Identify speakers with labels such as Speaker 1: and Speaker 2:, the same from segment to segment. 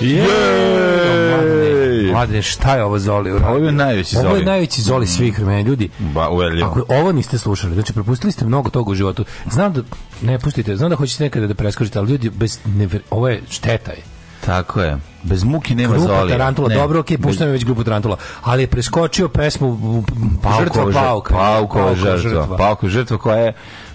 Speaker 1: Jej!
Speaker 2: Mladine, šta je ovo Zoli
Speaker 1: pa Ovo je najveći Zoli. Ovo je najveći
Speaker 2: Zoli mm. svih vremena, ljudi.
Speaker 1: Ba, uvelio.
Speaker 2: Ako ovo niste slušali, znači propustili ste mnogo toga u životu. Znam da, ne pustite, znam da hoćete nekada da preskočite, ali ljudi, bez, ne, ovo je šteta je.
Speaker 1: Tako je. Bez muki nema grupa zoli.
Speaker 2: Tarantula, ne. dobro, okej, okay, puštamo već grupu Tarantula, ali je preskočio pesmu Paukovo, žrtva. Paukova
Speaker 1: žrtva. Paukova žrtva koja je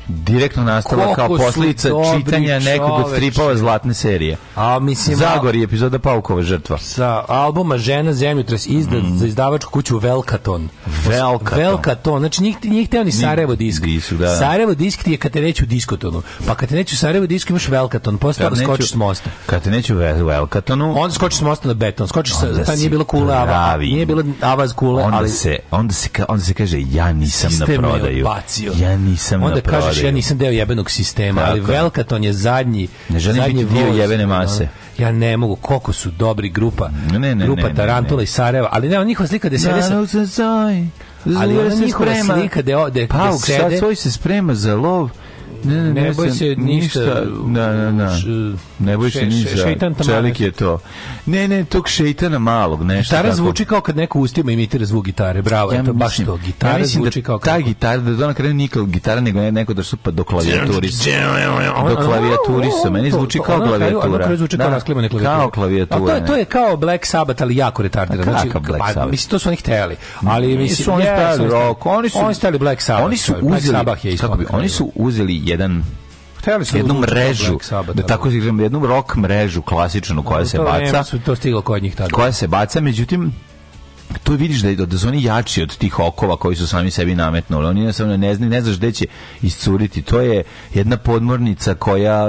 Speaker 1: direktno nastala kao posljedica čitanja nekog od stripova zlatne serije. A mislim Zagori epizoda Paukova žrtva.
Speaker 2: Sa albuma Žena zemljotres izdat mm. za izdavačku kuću Velkaton velka, velka to. Znači njih, njih teo ni Sarajevo disk. disk da, da. Sarajevo disk ti je kad te neću u diskotonu. Pa kad te neću u Sarajevo disk imaš velkaton, posle toga skočiš s mosta.
Speaker 1: Kad te neću u velkatonu...
Speaker 2: Onda skočiš s mosta na beton. Skočiš, sa ta nije bilo kule, ava, nije bilo avaz kule,
Speaker 1: onda ali... Se, onda, se, onda se kaže, ja nisam Sistem na prodaju. Ja nisam
Speaker 2: onda na prodaju. Onda kažeš, ja nisam deo jebenog sistema, Tako. ali velkaton je zadnji...
Speaker 1: Ne
Speaker 2: želim zadnji
Speaker 1: biti dio jebene mase. Ali
Speaker 2: ja ne mogu, koliko su dobri grupa, ne, ne, ne, grupa Tarantula i Sarajeva, ali nema njihova slika gde sede sa... Ali ona njihova slika gde, gde, gde sede... sad
Speaker 1: svoj se sprema za lov, Ne, ne, ne boj se
Speaker 2: ništa.
Speaker 1: Da, da, da.
Speaker 2: Ne
Speaker 1: boj se ništa. Šeitan Čelik je to. Ne, ne, tog šeitana malog, ne šta
Speaker 2: razvuči kao kad neko ustima imitira zvuk gitare. Bravo, ja, to baš da da da to. Gitara ja zvuči
Speaker 1: kao kad...
Speaker 2: Ta
Speaker 1: gitara, da ona krene nikal gitara, nego neko da su pa do klavijaturisa. Do se Meni zvuči
Speaker 2: kao klavijatura. Ona zvuči kao rasklimane klavijature. Kao klavijatura. To, to je kao Black Sabbath, ali jako retardirano Znači, kao Black pa, Sabbath? Mislim, to
Speaker 1: su oni
Speaker 2: hteli. Ali,
Speaker 1: mislim, su
Speaker 2: oni stavili rock. Oni su, oni Black Sabbath. Oni su uzeli,
Speaker 1: kako bi, oni su uzeli jedan hteli su da jednu mrežu da, da tako kažem jednu rock mrežu klasičnu koja se baca
Speaker 2: to stiglo kod njih tada
Speaker 1: koja se baca međutim to vidiš da, da, da su oni jači od tih okova koji su sami sebi nametnuli. Oni jednostavno ne, zna, ne znaš gde će iscuriti. To je jedna podmornica koja,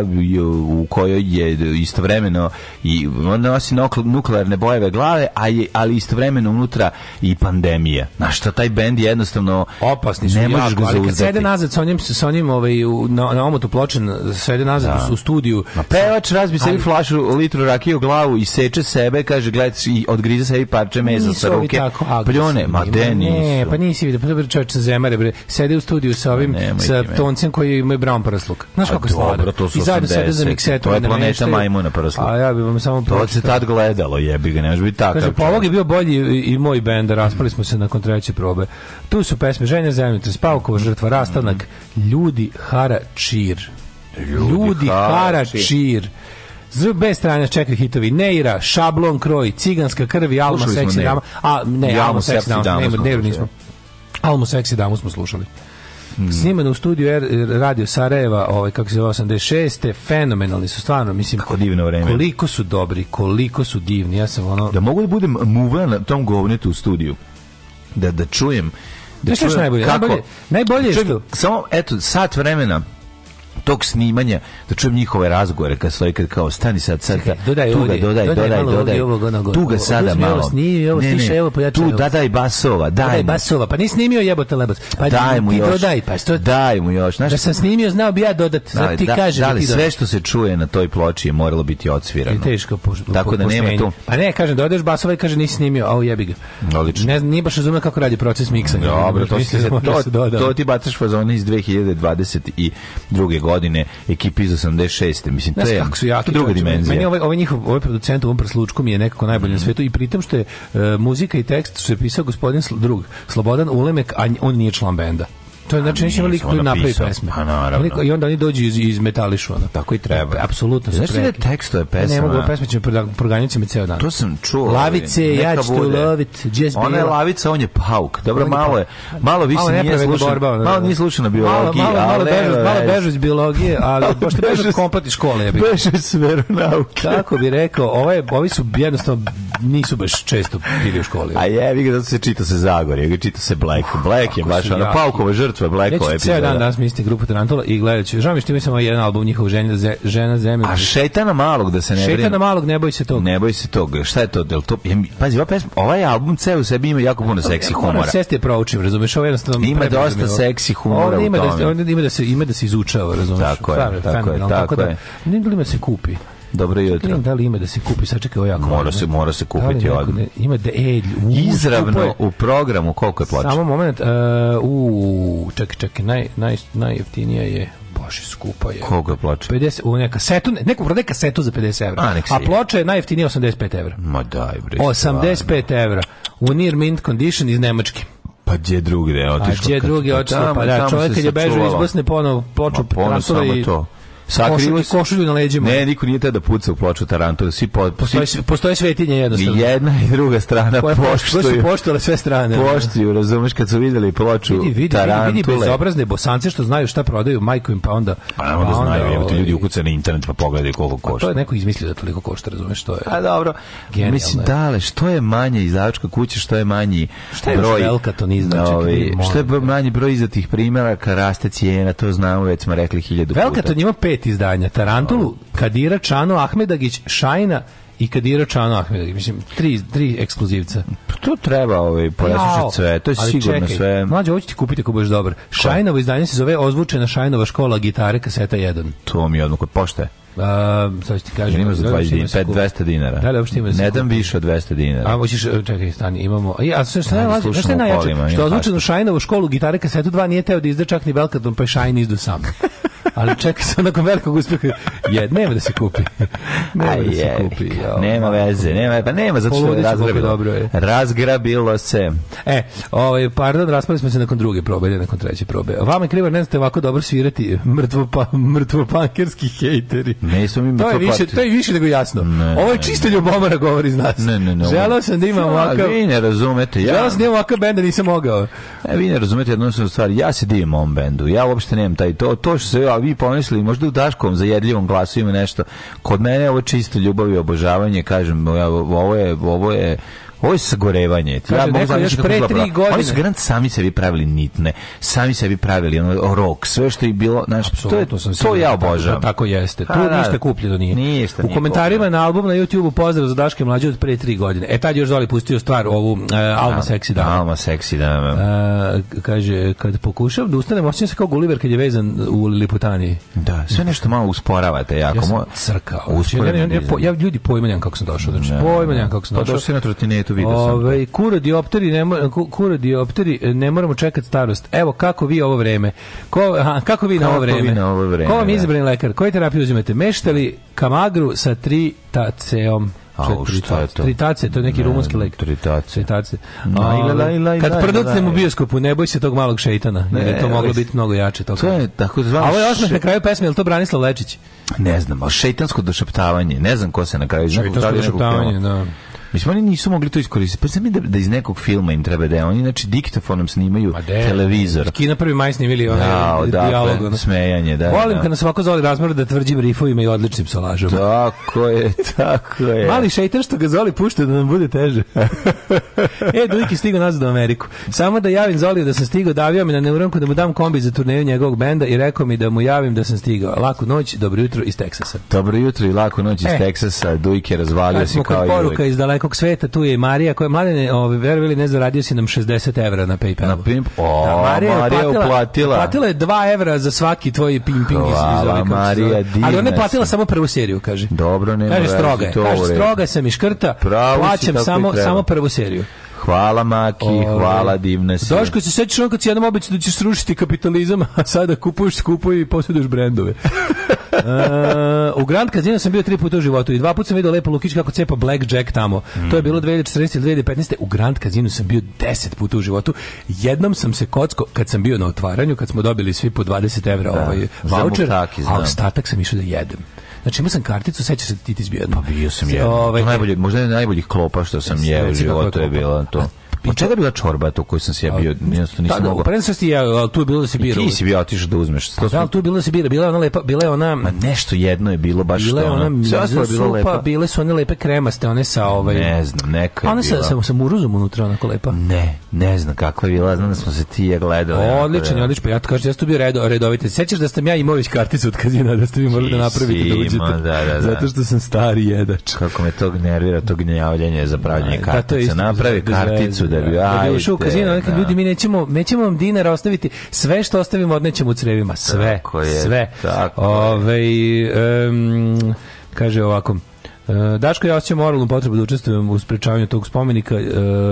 Speaker 1: u kojoj je istovremeno i nosi nuklearne bojeve glave, a je, ali istovremeno unutra i pandemija. Znaš, šta taj bend jednostavno
Speaker 2: opasni su ne možeš jako, ga ali kad sede nazad sa onim, sa onim ovaj, u, na, na omotu pločen, sede nazad da. u, studiju. Ma
Speaker 1: pevač razbi sebi flašu litru rakije u glavu i seče sebe, kaže, gledaj, i odgrize sebi parče mesa sa rukom ruke tako, a, Ma de nisu.
Speaker 2: Ne, pa nisi vidio. Pa dobro čovječ sa zemare, bre. Sede u studiju sa ovim, ne, sa toncem
Speaker 1: koji
Speaker 2: ima brown prsluk.
Speaker 1: Znaš
Speaker 2: kako je slavno? I zajedno sede
Speaker 1: za miksetom. To je planeta majmuna prsluk.
Speaker 2: A ja bih vam samo
Speaker 1: pročito. To se tad gledalo, jebi ga, ne može biti takav. Kaže, povog
Speaker 2: je bio bolji i moj bend, raspali smo se nakon treće probe. Tu su pesme Ženja zemlje, Trespavkova žrtva, Rastanak, mhm. Ljudi hara čir.
Speaker 1: Ljudi, Ljudi hara čir.
Speaker 2: Z B strane četiri hitovi Neira, Šablon Kroj, Ciganska krv i Alma Seksi Dama. A ne, Alma, Alma Seksi Dama, ne, Neiru nismo. Alma Seksi Damu smo slušali. Mm. Snimano u studiju R, Radio Sarajeva, ovaj kako se zove 86. Fenomenalni su stvarno, mislim.
Speaker 1: Kako divno vreme.
Speaker 2: Koliko su dobri, koliko su divni. Ja sam ono
Speaker 1: Da mogu da budem muva na tom govnetu u studiju. Da da čujem da, da
Speaker 2: čujem najbolje, kako, najbolje, najbolje je
Speaker 1: što... Samo, eto, sat vremena tog snimanja da čujem njihove razgovore kad stoji kad kao stani sad sad Čekaj,
Speaker 2: dodaj tu dodaj dodaj dodaj, dodaj, dodaj
Speaker 1: tu ga sada malo ovo
Speaker 2: snimi ovo stiše evo pojačaj
Speaker 1: tu da daj basova daj dodaj
Speaker 2: basova pa nisi snimio jebote lebac pa daj
Speaker 1: mu
Speaker 2: još dodaj pa što
Speaker 1: daj mu još znaš
Speaker 2: da sam snimio znao bi ja dodati sad ti da, da kažeš da,
Speaker 1: li sve što se čuje na toj ploči je moralo biti odsvirano
Speaker 2: teško tako da nema tu pa ne kažem dodaš basova i kaže nisi snimio au jebi ga odlično ne nije baš razumem kako radi proces miksanja
Speaker 1: dobro to da se to ti bacaš fazone iz 2022. godine godine, ekipi iz 86. Mislim, to je, kako su ja, to druga dimenzija. Meni
Speaker 2: ovaj, ovaj njihov, ovaj producent u ovom prslučku mi je nekako najbolje na mhm. svetu i pritom što je uh, muzika i tekst su je pisao gospodin Sl drug, Slobodan Ulemek, a on nije član benda. To je znači nisu imali koji napravi pesme. A pa naravno. I onda oni dođu iz, iz metališu, ono,
Speaker 1: tako i treba.
Speaker 2: Apsolutno.
Speaker 1: Znaš li da je pesma?
Speaker 2: Ne mogu, pesme će proganjati me ceo dan.
Speaker 1: To sam čuo.
Speaker 2: Lavice, ja ću te lovit, jazz Ona
Speaker 1: je lavica, on je pauk. Dobro, malo je, malo više nije slušan. Malo da, nije da. slušana biologija. Malo bežu iz
Speaker 2: biologije, ali pošto bežu komplet iz škole.
Speaker 1: Bežu iz nauke.
Speaker 2: Kako bi rekao, ovaj- ovi su jednostavno nisu baš često bili u školi.
Speaker 1: A jevi ga, da se čita se Zagorje, čita se Black. Black je baš ona paukova žrtva žrtve Black Ops. Neću ceo dan danas
Speaker 2: misliti grupu Tarantula i gledat ću. Žao mi što imam samo jedan album njihov žena, žena zemlja.
Speaker 1: A šetana malog da se ne
Speaker 2: brine. Šetana malog, ne boj se tog.
Speaker 1: Ne boj se tog. Šta je to? Del to pazi, ova pesma, ovaj album ceo u sebi ima jako puno seksi humora. Ona
Speaker 2: sesti je proučim, razumeš? Ovo jednostavno
Speaker 1: ima dosta seksi humora. Ovdje ima da
Speaker 2: ima da se ima da se izučava, razumeš?
Speaker 1: Tako je, tako je, tako je.
Speaker 2: Ne da se kupi.
Speaker 1: Dobro jutro.
Speaker 2: Da li ima da se kupi, sad ovo jako mora
Speaker 1: se, mora se da kupiti
Speaker 2: da odmah. Ima da e, u,
Speaker 1: Izravno je, u programu koliko je plaća?
Speaker 2: Samo moment, uh, u, čekaj, čekaj, naj, naj, najjeftinija je baš skupa je.
Speaker 1: Koga je ploča?
Speaker 2: 50, u neka setu, neko prodaje kasetu za 50 evra. A, a ploča je najjeftinija 85 evra.
Speaker 1: Ma daj bre.
Speaker 2: 85 evra. U near mint condition iz Nemačke.
Speaker 1: Pa gdje drugi je otišao? A gdje
Speaker 2: drugi je pa otišao? Pa da, čovjek kad je bežao iz Bosne ponovo počeo samo i... To
Speaker 1: sakrivo se
Speaker 2: košulju
Speaker 1: na
Speaker 2: leđima.
Speaker 1: Ne, niko nije da puca u ploču Tarantova, svi po, postoje
Speaker 2: postoje svetinje jednostavno.
Speaker 1: I jedna i druga strana Koja poštuju. Koje
Speaker 2: su poštovale sve strane.
Speaker 1: Da. Poštuju, razumeš kad su videli ploču vidi, vidi, Tarantule. Vidi, vidi
Speaker 2: bezobrazne bosance što znaju šta prodaju majku im pa onda.
Speaker 1: A
Speaker 2: pa onda,
Speaker 1: pa onda znaju, evo ti ovaj- ljudi ukucaju na internet pa pogledaju koliko košta.
Speaker 2: Pa to je neko izmislio da toliko košta, razumeš
Speaker 1: što
Speaker 2: je.
Speaker 1: A dobro. Genijalno Mislim dale, što je manje izdavačka kuća, što je manji
Speaker 2: šta je broj. Velika to ni znači. Ovi,
Speaker 1: što je manji broj izdatih primjeraka, raste cijena, to znamo, već smo rekli
Speaker 2: 1000 puta. Velika to njima 5 pet izdanja. Tarantulu, Kadira Čano Ahmedagić, Šajna i Kadira Čano Ahmedagić. Mislim, tri, tri ekskluzivca.
Speaker 1: Pa to treba ovaj, pojasniš sve, to je ali sigurno čekaj, sve.
Speaker 2: Mlađe, ovo ću ti kupiti ako budeš dobar. Šajnovo izdanje se zove Ozvučena Šajnova škola gitare kaseta 1.
Speaker 1: To mi je odmah kod pošte.
Speaker 2: A, sad ti
Speaker 1: kažem. Ima za 20 dinara, 200 dinara. Da li da, uopšte ima za Ne dam više od 200 dinara.
Speaker 2: A hoćeš, e, čekaj, stani, imamo... I, a sve što najlazi, što je najjače? Što ozvučeno Šajnovu školu gitare kasetu 2 nije teo da izda čak ni Belkadon, pa je Šajn izdu sam. ali čeka se onako velikog uspeha. Je, nema da se kupi. nema Aj, da se kupi. Jo,
Speaker 1: nema veze, nema, pa nema, zato što je razgrabilo. Dobro je. Razgrabilo se.
Speaker 2: E, ovaj, pardon, raspali smo se nakon druge probe, ne nakon treće probe. Vama krivar, ne znate ovako dobro svirati mrtvo, pa, mrtvo pankerski hejteri.
Speaker 1: Ne, su mi
Speaker 2: mrtvo
Speaker 1: to je
Speaker 2: više, to je više nego jasno. Ne, Ovo je čisto ljubomara govori iz nas. Ne, ne, ne. Želao sam da imam
Speaker 1: ovakav... Vi ne razumete.
Speaker 2: Ja... Želao sam da imam ovakav benda, da nisam mogao.
Speaker 1: E, vi ne razumete jednu stvar. Ja se divim ovom bendu. Ja uopšte nemam taj to. To što se ja vi pomislili, možda u Daškovom zajedljivom glasu ima nešto. Kod mene je ovo čisto ljubav i obožavanje, kažem, ovo je, ovo je Ovo je sagorevanje. Kaže,
Speaker 2: ja mogu
Speaker 1: još
Speaker 2: pre 3 godine.
Speaker 1: Oni su garant sami sebi pravili nitne, sami sebi pravili ono rok, sve što je bilo, znaš, to je to sam to ja obožavam.
Speaker 2: Tako, tako jeste. Ha, tu da, ništa kupljeno nije. Ništa u komentarima nije na album na YouTubeu pozdrav za Daške mlađe od pre 3 godine. E tad još dali pustio stvar ovu uh, Alma seksi da.
Speaker 1: Alma e, seksi da. Uh,
Speaker 2: kaže kad pokušam da ustanem, osećam se kao Gulliver kad je vezan u Liliputani.
Speaker 1: Da, sve nešto malo usporavate jako.
Speaker 2: Ja
Speaker 1: sam
Speaker 2: crkao. Znači, usporavate. Ja, ja, ja, ja, ljudi pojma kako
Speaker 1: sam
Speaker 2: došao, znači pojma nemam kako sam došao. Znači, da, da. Pa došao na trotinet eto video Ove, sam. Da. Kurodiopteri ne, kurodiopteri e, ne moramo čekati starost. Evo kako vi ovo vreme. Ko, aha, kako vi kako na ovo vreme? Vi na ovo vreme? Ko vam da. izabrani lekar? Koje terapije uzimate? Meštali kamagru sa tri taceom.
Speaker 1: A šta je to?
Speaker 2: Tritace, to je neki ne, rumunski lek.
Speaker 1: Tritace. Tritace.
Speaker 2: Ovaj, kad prdocne mu bioskopu, ne boj se tog malog šejtana, ne, jer to moglo biti mnogo jače. To, to je tako zvano... A ovo je osmeh še... na kraju pesme,
Speaker 1: je
Speaker 2: li to Branislav Lečić?
Speaker 1: Ne znam,
Speaker 2: ali
Speaker 1: šejtansko došaptavanje, ne znam ko se na kraju...
Speaker 2: Šejtansko došaptavanje, da.
Speaker 1: Mislim, oni nisu mogli to iskoristiti. Pa znam da, da iz nekog filma im treba da je. Oni, znači, diktafonom snimaju Ma de, televizor.
Speaker 2: Kina prvi maj snimili da, onaj
Speaker 1: da, odakle, dialog. Ono. Smejanje, da.
Speaker 2: Volim
Speaker 1: da.
Speaker 2: kad nas ovako zoli razmora da tvrđim rifovima i odličnim solažom.
Speaker 1: Tako je, tako je.
Speaker 2: Mali šeitan što ga zoli pušta da nam bude teže. e, Dujk je stigao nazad u Ameriku. Samo da javim Zoli da sam stigao, davio mi na neuronku da mu dam kombi za turneju njegovog benda i rekao mi da mu javim da sam stigao. Laku noć, dobro jutro iz Teksasa.
Speaker 1: Dobro jutro i laku noć iz e, Teksasa. Dujke razvalio si kao i poruka iz daleko
Speaker 2: velikog sveta, tu je Marija, koja je mladene, ovaj, verovili, ne zaradio si nam 60 evra na PayPal.
Speaker 1: Na pimp? O, da, Marija, Marija je platila, uplatila.
Speaker 2: Platila je 2 evra za svaki tvoj pimping iz, iz ove, Marija, divna Ali ona je platila samo prvu seriju, kaže.
Speaker 1: Dobro, nema kaže, stroga je, kaže,
Speaker 2: stroga sam i škrta, Pravo plaćam samo, samo prvu seriju.
Speaker 1: Hvala Maki, Ove. hvala divna si.
Speaker 2: Daško, se sećaš ono kad si jednom obećao da ćeš srušiti kapitalizam, a sada kupuješ skupo i posjeduješ brendove. uh, u Grand Casino sam bio tri puta u životu i dva puta sam video Lepo Lukić kako cepa Blackjack tamo. Mm. To je bilo 2014. ili 2015. U Grand Casino sam bio 10 puta u životu. Jednom sam se kocko, kad sam bio na otvaranju, kad smo dobili svi po 20 evra da, ovaj voucher, a ostatak sam išao da jedem. Znači, imao sam karticu, sećaš se da ti ti izbio? Pa
Speaker 1: bio sam je. Ovaj, to najbolje, možda je najboljih klopa što sam jeo u životu je bilo to pitao. čega je bila čorba to koju sam se ja bio, jednostavno nisam
Speaker 2: mogao. Prensasti ja, ali tu je bilo da
Speaker 1: se
Speaker 2: bira.
Speaker 1: ti si bio otišao da uzmeš. To da,
Speaker 2: tu je bilo da se bira, bila je ona lepa, bila je ona...
Speaker 1: Ma nešto jedno je bilo baš bila je
Speaker 2: ona, sve ostalo je bilo lepa. Bile su one lepe kremaste, one sa ovaj...
Speaker 1: Ne znam, neka je
Speaker 2: ona
Speaker 1: sa Ona
Speaker 2: sa, sa, muruzom unutra, onako lepa.
Speaker 1: Ne, ne znam kakva je bila, znam da smo se ti je gledali.
Speaker 2: Odličan, odlično, pa ja ti kažem, ja sam bio redo, redovite. Sećaš da sam ja imao već karticu od kazina, da ste vi morali da napravite da uđete. Da, da, da. Zato što sam stari jedač.
Speaker 1: Kako me to nervira, to gnjavljenje za pravljanje kartice. Napravi karticu da bi, da bi ušao u
Speaker 2: kazino, neki da. ljudi mi nećemo, nećemo vam dinara ostaviti, sve što ostavimo odnećemo u crevima, sve, tako
Speaker 1: je,
Speaker 2: sve. Tako Ove, ovaj, um, kaže ovako, E, Daško, ja osjećam moralnu potrebu da učestvujem u sprečavanju tog spomenika. E,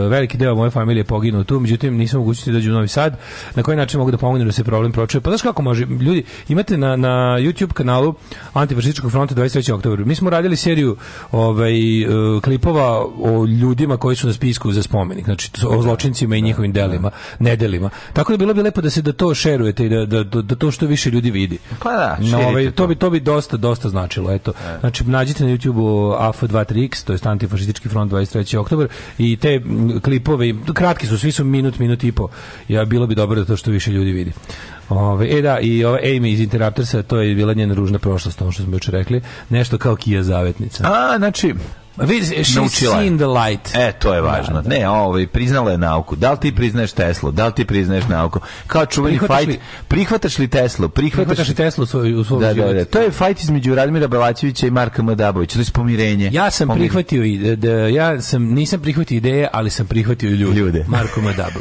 Speaker 2: veliki deo moje familije je poginuo tu, međutim nisam mogućnosti da dođu u Novi Sad. Na koji način mogu da pomognem da se problem pročuje? Pa znaš kako može? Ljudi, imate na, na YouTube kanalu Antifašističkog fronta 23. oktober. Mi smo radili seriju ovaj, e, klipova o ljudima koji su na spisku za spomenik. Znači, o zločincima i njihovim da, da. delima, nedelima. Tako da bilo bi lepo da se da to šerujete i da, da, da, da to što više ljudi vidi.
Speaker 1: Pa da,
Speaker 2: no, ovaj, to. bi, to bi dosta, dosta značilo. Eto. Da. Znači, nađite na YouTube AF23X, to je antifašistički front 23. oktobar i te klipove, kratki su, svi su minut, minut i po. Ja, bilo bi dobro da to što više ljudi vidi. Ove, e da, i ova Amy iz Interruptersa, to je bila njena ružna prošlost, ono što smo još rekli, nešto kao Kija zavetnica.
Speaker 1: A, znači, She's naučila. Seen the light. E, to je važno. Da, da. Ne, ovaj, priznala je nauku. Da li ti priznaješ Teslu? Da li ti priznaješ nauku? Kao čuveni fight. Li, prihvataš li Teslu?
Speaker 2: Prihvataš, prihvataš li Teslu u svoj, u svoj da, da život? Da, da,
Speaker 1: To je fight između Radmira Belačevića i Marka M. To je
Speaker 2: pomirenje. Ja sam
Speaker 1: pomirenje.
Speaker 2: prihvatio, da, da, ja sam, nisam prihvatio ideje, ali sam prihvatio ljude. ljude. Marko M.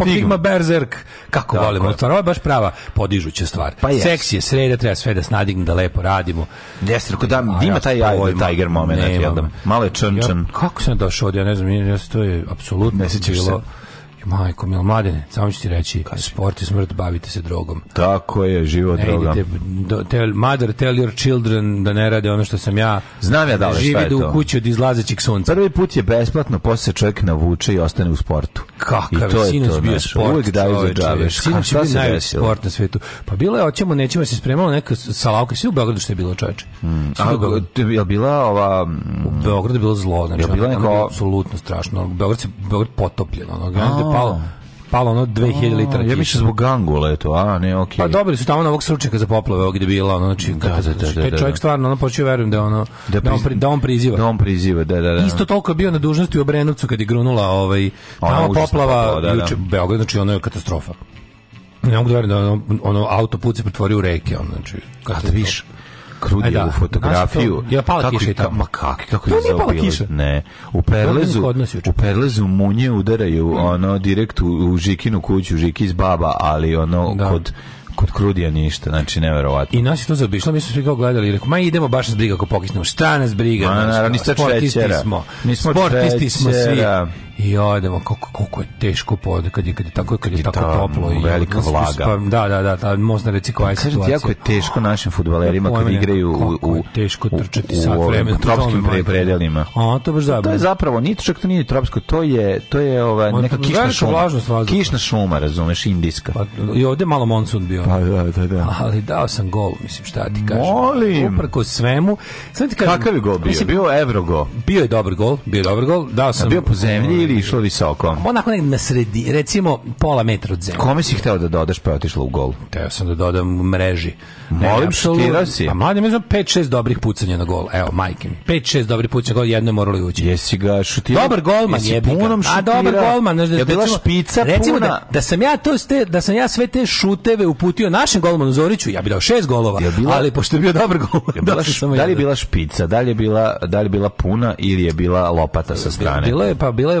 Speaker 2: pa Pigma Berserk. Kako Tako volimo, stvar, ovo je baš prava podižuća stvar. Pa yes. Seks je sreda, treba sve da snadigne, da lepo radimo.
Speaker 1: Jeste, rekao da, ima taj ajde, ovaj Tiger moment, jel da? Malo je čn, Ja,
Speaker 2: kako sam došao ovdje, ja ne znam, ja, to je apsolutno bilo... Majko, mil mladene, samo ću ti reći, Kaži. sport i smrt, bavite se drogom.
Speaker 1: Tako je, život droga.
Speaker 2: Idite, do, tell, mother, tell your children da ne rade ono što sam ja.
Speaker 1: Znam ja
Speaker 2: da
Speaker 1: li šta je to.
Speaker 2: Živi
Speaker 1: da u
Speaker 2: kući od izlazećeg sunca.
Speaker 1: Prvi put je besplatno, posle čovjek navuče i ostane u sportu
Speaker 2: kakav, I to je sinoć bio naš, sport.
Speaker 1: Uvijek daju za džabe.
Speaker 2: Sinoć je bio najveći sport na svetu. Pa bilo je, oćemo, nećemo se spremalo neka salauka. Svi u Beogradu što je bilo, čoveče.
Speaker 1: Mm. A, je bila ova... Hmm,
Speaker 2: u Beogradu je bilo zlo, znači, je bila neko... apsolutno strašno. Beograd se Beograd potopljen, ono, gledajte palo palo ono 2000
Speaker 1: litara. Ja mislim zbog Angole, eto, a ne, okej.
Speaker 2: Okay. Pa dobili su tamo novog stručnjaka za poplave, ovog gde bilo, ono, znači, da, da, da, da, da, čovjek da. stvarno, ono, počeo verujem da ono, da, da, on,
Speaker 1: da on priziva. Da on priziva, da, da, da.
Speaker 2: Isto toliko je bio na dužnosti u Obrenovcu kad je grunula, ovaj, tamo ono, poplava, popala, da, da. juče, Beograd, znači, ono je katastrofa. Ne mogu da verujem da ono, ono autoput se pretvorio u reke, ono, znači,
Speaker 1: katastrofa. A da viš, krudjevu da, fotografiju.
Speaker 2: To, ja pala kiša
Speaker 1: i tamo. Ma kak, kako je zaobilaz? Ne. U Perlezu, u Perlezu munje udaraju ono direkt u, u Žikinu kuću, Žiki iz baba, ali ono da. kod kod Krudija ništa, znači neverovatno.
Speaker 2: I nas je to zaobišlo, mi smo svi kao gledali i rekao, ma idemo baš nas briga ako pokisnemo, šta nas briga? Ma, naravno, nismo sportisti smo, sportisti smo svi. I odemo, kako kako je teško pod, kad je, kad je tako, kad je, je tako toplo. I,
Speaker 1: velika i, vlaga. Spam,
Speaker 2: da, da, da, ta mozna reciklova je situacija.
Speaker 1: Pa
Speaker 2: jako
Speaker 1: je teško našim fudbalerima kad igraju u, u,
Speaker 2: teško trčati sat vremena.
Speaker 1: tropskim predelima.
Speaker 2: A, to,
Speaker 1: baš to je zapravo, niti čak to nije tropsko, to je, to je ova, neka kišna šuma. Kišna šuma, razumeš, indijska. Pa,
Speaker 2: I ovde malo monsun bio.
Speaker 1: Pa, da, da, da.
Speaker 2: Ali dao sam gol, mislim, šta ti kažeš
Speaker 1: Molim!
Speaker 2: Uprko svemu. Sad ti kažem,
Speaker 1: Kakav je gol bio? Mislim, bio
Speaker 2: Evrogo. Bio je dobar gol, bio dobar gol. Dao sam,
Speaker 1: bio po zemlji ili išlo visoko?
Speaker 2: Onako negde na sredi, recimo pola metra od zemlje.
Speaker 1: Kome si hteo da dodaš pa je otišlo
Speaker 2: u
Speaker 1: gol?
Speaker 2: Teo sam da dodam u mreži.
Speaker 1: Molim, šutira da
Speaker 2: si. A mladim je 5-6 dobrih pucanja na gol. Evo, majke mi. 5-6 dobrih pucanja na gol, jedno je moralo ući.
Speaker 1: Jesi ga šutirao?
Speaker 2: Dobar golman je.
Speaker 1: punom šutirao? A
Speaker 2: dobar
Speaker 1: golman. Znaš,
Speaker 2: da je
Speaker 1: bila špica
Speaker 2: recimo
Speaker 1: puna?
Speaker 2: Da, da, sam ja to ste, da sam ja sve te šuteve uputio našem golmanu Zoriću, ja bih dao 6 golova. Bila, ali pošto je bio dobar golman,
Speaker 1: da li je bila špica, da li je bila, da li je bila puna
Speaker 2: ili je bila lopata sa strane? Bilo je, pa bilo je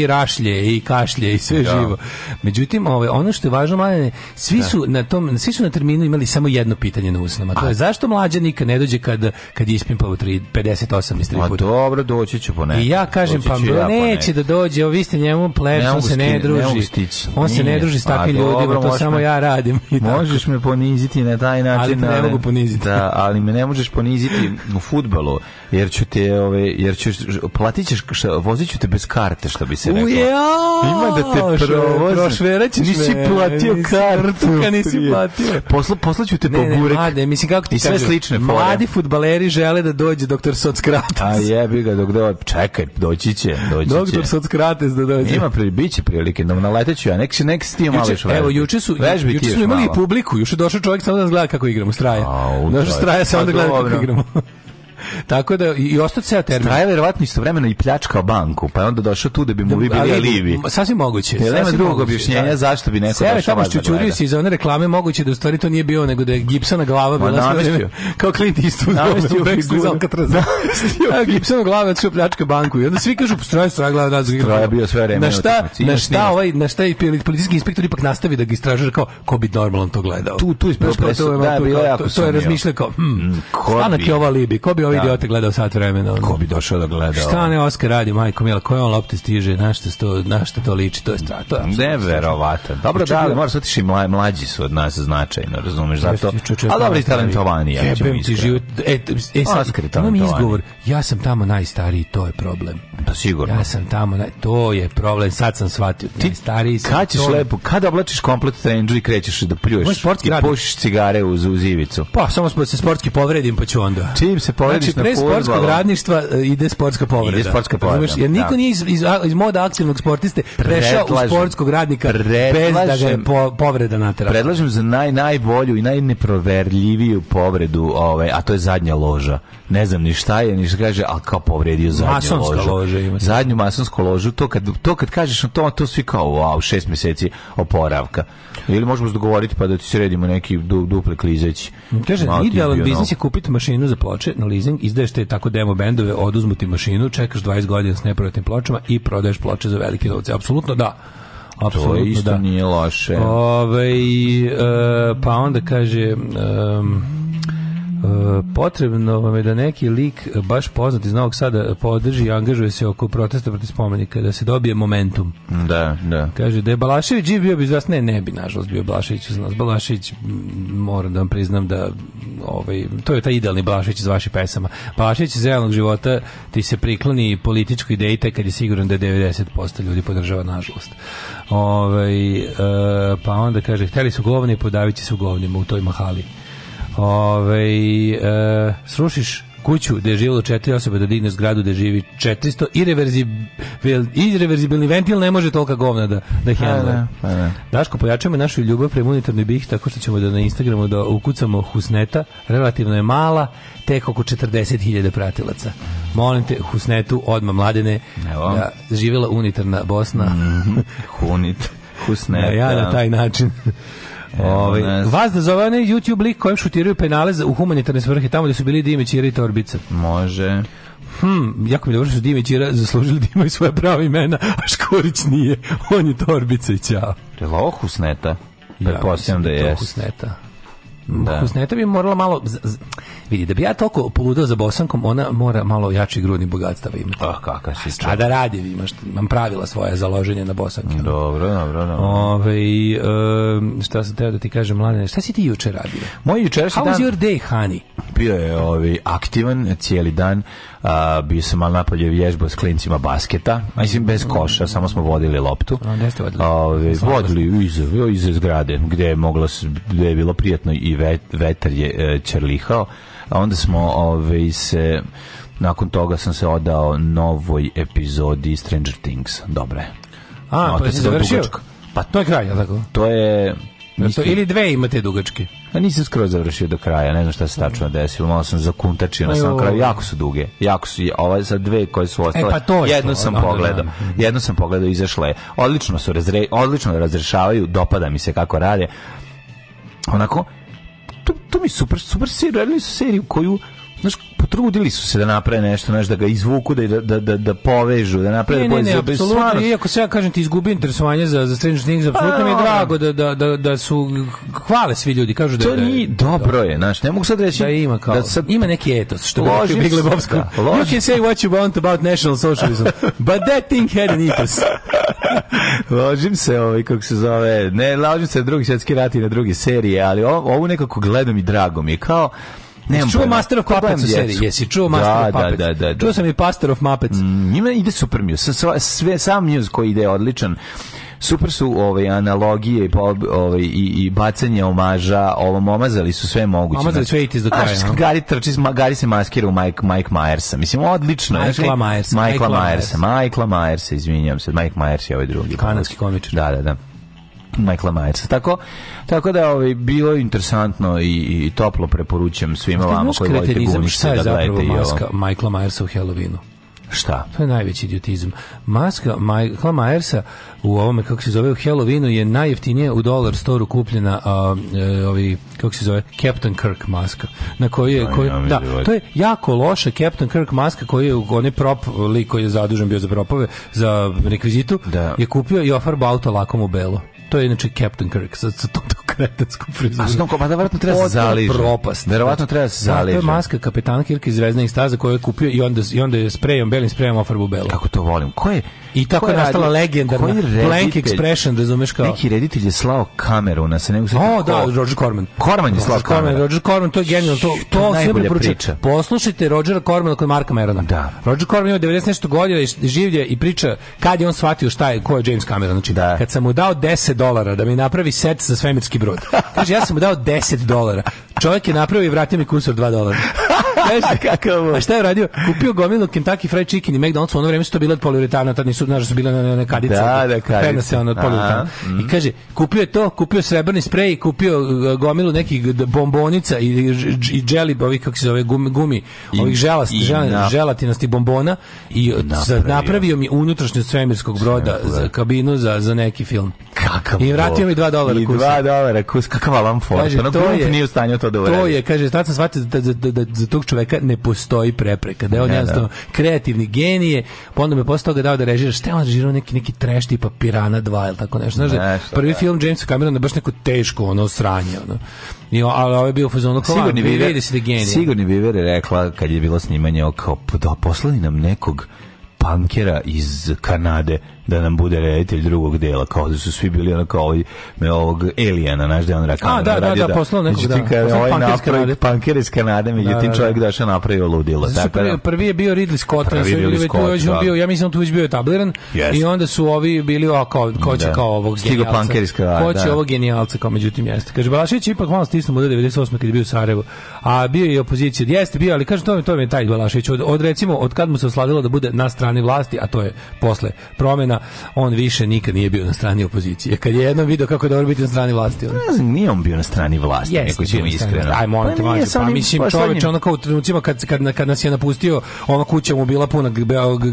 Speaker 2: i rašlje i kašlje i sve da. živo. Međutim, ovaj, ono što je važno, manje, svi da. su na tom, svi su na terminu imali samo jedno pitanje na usnama. To je zašto mlađa nikad ne dođe kad, kad je ispimpao 58 iz 3
Speaker 1: puta. dobro, doći će po
Speaker 2: I ja kažem, pa ja neće da dođe, vi ste njemu plebs, on se ne druži. on se ne druži s takvim ljudima, to samo ja radim.
Speaker 1: Možeš me poniziti na taj način. Ali ne
Speaker 2: mogu poniziti.
Speaker 1: Da, ali me ne možeš poniziti u futbalu, jer ću te, ove, jer ćeš, platit ćeš, voziću te bez karte, što bi se
Speaker 2: se rekao. Ima
Speaker 1: da te provoze.
Speaker 2: Prošveraćeš
Speaker 1: Nisi platio kartu.
Speaker 2: Kad nisi platio.
Speaker 1: Posla, poslaću te ne, po burek.
Speaker 2: Ne, ne, mislim kako ti sve slične fore. Mladi futbaleri žele da dođe doktor Sockrates.
Speaker 1: A jebi ga, dok da čekaj, doći će, doći
Speaker 2: doktor će. Doktor Sockrates da dođe.
Speaker 1: Ima pri biće prilike, no naleteću ja, nek se nek se ti malo još Evo,
Speaker 2: juče su juče su imali publiku, juče došao čovjek samo da nas gleda kako igramo, straja. Došao straja samo da pa gleda kako igramo. Tako da i ostati se termin.
Speaker 1: Staje verovatno istovremeno i pljačkao banku, pa je onda došao tu da bi mu bili alibi.
Speaker 2: Sasvim moguće.
Speaker 1: Te nema drugog objašnjenja da. zašto bi neko Sere,
Speaker 2: došao. Sere tamo čurio se iz one reklame moguće da u stvari to nije bio nego da je gipsana glava bila sve kao Clint Eastwood. Namestio u iz Alcatraza. Gipsana glava je pljačka banku i onda svi kažu postoje stra glava da je bio sve vreme. Na šta, na šta ovaj, na šta i politički inspektor ipak nastavi da ga istražuje kao ko bi normalno to gledao.
Speaker 1: Tu tu
Speaker 2: ispred da, to je ovaj da, razmišljao kao, hm, ko bi ova libi,
Speaker 1: ko bi
Speaker 2: ovaj idiota gledao sat vremena. Ono. Ko bi
Speaker 1: došao da gleda?
Speaker 2: Šta ne Oskar radi, majko mila, koje on lopte stiže, na što to, na što to liči, to je strah. To je Neverovatno.
Speaker 1: Dobro, da, ali moraš otići mla, mlađi su od nas značajno, razumeš, zato. A dobro i talentovaniji,
Speaker 2: ja ćemo ti život. E, e sad, Oskar imam izgovor, ja sam tamo najstariji, to je problem.
Speaker 1: Pa sigurno.
Speaker 2: Ja sam tamo, naj... to je problem, sad sam shvatio. Ti najstariji sam.
Speaker 1: Kad ćeš to... lepo, kada oblačiš komplet trenđu i krećeš da pljuješ i pušiš cigare uz, uz ivicu?
Speaker 2: Pa, samo da se sportski povredim, pa ću onda.
Speaker 1: Čim se povredim, znači, pre
Speaker 2: sportskog radništva e, ide sportska povreda. Ide
Speaker 1: sportska povreda.
Speaker 2: Jer niko da. nije iz, iz, iz, moda aktivnog sportiste prešao u sportskog radnika bez da ga je po, povreda natera.
Speaker 1: Predlažem za naj, najbolju i najneproverljiviju povredu, ovaj, a to je zadnja loža. Ne znam ni šta je, ni šta kaže, ali kao povredio zadnju Masonska ložu. Loža ima Zadnju masonsku ložu, to kad, to kad kažeš na to, to svi kao, wow, šest meseci oporavka. Ili možemo se dogovoriti pa da ti sredimo neki du, dupli klizeći.
Speaker 2: Kaže, idealan biznis je kupiti mašinu za ploče na leasing izdaješ te tako demo bendove, oduzmu ti mašinu, čekaš 20 godina s neprojetnim pločama i prodaješ ploče za velike novce. Apsolutno da. Apsolutno,
Speaker 1: to isto
Speaker 2: da.
Speaker 1: nije loše.
Speaker 2: Ove, ovaj, e, pa onda kaže... Um, Mm. potrebno vam je da neki lik baš poznat iz Novog Sada podrži i angažuje se oko protesta protiv spomenika da se dobije momentum.
Speaker 1: Da, da.
Speaker 2: Kaže da je Balašević živ bio bi zas ne, ne bi nažalost bio Balašević uz nas. Balašević moram da vam priznam da ovaj to je taj idealni Balašević iz vaših pesama. Balašević iz realnog života ti se prikloni političkoj ideji te kad je siguran da je 90% ljudi podržava nažalost. Ovaj e, pa onda kaže hteli su govni, podavići su govnima u toj mahali. Ove, e, srušiš kuću gde je živjelo četiri osobe da digne zgradu gde živi 400 i reverzibil, irreverzibilni ventil ne može tolika govna da, da handle. Daško, pojačamo našu ljubav prema unitarnoj bih tako što ćemo da na Instagramu da ukucamo Husneta, relativno je mala, tek oko 40.000 pratilaca. Molim te, Husnetu, odma mladene, Evo. da živjela unitarna Bosna.
Speaker 1: Mm -hmm. Hunit. Husneta.
Speaker 2: Ja, ja na taj način. Ovaj vas da zove onaj YouTube lik kojem šutiraju penale za, u humanitarne svrhe tamo gde su bili Dimić i Rita Orbica.
Speaker 1: Može.
Speaker 2: Hm, jako mi dobro što Dimić i zaslužili da imaju svoje pravo imena, a Škorić nije. On je Torbica i ćao.
Speaker 1: Prelo Husneta. Ja, da, da
Speaker 2: je. Husneta. Da. Husneta bi morala malo Vidi, da bi ja toliko poludao za bosankom, ona mora malo jači grudni bogatstava imati. Ah,
Speaker 1: kakav si
Speaker 2: čovjek. da radi, imaš, imam pravila svoje za loženje na bosanke.
Speaker 1: Dobro, dobro, dobro.
Speaker 2: Ove, um, šta sam teo da ti kažem, mladine, šta si ti juče radio?
Speaker 1: Moj jučerašnji How
Speaker 2: dan... How was your day, honey?
Speaker 1: Bio je ovaj, aktivan cijeli dan, a, bio sam malo napolje vježbao s klincima basketa, mislim bez koša, samo smo vodili loptu.
Speaker 2: A,
Speaker 1: gde ste vodili? Ove, vodili iz, iz zgrade, gde je, moglo, gde je bilo prijatno i vet, vetar je e, čerlihao a onda smo ove, ovaj, se nakon toga sam se odao novoj epizodi Stranger Things. Dobre. A,
Speaker 2: pa si završio? Pa to je kraj, tako?
Speaker 1: To je... Mislim, to,
Speaker 2: ili dve imate
Speaker 1: dugačke? A nisam skroz završio do kraja, ne znam šta se tačno desilo. Malo sam zakuntačio na samom kraju. Jako su duge. Jako su ovaj sa dve koje su e, ostale. E, pa to je to, sam pogledao. Da. jednu sam pogledao izašla je. Odlično su razre, odlično razrešavaju, dopada mi se kako rade. Onako tu, tu mi super, super serijalni su seriju koju Znaš, potrudili su se da naprave nešto, znaš, da ga izvuku, da, da, da, da povežu, da naprave ne, ne, ne,
Speaker 2: ne apsolutno, iako se ja kažem ti izgubi interesovanje za, za Stranger Things, apsolutno mi je drago da, da, da, da su, hvale svi ljudi, kažu da...
Speaker 1: To nije, dobro je, znaš, ne mogu sad reći...
Speaker 2: Da ima kao, da
Speaker 1: sad,
Speaker 2: ima neki etos, što ložim,
Speaker 1: Big Lebowski.
Speaker 2: Da, You can say what you want about national socialism, but that thing had an ethos.
Speaker 1: ložim se, ovaj, kako se zove, ne, ložim se na drugi svjetski rat i na druge serije, ali ovu nekako gledam i drago mi je, kao,
Speaker 2: Nemam čuo Master of Puppets u seriji. Jesi čuo Master da, of da, Puppets?
Speaker 1: Da, da, da,
Speaker 2: Čuo sam i Master of Muppets.
Speaker 1: Mm, ima ide super news. Sve, sam news koji ide odličan super su ove analogije i ove, i, i bacanje omaža, ovo omazali su sve moguće.
Speaker 2: Omazali
Speaker 1: su
Speaker 2: iz do kraja.
Speaker 1: Znaš, Gari, trči, Gari se maskira u Mike, Mike Myersa. Mislim, odlično. Michaela Myers, Mike Myers, Mike Myers, izvinjavam se. Mike Myers je ovaj drugi.
Speaker 2: Kanadski komičar.
Speaker 1: Da, da, da. Michaela Majersa. Tako, tako da ovaj, bilo je interesantno i, i toplo preporučujem svima vama koji volite gumište
Speaker 2: da gledate. Šta je zapravo maska Michaela Majersa u Halloweenu? Šta? To je najveći idiotizam. Maska Michaela Myersa u ovome, kako se zove, u Halloweenu je najjeftinije u dollar store kupljena a, e, ovi, kako se zove, Captain Kirk maska. Na koju je, koju, da, to je jako loša Captain Kirk maska koju je onaj prop lik koji je zadužen bio za propove, za rekvizitu, da. je kupio i ofarbao auto lakom u belo to je inače Captain Kirk sa, sa tom kretenskom frizurom. A što pa da verovatno treba da se zaliže. Propast. Verovatno treba da se zaliže. Da, to je maska kapetan Kirk iz Zvezdne staze koju je kupio i onda, i onda je sprejom, belim sprejom ofarbu belo. Kako to volim. Ko je, I tako je nastala legendarna blank expression, razumeš kao. Neki reditelj je slao kameru na se nego se. Oh, da, Roger Corman. Corman je slao kameru. Roger Corman, to je genijalno. To, to sve preporučujem. Poslušajte Roger Cormana kod Marka Merona. Da. Roger Corman je 90 nešto godina i življe i priča kad je on shvatio šta je, ko je James Cameron. Znači, da. kad sam mu dao 10 dolara da mi napravi set za svemirski brod. Kaže, ja sam mu dao 10 dolara. Čovjek je napravio i vratio mi kusur 2 dolara. Kakav? A šta je radio? Kupio gomilu Kentucky Fried Chicken i McDonald's, u ono vreme su to bilo od poliuretana, tad nisu, znaš, da su bile na one kadice. Da, da, kadice. Pena se ona od poliuretana. Mm. I kaže, kupio je to, kupio srebrni sprej, kupio uh, gomilu nekih bombonica i, i, dželi, ovih, kako se zove, gumi, gumi ovih želast, i, želatinasti bombona i napravio, napravio mi unutrašnju svemirskog broda za kabinu za, za neki film. Kakav I vratio mi 2 dolara kus. I 2 dolara kus, kakva Alan Ford. Kaže, ono to je, nije u stanju to da uredi. To je, kaže, tad sam shvatio da, da, da, da, da tog tog čoveka ne postoji prepreka. Da je on ne, da. jednostavno da. kreativni genije, pa onda me posle toga dao da režira, šta je on režirao neki, neki treš tipa Pirana 2 ili tako nešto. Znaš, da ne, prvi da. film Jamesa Camerona baš neko teško ono sranje. Ono. I, ali ovo ovaj je bio fazon kao sigurni bi vidi se da genije. Sigurni bi rekla kad je bilo snimanje kao pa da poslali nam nekog pankera iz Kanade da nam bude reditelj drugog dela, kao da su svi bili ono kao me ovog Elijana, znaš da on rakao. A, da, da, da, znači, da, poslao ovaj nekog, da. Međutim, ovaj napravi panker iz Kanade, međutim, da, čovjek da. došao napravio ludilo. Znači, tako, da- prvi, prvi je bio Ridley Scott, prvi je Ridley Scott, da. bio, ja mislim da tu već bio etabliran, yes. i onda su ovi bili, o, kao, ko će da. kao ovog Stigo panker iz Kanade, Ko će da. ovog genijalca, kao međutim, jeste. Kaže, Balašić ipak malo stisnuo do 98. kad je bio u Sarajevu, a bio je opozicija, jeste bio, ali kaže, to mi, to mi je taj Balašić, od, od recimo, od kad mu se osladilo da bude na strani vlasti, a to je posle promena godina on više nikad nije bio na strani opozicije. Kad je jednom video kako je dobro biti na strani vlasti. On... Ne znam, nije on bio na strani vlasti, yes, neko ćemo iskreno. Aj, molim pa te, pa, mažu, pa mislim, pa čoveč, ono kao u trenucima kad, kad, kad nas je napustio, ona kuća mu bila puna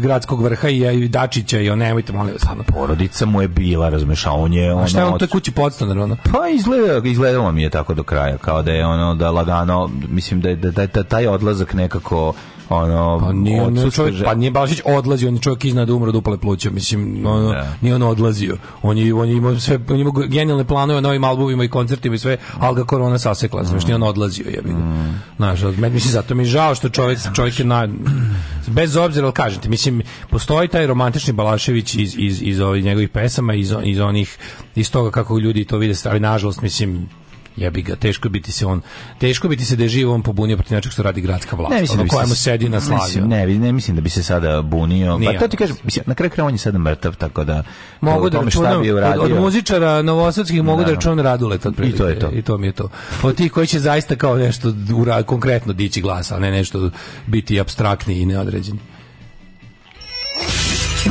Speaker 2: gradskog vrha i, i Dačića i on, nemojte, molim vas. Pa, porodica mu je bila, razumeš, on je... Ono, a šta je on, to je kući podstanar, ono? Pa, izgleda, izgledalo mi je tako do kraja, kao da je ono, da lagano, mislim da je da, da, da taj odlazak nekako ono pa nije, on čovjek, pa nije Balšić odlazio, on je čovjek iznad umro duple pluća, mislim, ono, da. nije on odlazio. On je, on je imao sve, on je imao genijalne planove na novim albumima i koncertima i sve, ali ga korona sasekla, znači mm. nije on odlazio, jebi ga. Mm. Znaš, od meni mislim, zato mi je žao što čovjek, čovjek je na, bez obzira, ali kažete, mislim, postoji taj romantični Balašević iz, iz, iz ovih njegovih pesama, iz, iz onih, iz toga kako ljudi to vide, ali nažalost, mislim, ja jebi ga, teško biti se on, teško biti se da je živ on pobunio protiv nečeg što radi gradska vlast, ne mislim ono da kojemu se, sedi na slavio. Ne, ne mislim da bi se sada bunio, pa Nije. pa to ti kažem, mislim, na kraju kraja on je sada mrtav, tako da mogu da računam, od, od, muzičara novosadskih mogu da, da računam Raduleta, i to je to. I to mi je to. Od pa tih koji će zaista kao nešto ura, konkretno dići glasa, a ne nešto biti abstraktni i neodređeni.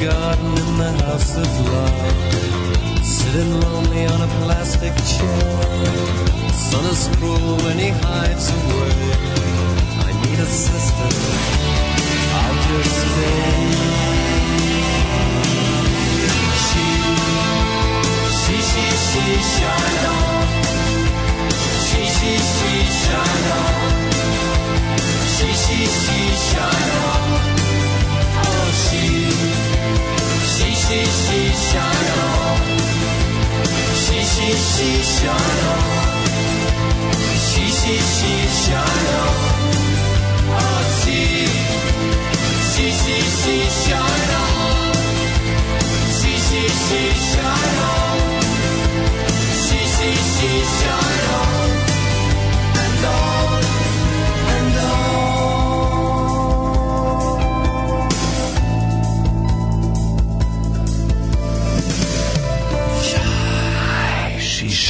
Speaker 3: garden in the house of love, sitting lonely on a plastic chair. Son is cruel when he hides away. I need a sister. I'll just stay. She, she, she, she, shine on. She, she, she, shine on. She, she, she, shine on. Shishi Shalom. Shishi Shalom. Shishi Shalom. Otzi. Shishi Shalom. Shishi Shalom. Shishi Shalom.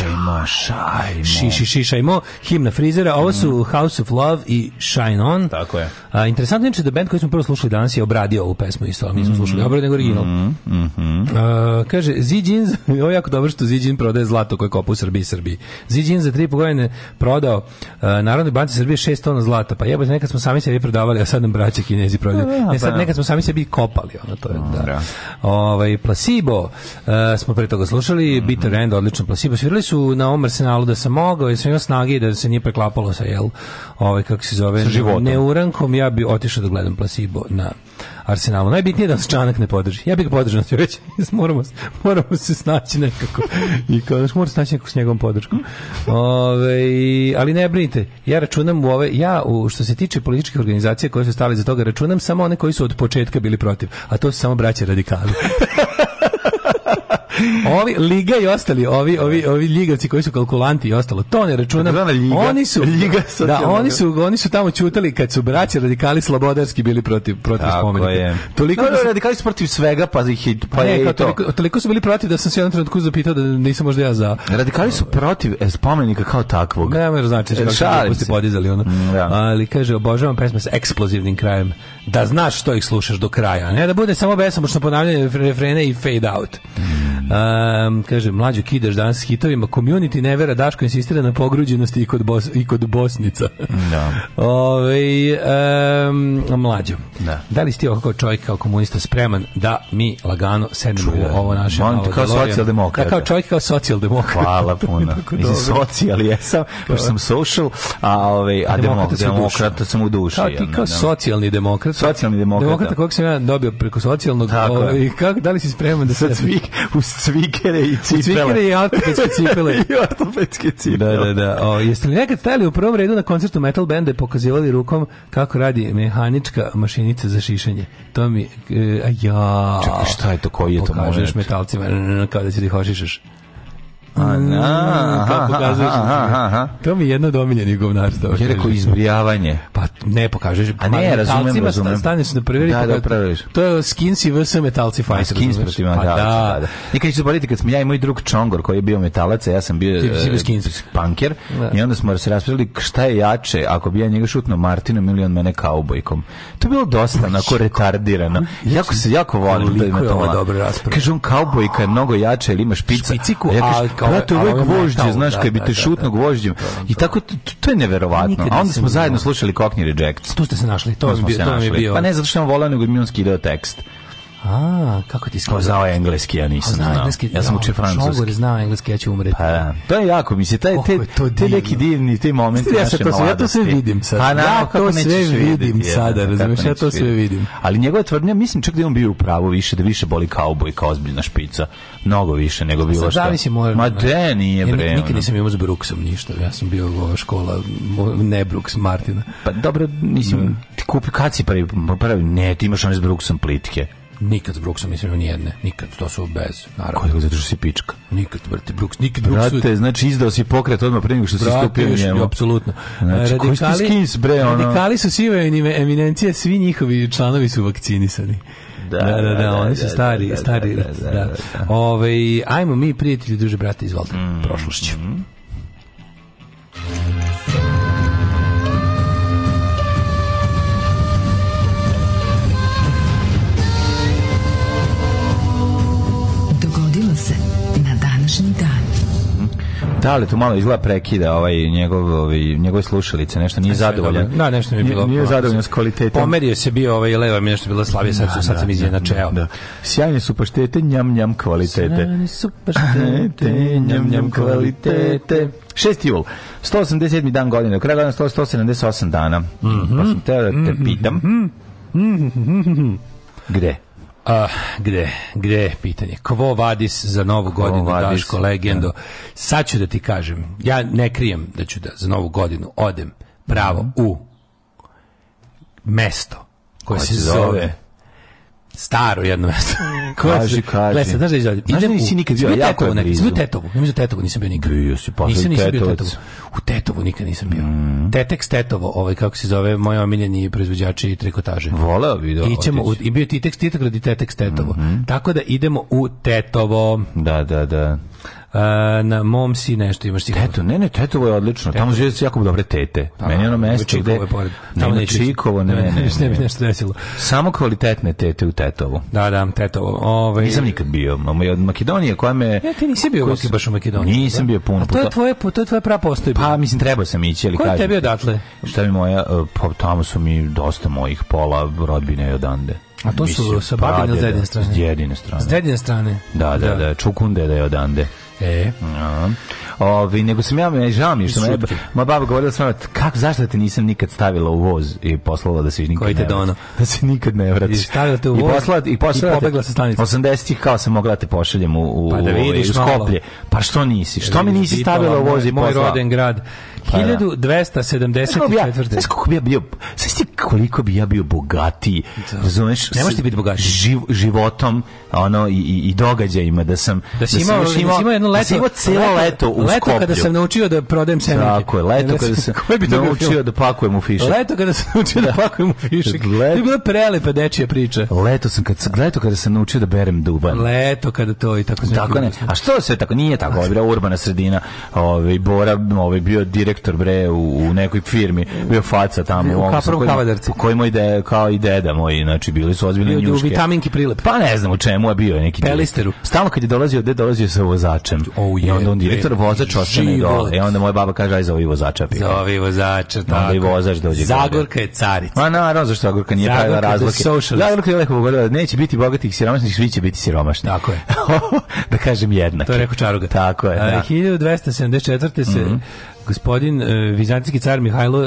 Speaker 3: šišajmo, šajmo. ši, šajmo, himna frizera, ovo su mhm. House of Love i Shine On. Tako je. A, interesantno je znači, da band koji smo prvo slušali danas je obradio ovu pesmu isto, mi smo mhm. slušali obrad nego original. Mm -hmm. -hmm. uh, kaže, Zidjin, ovo je jako dobro što Zidjin prodaje zlato koje kopa u Srbiji i Srbiji. Zidjin za tri godine prodao uh, Narodnoj banci Srbije 6 tona zlata, pa jebote, nekad smo sami sebi prodavali, a sad nam braće kinezi prodaju. Ne, sad pa da. nekad smo sami sebi kopali, ono to je, mm, da. da. Ovaj, Placebo, uh, smo pre toga slušali, mm -hmm. Bitter End, odlično Placebo, svirali su na ovom arsenalu da sam mogao i sve snage da se nije preklapalo sa, jel, ovaj, kako se zove, neurankom, ja bi otišao da gledam Placebo na Arsenalu. Najbitnije da nas Čanak ne podrži. Ja bih ga podržao, znači, već moramo, moramo se snaći nekako. I kao, znaš, moramo se snaći nekako s njegovom podrškom. Ove, ali ne brinite, ja računam u ove, ja u, što se tiče političkih organizacija koje su stali za toga, računam samo one koji su od početka bili protiv, a to su samo braće radikali. ovi Liga i ostali, ovi, ovi, ovi ljigavci koji su kalkulanti i ostalo, to ne računam. Oni su, Liga da, oni su, oni su tamo čutali kad su braća radikali slobodarski bili protiv, protiv spomenika. Je.
Speaker 4: Toliko
Speaker 3: no, da, da su, radikali su protiv svega, pa, ih, pa ne, je to
Speaker 4: toliko, toliko, su bili protiv da sam se jednom trenutku zapitao da nisam možda ja za...
Speaker 3: Radikali su protiv e, spomenika kao takvog.
Speaker 4: Ne, ne znači, e, kako su podizali ono. Mm, da. Ali kaže, obožavam pesme sa eksplozivnim krajem da znaš što ih slušaš do kraja, ne da bude samo besamučno ponavljanje refrene i fade out. Um, kaže, mlađo kidaš danas s hitovima, community nevera, Daško insistira na pogruđenosti i kod, bos, i kod Bosnica. Da. Ove, um, mlađo, da. da li si ti kao čovjek, kao komunista, spreman da mi lagano sednemo u ovo naše Man,
Speaker 3: kao socijaldemokrat. Da,
Speaker 4: kao
Speaker 3: čovjek,
Speaker 4: kao
Speaker 3: socijaldemokrat. Hvala puno.
Speaker 4: Mislim, socijal
Speaker 3: jesam, pošto sam social, a, ove, ovaj, a, a demokrat, demokrat, demokrat sam u duši. Kao
Speaker 4: ti, kao da. socijalni demokrat,
Speaker 3: socijalni demokrata.
Speaker 4: Demokrata kojeg sam ja dobio preko socijalnog. Tako I ovaj, kako, da li si spreman da
Speaker 3: se... Sa cvik, uz cvikere i cipele. Uz cvikere
Speaker 4: i ortopedske cipele. I ortopedske cipele.
Speaker 3: Da, da, da.
Speaker 4: O, jeste li nekad stajali u prvom redu na koncertu metal bende pokazivali rukom kako radi mehanička mašinica za šišanje? To mi... E, a ja...
Speaker 3: Čekaj, šta je to? Koji je
Speaker 4: to moment? Pokažeš metalcima kada se ti hošišaš. Ana, to mm, da, da, pokazuješ. To mi je jedno domiljeni govnarstvo.
Speaker 3: Je rekao izbrijavanje.
Speaker 4: Pa ne
Speaker 3: pokažeš. A ne, pa, razumem, razumem.
Speaker 4: Staneš da provjeri.
Speaker 3: Pa da, da,
Speaker 4: To je skins
Speaker 3: i
Speaker 4: vs metalci fight. Skins protiv pa da, da.
Speaker 3: Nikad da. ću zaboraviti kad smo ja i moj drug Čongor koji je bio metalac, ja sam bio e, skins punker i onda smo se raspravili šta je jače ako bi ja njega šutno Martinom ili on mene kaubojkom. To je bilo dosta onako retardirano. Jako se jako
Speaker 4: volim da ima to.
Speaker 3: Kaže on kaubojka
Speaker 4: je
Speaker 3: mnogo jače, ili imaš špica. Špiciku, a brate, da, ovo gvožđe, znaš, da, kad bi da, te šutno gvožđem. I tako,
Speaker 4: to
Speaker 3: je neverovatno. A onda smo zajedno slušali Cockney Rejects. Tu
Speaker 4: ste se našli, to, smo se našli.
Speaker 3: Pa ne, zato što
Speaker 4: sam
Speaker 3: volao, nego mi on skidao tekst.
Speaker 4: A, kako ti pa
Speaker 3: skoro? znao engleski, ja nisam znao. Engleski, ja sam da, učio francuski.
Speaker 4: Šogor znao engleski, ja ću umreti. Pa da, to je jako,
Speaker 3: mislim, taj, te, to te neki divni, ti momenti
Speaker 4: ja naše to mladosti. Ja to sve vidim sad. Pa, na, ja to sve vidim vidjeti, sada, razumiješ, ja to sve vidim.
Speaker 3: Ali njegova tvrdnja, mislim čak da je on bio u pravu više, da više boli kauboj kao ozbiljna špica. Mnogo više nego bilo što. Zavisi mora. Ma de, nije bre. Ja,
Speaker 4: nikad
Speaker 3: nisam imao
Speaker 4: s Brooksom ništa. Ja sam bio ova škola ne Brooks Martina.
Speaker 3: Pa dobro, mislim, mm. ti kupi kad si pravi, pravi, ne, ti imaš one s Brooksom plitke.
Speaker 4: Nikad s Brooksom nisam imao nijedne. Nikad, to su bez,
Speaker 3: naravno. Kako zato što si pička?
Speaker 4: Nikad, brate, Brooks, nikad
Speaker 3: Brooks. Brate, znači izdao si pokret odmah pre nego što si stupio njemu.
Speaker 4: apsolutno.
Speaker 3: Znači, radikali, koji ste skins,
Speaker 4: bre, ono... Radikali su sive eminencije, svi njihovi članovi su vakcinisani. Da, da, da, da, oni su stari, da, stari, da, da, da. Ove, ajmo mi, prijatelji, duže, brate, izvolite, mm. prošlošću. Mm.
Speaker 3: Da li tu malo izgleda prekida ovaj njegov ovaj njegove slušalice, nešto nije zadovoljan.
Speaker 4: Da, nešto mi je bilo.
Speaker 3: Nije zadovoljan s kvalitetom.
Speaker 4: Pomerio se bio ovaj leva mi nešto bilo slabije, sad da, sad da, sam izjednačeo. Da,
Speaker 3: da. Sjajne su paštete, njam njam kvalitete.
Speaker 4: Sjajne
Speaker 3: su
Speaker 4: paštete, njam njam kvalitete.
Speaker 3: 6. jul, 187. dan godine, u kraju dana 178 dana. Mm -hmm. Pa sam teo da te mhm. pitam. Mm -hmm. Gde?
Speaker 4: A, gde, gde je pitanje? Kvo Vadis za novu godinu, Vadis, Daško, da. legendo. Ja. Sad ću da ti kažem, ja ne krijem da ću da za novu godinu odem pravo mhm. u mesto
Speaker 3: koje, koje se zove
Speaker 4: Staro jedno mesto. Mm,
Speaker 3: kaži,
Speaker 4: kaži. Gleda,
Speaker 3: znaš
Speaker 4: da izgleda. Znaš da nisi nikad bio, jako je
Speaker 3: blizu. Bio
Speaker 4: Tetovu,
Speaker 3: ne mislim
Speaker 4: Tetovu nisam bio nikad. Bio si, pa nisam, nisam bio Tetovu. U Tetovu nikad nisam bio. Mm. Tetek Tetovo, ovaj, kako se zove, moj omiljeni proizvođači i trikotaže.
Speaker 3: Voleo
Speaker 4: bi
Speaker 3: da
Speaker 4: Ićemo, u, I bio Titek Titograd i Tetek Tetovo. Mm -hmm. Tako da idemo u Tetovo.
Speaker 3: Da, da, da.
Speaker 4: E, na mom si nešto imaš ti.
Speaker 3: Eto, ne, ne, Tetovo je odlično. Tamo žive jako dobre tete. Pa, Meni ono da, mesto gde tamo ne Čikovo, ne, ne,
Speaker 4: ne, bi nešto desilo.
Speaker 3: Samo kvalitetne tete u Tetovu.
Speaker 4: Da, da, Tetovo. Ovaj
Speaker 3: Nisam nikad bio, od Makedonije koja me
Speaker 4: Ja e, ti nisi bio baš u Makedoniji.
Speaker 3: Nisam da? bio puno
Speaker 4: puta. To je tvoje, to je tvoje prapostoji.
Speaker 3: Pa mislim trebao sam ići, ali
Speaker 4: kažem. Ko je tebi odatle? Šta mi
Speaker 3: moja, e, pa tamo su mi dosta mojih pola rodbine i odande.
Speaker 4: A to su sa babine s jedine strane? S
Speaker 3: jedine strane.
Speaker 4: S jedine strane?
Speaker 3: Da, da, da, da, Čukunde da je odande.
Speaker 4: E.
Speaker 3: A. Ovi, nego sam ja, ne, žao mi što me, moja baba govorila sam, kako, zašto te nisam nikad stavila u voz i poslala da se nikad Koji te ne dono? Da se nikad ne vrati. I stavila te u voz i, poslala, i, poslala i pobegla sa stanice. 80-ih kao sam mogla da te pošaljem u, u, pa da vidiš u Skoplje. Pa što nisi? Što mi nisi stavila u voz i
Speaker 4: poslala? Moj roden grad. 1274.
Speaker 3: Pa da. Znaš koliko bi ja bio, znaš ti koliko bi ja bio bogatiji,
Speaker 4: da. razumeš? Ne možeš ti biti bogatiji.
Speaker 3: Živ, životom, ono, i, i događajima, da sam...
Speaker 4: Da si imao, da si imao, imao jednu leto. Pa imao celo leto
Speaker 3: u Leto
Speaker 4: Skoplju. kada sam naučio da prodajem semenke. Tako
Speaker 3: je, leto kada sam naučio da pakujem u fišek.
Speaker 4: Leto kada sam naučio da, da. pakujem u fišek. To je bila prelepa dečija priča.
Speaker 3: Leto sam kad leto kada sam naučio da berem duban.
Speaker 4: Leto kada to i tako
Speaker 3: Tako ne. A što se tako nije tako, bila urbana sredina. Ovaj Bora, ovaj bio direktor bre u, u nekoj firmi, bio faca tamo u
Speaker 4: ovom.
Speaker 3: U kojoj moj de, kao i deda moj, znači bili su ozbiljni njuške. U
Speaker 4: vitaminki prilep.
Speaker 3: Pa ne znam u čemu je bio neki.
Speaker 4: Pelisteru.
Speaker 3: Stalno kad je dolazio, gde dolazio sa vozačem direktorom. Oh, I onda on direktor vozač ostane dole. I e, onda moja baba kaže, aj zaovi vozača.
Speaker 4: Zaovi vozača,
Speaker 3: tako. Onda i vozač
Speaker 4: dođe.
Speaker 3: Zagorka je
Speaker 4: carica. Ma
Speaker 3: naravno, zašto Zagorka nije pravila razlike. Zagorka je lepo pogodila, neće biti bogatih siromašnih, svi će biti siromašni.
Speaker 4: Tako je.
Speaker 3: da kažem jednak.
Speaker 4: To je rekao Čaruga.
Speaker 3: Tako je,
Speaker 4: da. 1274. se mhm gospodin e, vizantijski car Mihajlo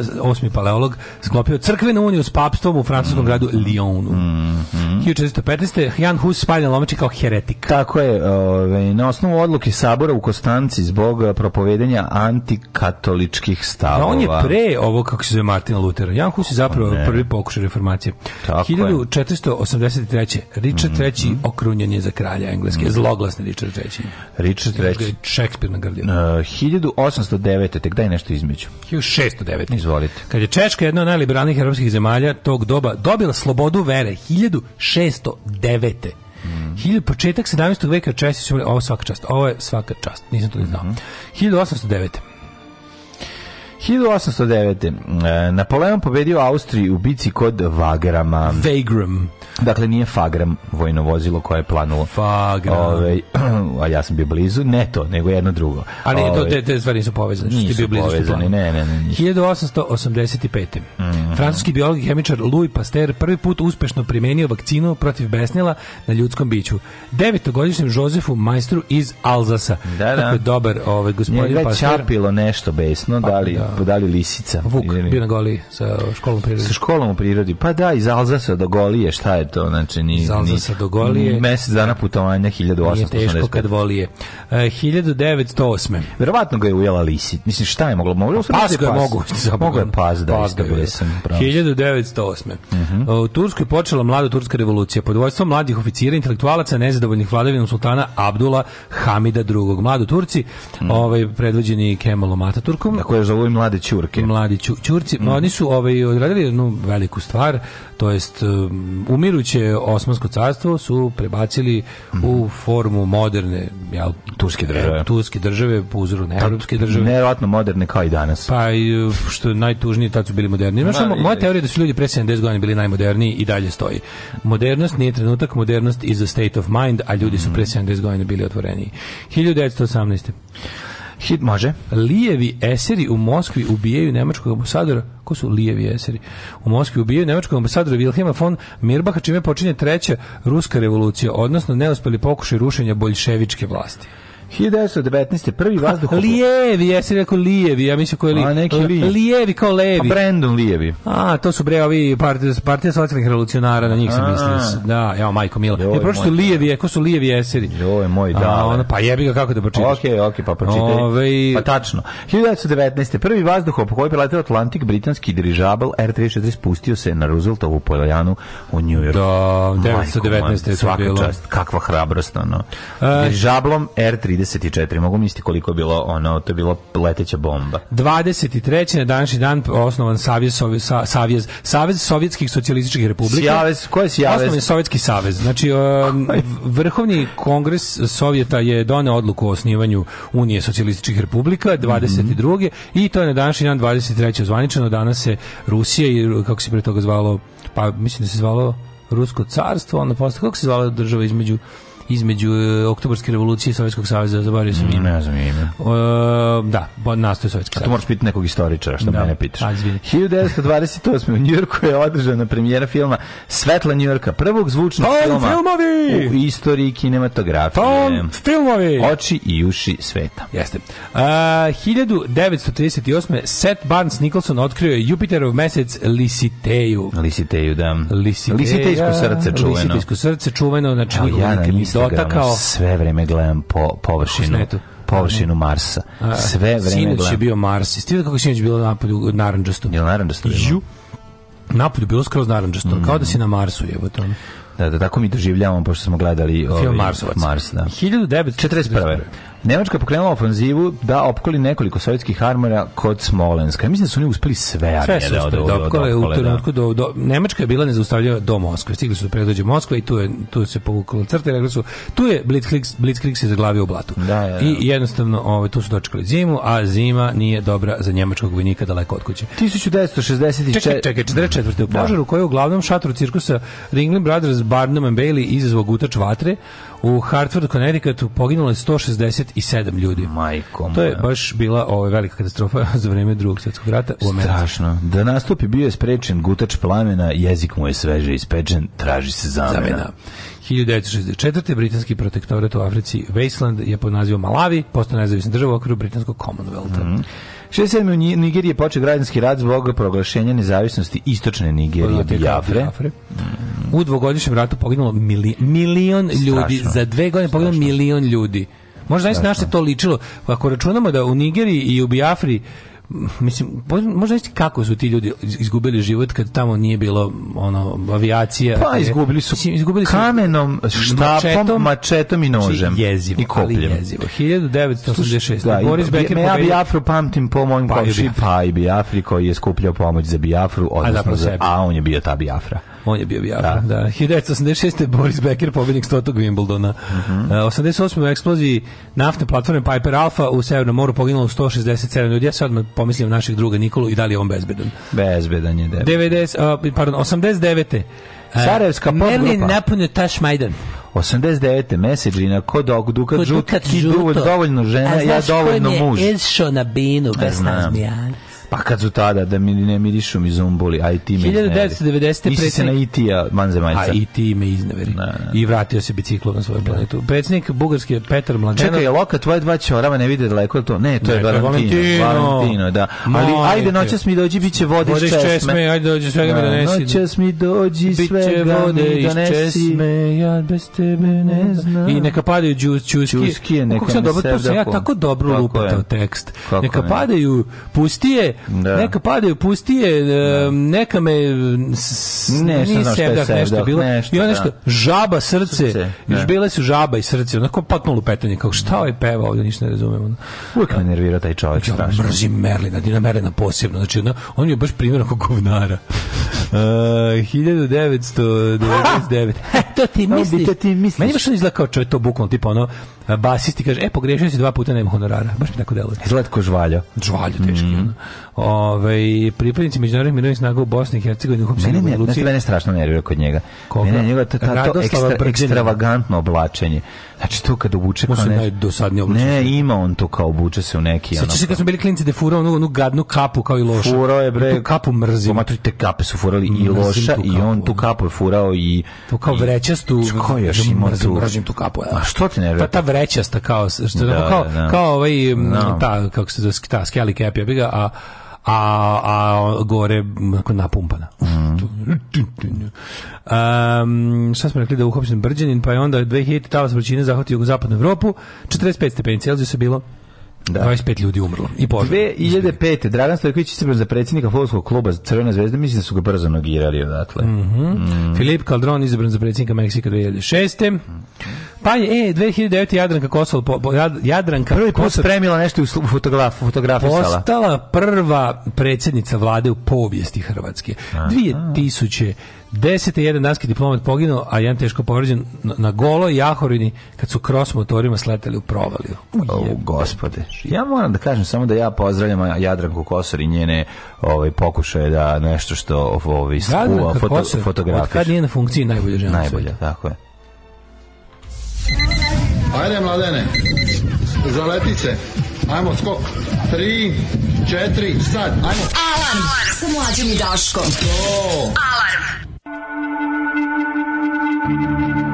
Speaker 4: VIII paleolog sklopio crkvenu uniju s papstvom u francuskom mm. gradu mhm. Lyonu. Mm, mm. 1415. Jan Hus spaljen lomači kao heretik.
Speaker 3: Tako je, ove, na osnovu odluke sabora u Kostanci zbog e, propovedenja antikatoličkih stavova.
Speaker 4: on je pre ovo kako se zove Martina Lutera. Jan Hus je zapravo pa ne. prvi pokušaj reformacije. Tako 1483. Richard III mhm, mhm. okrunjen je za kralja engleske. Zloglasni Richard III.
Speaker 3: Richard III. Shakespeare na gardinu. Uh, 1809 tek daj nešto između.
Speaker 4: 1609.
Speaker 3: Izvolite.
Speaker 4: Kad je Češka jedna od najliberalnijih evropskih zemalja tog doba dobila slobodu vere 1609. Mm. početak 17. veka Česi su ovo svaka čast, ovo je svaka čast, nisam to ni znao. Mm 1809.
Speaker 3: 1809. Napoleon pobedio Austriju u bici kod Vagrama.
Speaker 4: Vagram.
Speaker 3: Dakle, nije Fagram vojno vozilo koje je planulo.
Speaker 4: Fagram. Ove, ovaj,
Speaker 3: a ja sam bio blizu, ne to, nego jedno drugo.
Speaker 4: Ali Ove, to, ovaj, te, te stvari nisu povezane. Što nisu ti bio blizu
Speaker 3: povezane, ne, ne,
Speaker 4: ne. Nisu. 1885. Mm -hmm. Francuski biolog i hemičar Louis Pasteur prvi put uspešno primenio vakcinu protiv besnila na ljudskom biću. Devetogodišnjem Jozefu Majstru iz Alzasa.
Speaker 3: Da, da.
Speaker 4: Tako je dobar ovaj, gospodin Njega Pasteur.
Speaker 3: čapilo nešto besno, pa, da, li, da. da li lisica.
Speaker 4: Vuk, bio na goli sa školom prirodi.
Speaker 3: Sa školom u prirodi, pa da, iz Alzasa do golije, šta je je to, znači
Speaker 4: ni, ni Sadogolije,
Speaker 3: mesec dana putovanja 1885.
Speaker 4: Nije teško kad volije. E, uh, 1908.
Speaker 3: Verovatno ga je ujela lisi. Mislim, šta je moglo? Moglo
Speaker 4: pa, pas
Speaker 3: ga
Speaker 4: je
Speaker 3: mogu. Mogu je
Speaker 4: pas,
Speaker 3: da, pas isto da sam.
Speaker 4: Pravo. 1908. Uh -huh. U Turskoj počela mlada turska revolucija pod vojstvom mladih oficira, intelektualaca, nezadovoljnih vladavinom sultana Abdula Hamida II. Mladu Turci, mm. ovaj, predvođeni Kemalom Ataturkom.
Speaker 3: Tako je zovu i mlade Ćurke.
Speaker 4: Mladi Ćurci. Mm. Oni su ovaj, odradili jednu veliku stvar to jest um, umiruće Osmansko carstvo su prebacili u mhm. formu moderne ja, turske države. E, turske države po uzoru na evropske države.
Speaker 3: Nevjerojatno moderne kao i danas.
Speaker 4: Pa i uh, što je najtužnije tad su bili moderni. Ma, no, moja teorija da su ljudi pre 70 godina bili najmoderniji i dalje stoji. Modernost nije trenutak, modernost is a state of mind, a ljudi su mhm. pre 70 godina bili otvoreniji. 1918. Hit može. Lijevi eseri u Moskvi ubijaju nemačkog ambasadora. Ko su lijevi eseri? U Moskvi ubijaju nemačkog ambasadora Wilhelma von Mirbaha, čime počinje treća ruska revolucija, odnosno neuspeli pokušaj rušenja boljševičke vlasti.
Speaker 3: 1919. prvi vazduh.
Speaker 4: Lijevi, ja sam rekao Lijevi, ja mislim ko je Lijevi. A neki Lijevi. Lijevi kao Levi. A pa
Speaker 3: Brandon Lijevi.
Speaker 4: A, to su bre ovi partija, partija socijalnih revolucionara, na njih se mislio. Da, evo Majko Mila. Joj, e, pročito Lijevi, eko su Lijevi eseri.
Speaker 3: Joj, moj da. Ona,
Speaker 4: pa jebi ga kako da pročitaš.
Speaker 3: Okej, okay, okej, okay, pa pročitaj. Ove... Ovaj- pa tačno. 1919. prvi vazduh po koji preleteo Atlantik, britanski dirižabl R-34 spustio se na Rooseveltovu poljanu u New Yorku. Da, 1919.
Speaker 4: Majko, man,
Speaker 3: svaka čast, kakva hrabrost, ono. E, Dirižablom R-34 34. Mogu misliti koliko je bilo ono, to je bilo leteća bomba.
Speaker 4: 23. na današnji dan osnovan Savjez, Savjez, Savjez, Savjez Sovjetskih socijalističkih republika. Sjavez,
Speaker 3: ko je
Speaker 4: Sjavez? Osnovan je Sovjetski savez. Znači, um, Vrhovni kongres Sovjeta je doneo odluku o osnivanju Unije socijalističkih republika 22. Mm -hmm. I to je na današnji dan 23. zvaničeno. Danas se Rusija i, kako se pre toga zvalo, pa mislim da se zvalo Rusko carstvo, onda posle, kako se zvalo država između između e, oktobarske revolucije i Sovjetskog saveza,
Speaker 3: zaboravio sam mm, ime. Ne znam ime. E,
Speaker 4: da, nastoje Sovjetski
Speaker 3: savez. To moraš pitati nekog istoričara, što da. mene pitaš. Azvini. Pa, 1928. u Njurku je održana premijera filma Svetla Njurka, prvog zvučnog Tom filma
Speaker 4: filmovi!
Speaker 3: u istoriji kinematografije.
Speaker 4: Tom filmovi!
Speaker 3: Oči i uši sveta.
Speaker 4: Jeste. E, A, 1938. Seth Barnes Nicholson otkrio je Jupiterov mesec Lisiteju.
Speaker 3: Lisiteju, da. Lisiteja, Lisitejsko srce čuveno. Lisitejsko srce čuveno, znači ja, ja, dotakao sve vreme gledam po površinu površinu Marsa. Sve vreme Sinoć gledam.
Speaker 4: je bio Mars. Isti vidio kako sinoć bilo napolju narandžasto?
Speaker 3: Je narandžasto? Ju.
Speaker 4: Napolju bilo skroz narandžasto, mm. kao da si na Marsu je to.
Speaker 3: Da, da, tako mi doživljavamo pošto smo gledali film ovaj, Marsovac. Mars, da.
Speaker 4: 1941. Nemačka je pokrenula ofanzivu da opkoli nekoliko sovjetskih armora kod Smolenska. Mislim da su oni uspeli sve armije sve su da uspeli, da u da. trenutku do, do, Nemačka je bila nezaustavljiva do Moskve. Stigli su do da predođe Moskve i tu, je, tu se povukla crta i rekli su tu je Blitzkrieg, Blitzkrieg se zaglavio u blatu. Da, da, da. I jednostavno ovaj, tu su dočekali zimu, a zima nije dobra za njemačkog vojnika daleko od kuće.
Speaker 3: 1964. Čekaj,
Speaker 4: čekaj, 44. u požaru koji je uglavnom šatru cirkusa Ringling Brothers Barnum and Bailey izazvao gutač vatre U Hartford, Connecticutu poginulo je 167 ljudi.
Speaker 3: Majko
Speaker 4: To je baš bila ova velika katastrofa za vreme drugog svjetskog rata
Speaker 3: u Americi. Strašno. Da nastupi bio je sprečen gutač plamena, jezik mu je sveže ispečen, traži se zamena. zamena.
Speaker 4: 1964. britanski protektorat u Africi Wasteland je pod nazivom Malawi, postao nezavisna država u okviru britanskog Commonwealtha. Mm -hmm. 67. u Nigeriji počeo građanski rat zbog proglašenja nezavisnosti istočne Nigerije, Biafre. Mm. U dvogodišnjem ratu poginulo mili, milion Strašno. ljudi. Za dve godine Strašno. poginulo milion ljudi. Možda znači na što to ličilo. Ako računamo da u Nigeriji i u Biafri mislim možda isti kako su ti ljudi izgubili život kad tamo nije bilo ono avijacija
Speaker 3: pa izgubili su mislim, izgubili kamenom štapom mačetom, mačetom i znači, nožem
Speaker 4: jezivo, i kopljem ali jezivo 1986 da,
Speaker 3: Boris Becker ja Biafru pamtim po mojim komšiji pa i Biafri koji je skupljao pomoć za Biafru da, odnosno a, za, a on je bio ta Biafra
Speaker 4: On je bio Biafra, da. da. 1986. Boris Becker, pobjednik 100. Wimbledona. Uh -hmm. Uh, 88. u eksploziji naftne platforme Piper Alpha u Severnom moru poginulo 167 ljudi. Ja sad pomislim naših druga Nikolu i da li je on bezbedan.
Speaker 3: Bezbedan je,
Speaker 4: da. 90, uh, pardon, 89. E, Sarajevska pop grupa. Merlin napunio
Speaker 3: Taš Majdan. 89. meseđina ko dok Dukat Žut, Dukat Žuto. dovoljno žena, ja dovoljno muž.
Speaker 4: A znaš ko je Ezšo na binu, bez nas
Speaker 3: Pa kad su tada, da mi ne mirišu mi zumbuli, a i ti me 1990. Nisi se na IT-a e manzemajca.
Speaker 4: A i e ti me izneveri. Na, na. I vratio se biciklom na svoju da. planetu. Predsjednik Bugarske Petar
Speaker 3: Mladenov. Čekaj, je Loka, tvoje dva čorava ne vide daleko to? Ne, to ne, je Valentino. Valentino, Valentino da. Ali Moj, ajde, noćas mi dođi, bit će vode iz
Speaker 4: česme. česme. Ajde,
Speaker 3: dođi, svega
Speaker 4: mi da, donesi.
Speaker 3: Noćas mi dođi,
Speaker 4: svega mi donesi. Česme, ja bez
Speaker 3: tebe ne znam. I neka padaju džus, čuski. Čuski je neka mi sevdaku. Ja tako dobro lupatao tekst. Neka padaju,
Speaker 4: pusti je, Da. Neka padaju pustije, da. neka me s, nešto, ni sevdak, nešto bilo. Nešto, I ono da. nešto, žaba, srce, srce da. još bile su žaba i srce, onako patnulo petanje kako šta ovaj peva ovdje, ništa ne razumemo.
Speaker 3: Uvijek me nervira taj čovjek.
Speaker 4: Ja mrzim Merlina, Dina Merlina posebno, znači ona, on je baš primjer oko govnara. Uh, 1999.
Speaker 3: Ha, to ti
Speaker 4: misliš? Meni baš on izgleda kao čovjek, to bukvalno, tipa ono, basisti kaže, e, pogrešio si dva puta, nema honorara. Baš mi tako deluje.
Speaker 3: Izgleda ko žvaljo.
Speaker 4: Žvalja, teški. Mm -hmm ovaj pripadnici međunarodnih mirovnih snaga u Bosni i Hercegovini
Speaker 3: uhapšeni u Luci. Znači, mene, mene strašno nervira kod njega. Koga? Mene njega ta, ta, to ekstra, ekstravagantno oblačenje. Znači to kad obuče kao da ne. oblačenje. Ne, ima on to kao obuče se u neki Sećaš
Speaker 4: se kad smo bili klinci da furao onu, onu gadnu kapu kao i loša. Furao
Speaker 3: je bre. Tu
Speaker 4: kapu mrzim.
Speaker 3: Pomatri te kape su furali i loša i on
Speaker 4: tu
Speaker 3: kapu je furao i
Speaker 4: to kao vrećastu. Ko još da
Speaker 3: ima tu? Mrzim tu kapu. A što ti nervira? Ta,
Speaker 4: ta vrećasta kao što da, kao da. kao ovaj ta kako se zove ta skeli cap ja bi ga a a, a gore nakon napumpana. Mm. Um, šta smo rekli da je uhopšen Brđanin, pa je onda 2000 talas vrućine zahvatio zapadnu Evropu, 45 stepeni Celzijusa bilo Da. 25 ljudi umrlo i
Speaker 3: požar. 2005. Dragan Stojković izabran za predsjednika fudbalskog kluba Crvena zvezda, mislim da su ga brzo nogirali odatle. Mm -hmm.
Speaker 4: mm. Filip Calderon izabran za predsjednika Meksika 2006. Mm. Pa je, e, 2009. Jadranka Kosor... Po, po, Jadranka
Speaker 3: Prvi put spremila nešto u fotograf, fotografisala.
Speaker 4: Postala prva predsjednica vlade u povijesti Hrvatske. Aha. 2000 10. je jedan danski diplomat poginuo, a jedan teško povređen na, na i Jahorini kad su kros motorima sletali u provaliju.
Speaker 3: O, gospode. Ja moram da kažem samo da ja pozdravljam Jadranku Kosor i njene ovaj, pokušaje da nešto što ovaj, skuva, foto, Kosor, fotografiš. Od kad
Speaker 4: nije na funkciji
Speaker 3: najbolje žena Najbolje, tako je.
Speaker 5: Ajde, mladene, zaleti se. Ajmo, skok. Tri, četiri, sad, ajmo. Alarm, Alarm. sa mlađom i Daškom. To. Alarm. thank you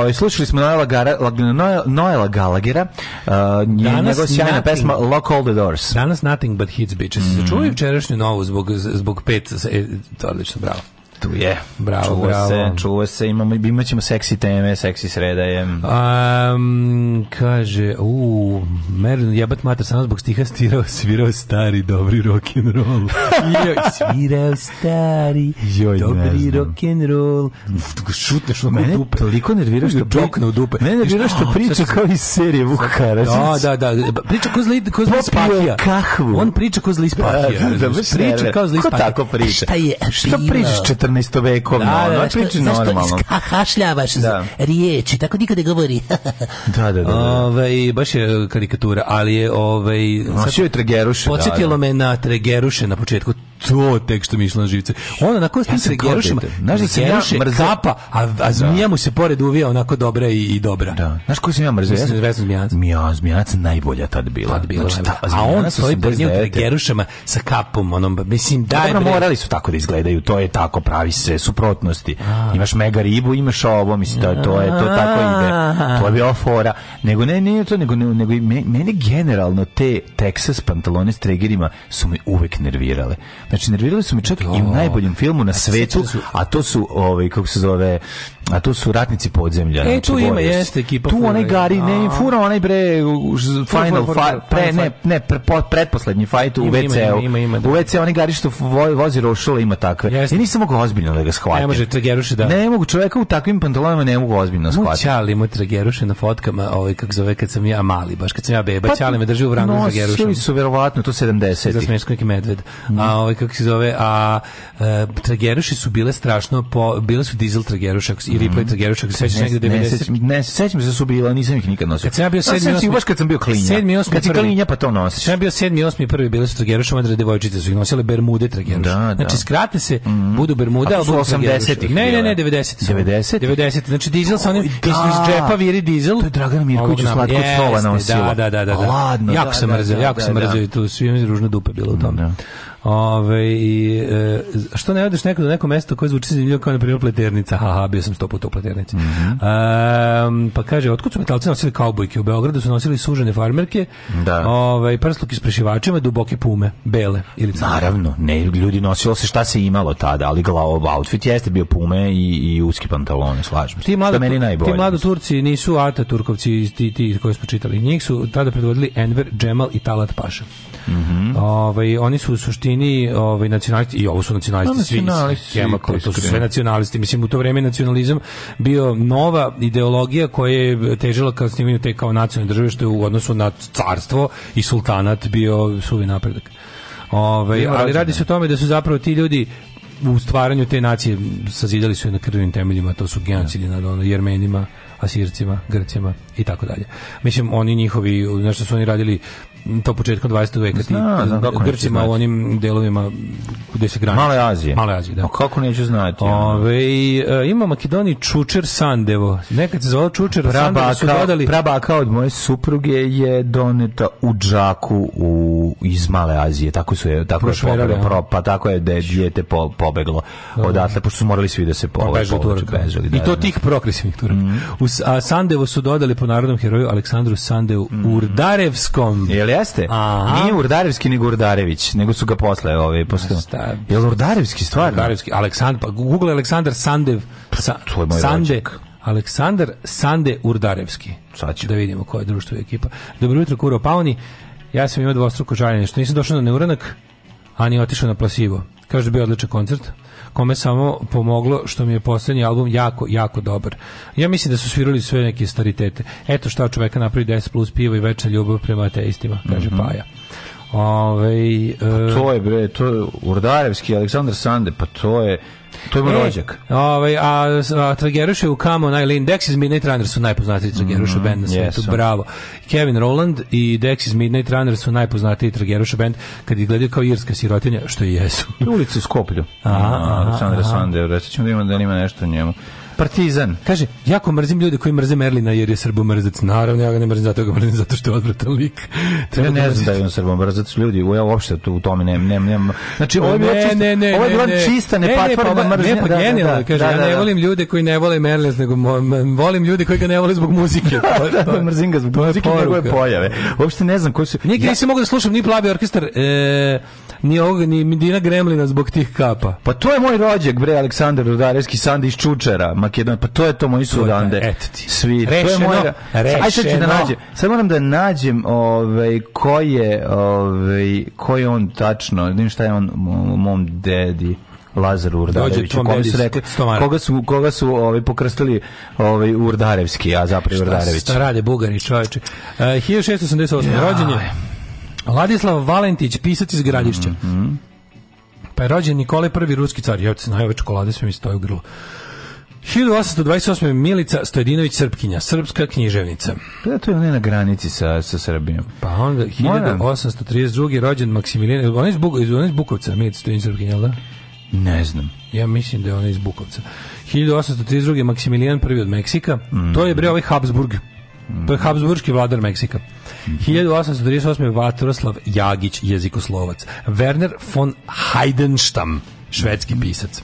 Speaker 4: Ovaj slušali smo Noela Gara, Noela, Noela Gallaghera, uh, njegova sjajna pesma Lock All the Doors.
Speaker 3: Danas nothing but hits bitches. Mm -hmm. Čuo je jučerašnju novu zbog zbog pet, e, odlično, bravo čuje. Bravo, čuva bravo. se, čuva
Speaker 4: se, imamo, imat ćemo seksi teme, seksi sredaje.
Speaker 3: Um, kaže, u, Merlin, jebat mater, samo zbog stiha stirao, svirao stari, dobri rock'n'roll.
Speaker 4: svirao stari, Joj, dobri rock'n'roll.
Speaker 3: Šutneš u mene, dupe.
Speaker 4: toliko nervira što
Speaker 3: priča. u dupe.
Speaker 4: Mene nervira što priča kao iz serije Vuka Karadžić.
Speaker 3: Da, da, da, priča ko zli, ko zli spahija.
Speaker 4: On priča ko zli spahija.
Speaker 3: Da, da, da, priča kao zli spahija. Ko tako priča? Šta je? Šta pričaš 14 18. vekovno, da, da, ono, da, što, priči zašto normalno.
Speaker 4: hašljavaš da. riječi, tako niko ne govori.
Speaker 3: da, da, da. da.
Speaker 4: Ove, ovaj, baš je karikatura, ali je... Ove, ovaj,
Speaker 3: Nosio je Tregeruše. Da,
Speaker 4: podsjetilo da, da. me na Tregeruše na početku to tek što mi na živce. On onako s tim ja tregerušima, znaš da se ja mrzeo, kapa, a, a da. zmija da. mu se pored uvija onako dobra i, i dobra. Da.
Speaker 3: Znaš koji sam ja mrzeo? Ja sam Vesna
Speaker 4: Zmijanac.
Speaker 3: Mija Zmijanac najbolja tad bila. Tad bila
Speaker 4: znači, ta, a on svoji pod njim tregerušama sa kapom, onom, mislim,
Speaker 3: daj Dobro, morali su tako da izgledaju, to je tako, pravi se, suprotnosti. A. Imaš mega ribu, imaš ovo, mislim, to, to je, to tako ide. To je bila fora. Nego, ne, ne, to, nego, nego, mene generalno te Texas pantalone s tregerima su me uvek nervirale Znači nervirali su me čak Dola. i u najboljem filmu na znači, svetu, a to su ovaj kako se zove A tu su ratnici podzemlja. E, znači,
Speaker 4: tu ima, jeste ekipa.
Speaker 3: Tu onaj Gari, ne, fura onaj bre, final, pre, ne, ne, pretposlednji fight u WC-u. Da. U WC onaj Gari što vozi rošula ima takve. Ja nisam mogao ozbiljno da ga shvatim. Ne
Speaker 4: može trageruše da.
Speaker 3: Ne mogu čoveka u takvim pantalonama ne mogu ozbiljno da shvatiti.
Speaker 4: Moćali mu trageruše na fotkama, ovaj kako zove kad sam ja mali, baš kad sam ja beba, pa, ćale me drži u vrangu trageruše. Nosili
Speaker 3: su verovatno to 70. Za smeško
Speaker 4: neki medved. Mhm. A ovaj kako se zove, a e, trageruše su bile strašno, bile su dizel trageruše replay to Geručak, sećaš negde 90. Ne, sećam, ne,
Speaker 3: sećam se da su bila, nisam ih nikad nosio. Kad
Speaker 4: sam ja bio 7. Pa 8. baš kad sam bio klinja. 7. 8. Kad si klinja pa to nosiš. Kad sam bio 7. 8. prvi bile su Trageruša, onda devojčice su ih nosile bermude Trageruša. Da, da. Znači skrate se, mm -hmm. budu bermude,
Speaker 3: a 80-ih.
Speaker 4: Ne, ne, ne, 90.
Speaker 3: 90.
Speaker 4: 90. Znači dizel sa onim da. iz džepa viri dizel.
Speaker 3: To je Dragana Mirković slatko snova da, nosila.
Speaker 4: Da, da, da, da. Ladno. Da, da, jako sam mrzeo, jako sam mrzeo i tu svi mi ružne dupe bilo u tome. Ove, i, e, što ne odeš nekad u neko mesto koje zvuči zanimljivo kao na primjer pleternica? Haha, bio sam sto puta u pleternici. Mm -hmm. um, pa kaže, otkud su metalci nosili kaubojke? U Beogradu su nosili sužene farmerke, da. Ove, ovaj, prsluk s prešivačima, duboke pume, bele.
Speaker 3: Ili crne. Naravno, ne, ljudi nosilo se šta se imalo tada, ali glava outfit jeste bio pume i, i uski pantalone, slažem
Speaker 4: se. Ti mlado, meni najbolje. Ti mlado Turci nisu Ata Turkovci, ti, ti koje smo čitali. Njih su tada predvodili Enver, Džemal i Talat Paša. Mm -hmm. ovaj, oni su u suštini ovaj, nacionalisti, i ovo su nacionalisti, no, pa svi, nacionalisti
Speaker 3: svi,
Speaker 4: to su sve nacionalisti. Mislim, u to vreme nacionalizam bio nova ideologija koja je težila kao snimanju te kao nacionalne države, što je u odnosu na carstvo i sultanat bio suvi napredak. Ove, ovaj, ali radi se o tome da su zapravo ti ljudi u stvaranju te nacije sazidali su je na krvnim temeljima, to su genocidi nad ono, jermenima, asircima, grcima i tako dalje. Mislim, oni njihovi, nešto su oni radili to početkom 20. veka ti Grcima u onim delovima gde se
Speaker 3: graniči. Male Azije. Male Azije,
Speaker 4: da. O
Speaker 3: pa kako neću znati.
Speaker 4: Ove, e, ima Makedoniji Čučer Sandevo. Nekad se zvala Čučer pra Sandevo
Speaker 3: su dodali... Prabaka od moje supruge je doneta u džaku u, iz Male Azije. Tako su je, tako Prošverali, je pobeglo, pro, pa tako je da je dijete po, pobeglo odatle, pošto su morali svi da se
Speaker 4: povežu. Pa
Speaker 3: da,
Speaker 4: I to da, da. tih progresivnih turaka. Mm. U, a Sandevo su dodali po narodnom heroju Aleksandru Sandevu mm. Urdarevskom.
Speaker 3: Jel jeste? Aha. Nije Urdarevski, nego Urdarević, nego su ga posle ove, posle. Je li Urdarevski stvarno?
Speaker 4: Urdarevski, Aleksandar, pa Google Aleksandar Sandev, pa sa, to je moj Sande, Aleksandar Sande Urdarevski. Sad ću. Da vidimo koja je društvo i ekipa. Dobro jutro, Kuro Pauni. Ja sam imao dvostruko žaljenje, što nisam došao na neuranak, a ni otišao na plasivo. Kaže da bi odličan koncert kome samo pomoglo što mi je poslednji album jako, jako dobar. Ja mislim da su svirali sve neke staritete. Eto šta čoveka napravi 10 plus pivo i večna ljubav prema ateistima, kaže mm -hmm. Paja.
Speaker 3: Ove, ovaj, e... pa to e, je bre, to je Urdarevski, Aleksandar Sande, pa to je To je moj e, rođak.
Speaker 4: Ovaj, a, a Trageruše u Kamo, Najlin, Dex iz Midnight Runner su najpoznatiji Trageruše mm, band na svetu, yes. bravo. Kevin Roland i Dex iz Midnight Runner su najpoznatiji Trageruše band, kad ih gledaju kao irska sirotinja, što i jesu.
Speaker 3: Ulicu Skoplju. a, Aleksandra Sande, reći ćemo da ima, da ima nešto o njemu.
Speaker 4: Partizan. Kaže, jako mrzim ljude koji mrze Merlina jer je srbomrzac. Naravno, ja ga ne mrzim zato ga mrzim zato što je odvratan lik.
Speaker 3: Treba ja ne znam da je on srbomrzac, ljudi, ja uopšte tu u tome ne, ne, ne. Znači, ovo je bila čista, ne, ne, ovo je bila čista, ne, ne,
Speaker 4: pa, mržnja. Da, da, da. Ne, pa genijalno, kaže, ja ne volim ljude koji ne vole Merlina, nego volim ljude koji ga ne vole zbog muzike.
Speaker 3: Da, mrzim ga zbog muzike, nego je pojave. Uopšte ne znam koji
Speaker 4: su... Nikad nisam mogu da slušam ni plavi orkestar, e, ni ovog, ni Dina Gremlina zbog tih kapa.
Speaker 3: Pa to je moj rođak, bre, Aleksandar Rudarevski, Sandi iz Čučera, Makedon, pa to je to moj sudande. Eto
Speaker 4: ti. Svi.
Speaker 3: Rešeno, to je
Speaker 4: moj,
Speaker 3: rešeno. Aj sad ću da
Speaker 4: nađem,
Speaker 3: sad moram da nađem ovaj, ko je, ovaj, ko je on tačno, ne znam šta je on mom dedi. Lazar Urdarević, koga su, rekli, koga su, koga su ovaj, pokrstili ovaj, Urdarevski, a zapravo Urdarević. Šta, šta
Speaker 4: rade Bugari, čoveče. Uh, 1688. Ja. rođenje. Ladislav Valentić, pisac iz Gradišća. Mm -hmm. Pa je rođen Nikole I, ruski car. Ja se najove čokolade sve mi stoje u grlu. 1828. Milica Stojedinović Srpkinja, srpska književnica.
Speaker 3: Pa da, to je ona na granici sa, sa Srbijom.
Speaker 4: Pa onda 1832. rođen Maksimilijan, ona je iz, Buk, ona iz Bukovca, Milica Stojedinović Srpkinja, da?
Speaker 3: Ne znam.
Speaker 4: Ja mislim da je ona iz Bukovca. 1832. Maksimilijan prvi od Meksika. Mm. To je bre ovaj Habsburg. Mm. To je Habsburški vladar Meksika. Mm -hmm. 1838. Vatroslav Jagić, jezikoslovac. Werner von Heidenstam, švedski pisac.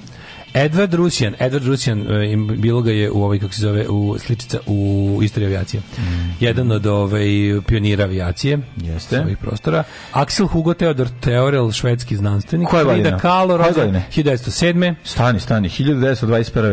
Speaker 4: Edward Rusjan, Edward Rusjan, Rusijan e, bilo ga je u ovoj, kako se zove u sličica u istoriji avijacije. Mm. Jedan od ovaj pionira avijacije.
Speaker 3: Jeste.
Speaker 4: Svojih prostora. Axel Hugo Theodor Teorel, švedski znanstvenik.
Speaker 3: Koja godina? Kahlo,
Speaker 4: Koja godina? 1907.
Speaker 3: Stani, stani, 1921.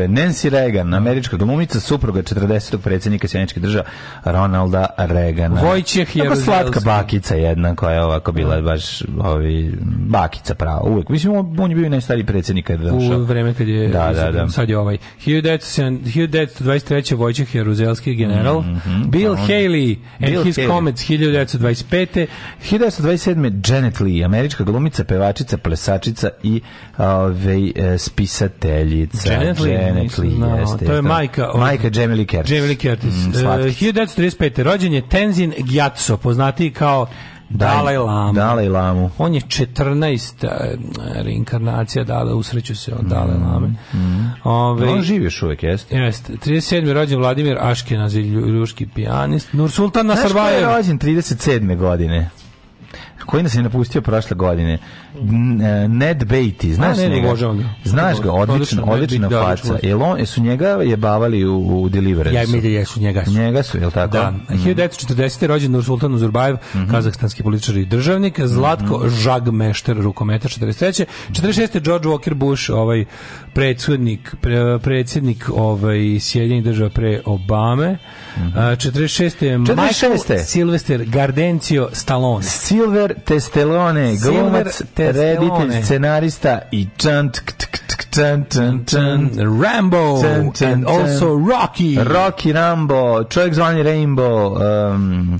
Speaker 3: Nancy Reagan, američka domumica, supruga 40. predsednika Sjeničke država Ronalda Reagana.
Speaker 4: Vojćeh
Speaker 3: je
Speaker 4: slatka
Speaker 3: bakica jedna koja je ovako bila baš ovi, bakica prava uvek. Mislim, on je bio najstariji predsednik kada je
Speaker 4: došao. U vreme kad je da, da, da. sad je ovaj 1923. Vojčeh Jeruzelski general mm -hmm. Bill pa Haley and Bill his Haley. Comets 1925.
Speaker 3: 1927. Janet Lee, američka glumica, pevačica, plesačica i ove, ovaj, spisateljica. Janet Lee, Janet
Speaker 4: Lee no, da, jeste, to je
Speaker 3: majka, od, majka Jamie Lee
Speaker 4: Curtis. Jamie Lee Curtis. Mm, e, uh, 1935. rođen je Tenzin Gyatso, poznatiji kao
Speaker 3: Dalaj Lama. Dalaj Lamu.
Speaker 4: On je 14 eh, reinkarnacija dala, da, usreću se od Dalaj mm, Lame.
Speaker 3: Mm -hmm. Ove, ovaj- da, on živi još uvek, jeste?
Speaker 4: Jeste. 37. rođen Vladimir Aškenaz, ljuški pijanist. Nur Sultan Nasarbajev.
Speaker 3: Znaš je rođen 37. godine? koji nas je napustio prošle godine. E, Ned Beatty, znaš A, ne,
Speaker 4: njega?
Speaker 3: Da. Znaš ga, odlično, odlična da, faca. Jel on, su njega je bavali u, u Deliverance?
Speaker 4: Ja mi da jesu, njega
Speaker 3: su. Njega su, jel tako? Da. Mm.
Speaker 4: 1940. rođen Nursultan Uzurbajev, mm -hmm. kazahstanski političar i državnik, mhm. Zlatko mm -hmm. Žagmešter, rukometa 43. 46. George Walker Bush, ovaj predsjednik, pre, predsjednik ovaj, Sjedinjenih država pre Obame. Mm -hmm. 46. 46. Michael Silvester Gardencio Stallone.
Speaker 3: Silver Silver Testelone, glumac, reditelj, scenarista i
Speaker 4: čant Dun, dun, dun. Rambo and also Rocky
Speaker 3: Rocky Rambo čovjek zvani Rainbow um,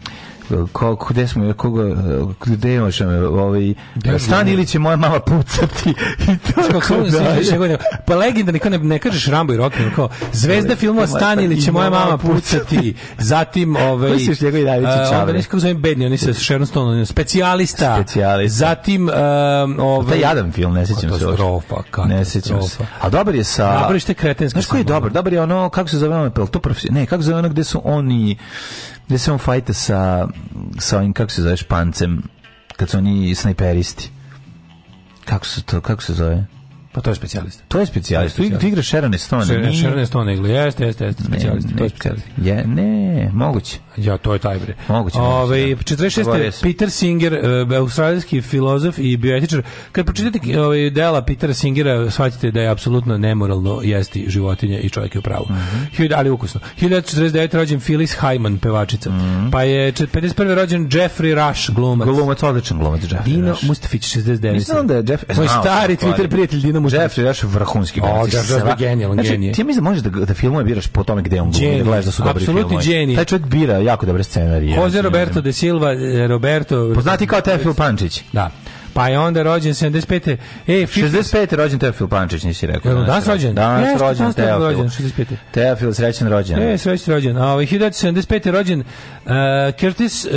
Speaker 3: ko, gde smo, koga, gde imaš, ovaj, stan ili će moja mama pucati
Speaker 4: i tako da. Pa legenda, niko ne, ne kažeš Rambo i Rocky, kao, zvezda ovaj, filma stan ili će moja mama pucati, zatim, ovaj,
Speaker 3: koji se njegovi najveći
Speaker 4: čavre? Eh, Onda kako zovem bedni, oni se Sharon Stone, specijalista, specijalista, zatim,
Speaker 3: um, ovaj, taj jadan film, ne sećam se. Katastrofa, katastrofa. Ne sećam se. A dobar je sa...
Speaker 4: Dobar je što je kretenska. Znaš koji
Speaker 3: je dobar? Dobar je ono, kako se zove ono, to profi... ne, kako se zove ono gde su oni gde se on fajta sa, sa ovim, kako se zove, špancem, kad su oni snajperisti. Kako se to, kako se zove?
Speaker 4: Pa to je specijalista.
Speaker 3: To je specijalista. Tu, tu igra Sharon Stone.
Speaker 4: Sharon Stone igra. Jeste, jeste, jeste. Specijalista. Ne,
Speaker 3: ne, je, ne, moguće.
Speaker 4: Ja, to je taj bre. Moguće. Ove, ovaj, da. 46. Peter Singer, uh, australijski filozof i bioetičar. Kad pročitate ove, ovaj, dela Peter Singera, shvatite da je apsolutno nemoralno jesti životinje i čovjek je u pravu. Mm -hmm. Ali ukusno. 1949. rođen Phyllis Hyman, pevačica. Mm -hmm. Pa je 51. rođen Jeffrey Rush, glumac.
Speaker 3: Glumac, odličan glumac.
Speaker 4: Jeffrey Dino Rush. Mustafić, 69. Mislim da je
Speaker 3: Jeff...
Speaker 4: Moj no, stari Twitter stvari. prijatelj Dino Mustafić.
Speaker 3: Jeffrey Rush, vrhunski glumac. Oh, Jeffrey Rush, genijalan, da- znači, genije. Znači, ti mislim da možeš da, da filmove biraš po tome gde on glumi, da gledaš da su dobri filmovi. Apsolutni genije. Taj čovjek bira jako dobre scenarije.
Speaker 4: Jose znači, eh, Roberto de Silva, Roberto...
Speaker 3: Poznati kao Tefil Pančić.
Speaker 4: Da. Pa je onda rođen 75. E, 65.
Speaker 3: rođen Teofil Pančić, nisi rekao.
Speaker 4: Jel, danas rođen? Danas Jeste, rođen danas Teofil. Rođen, 65.
Speaker 3: Teofil, srećen rođen.
Speaker 4: E, srećen rođen. A ovaj 1975. rođen uh, Curtis, uh,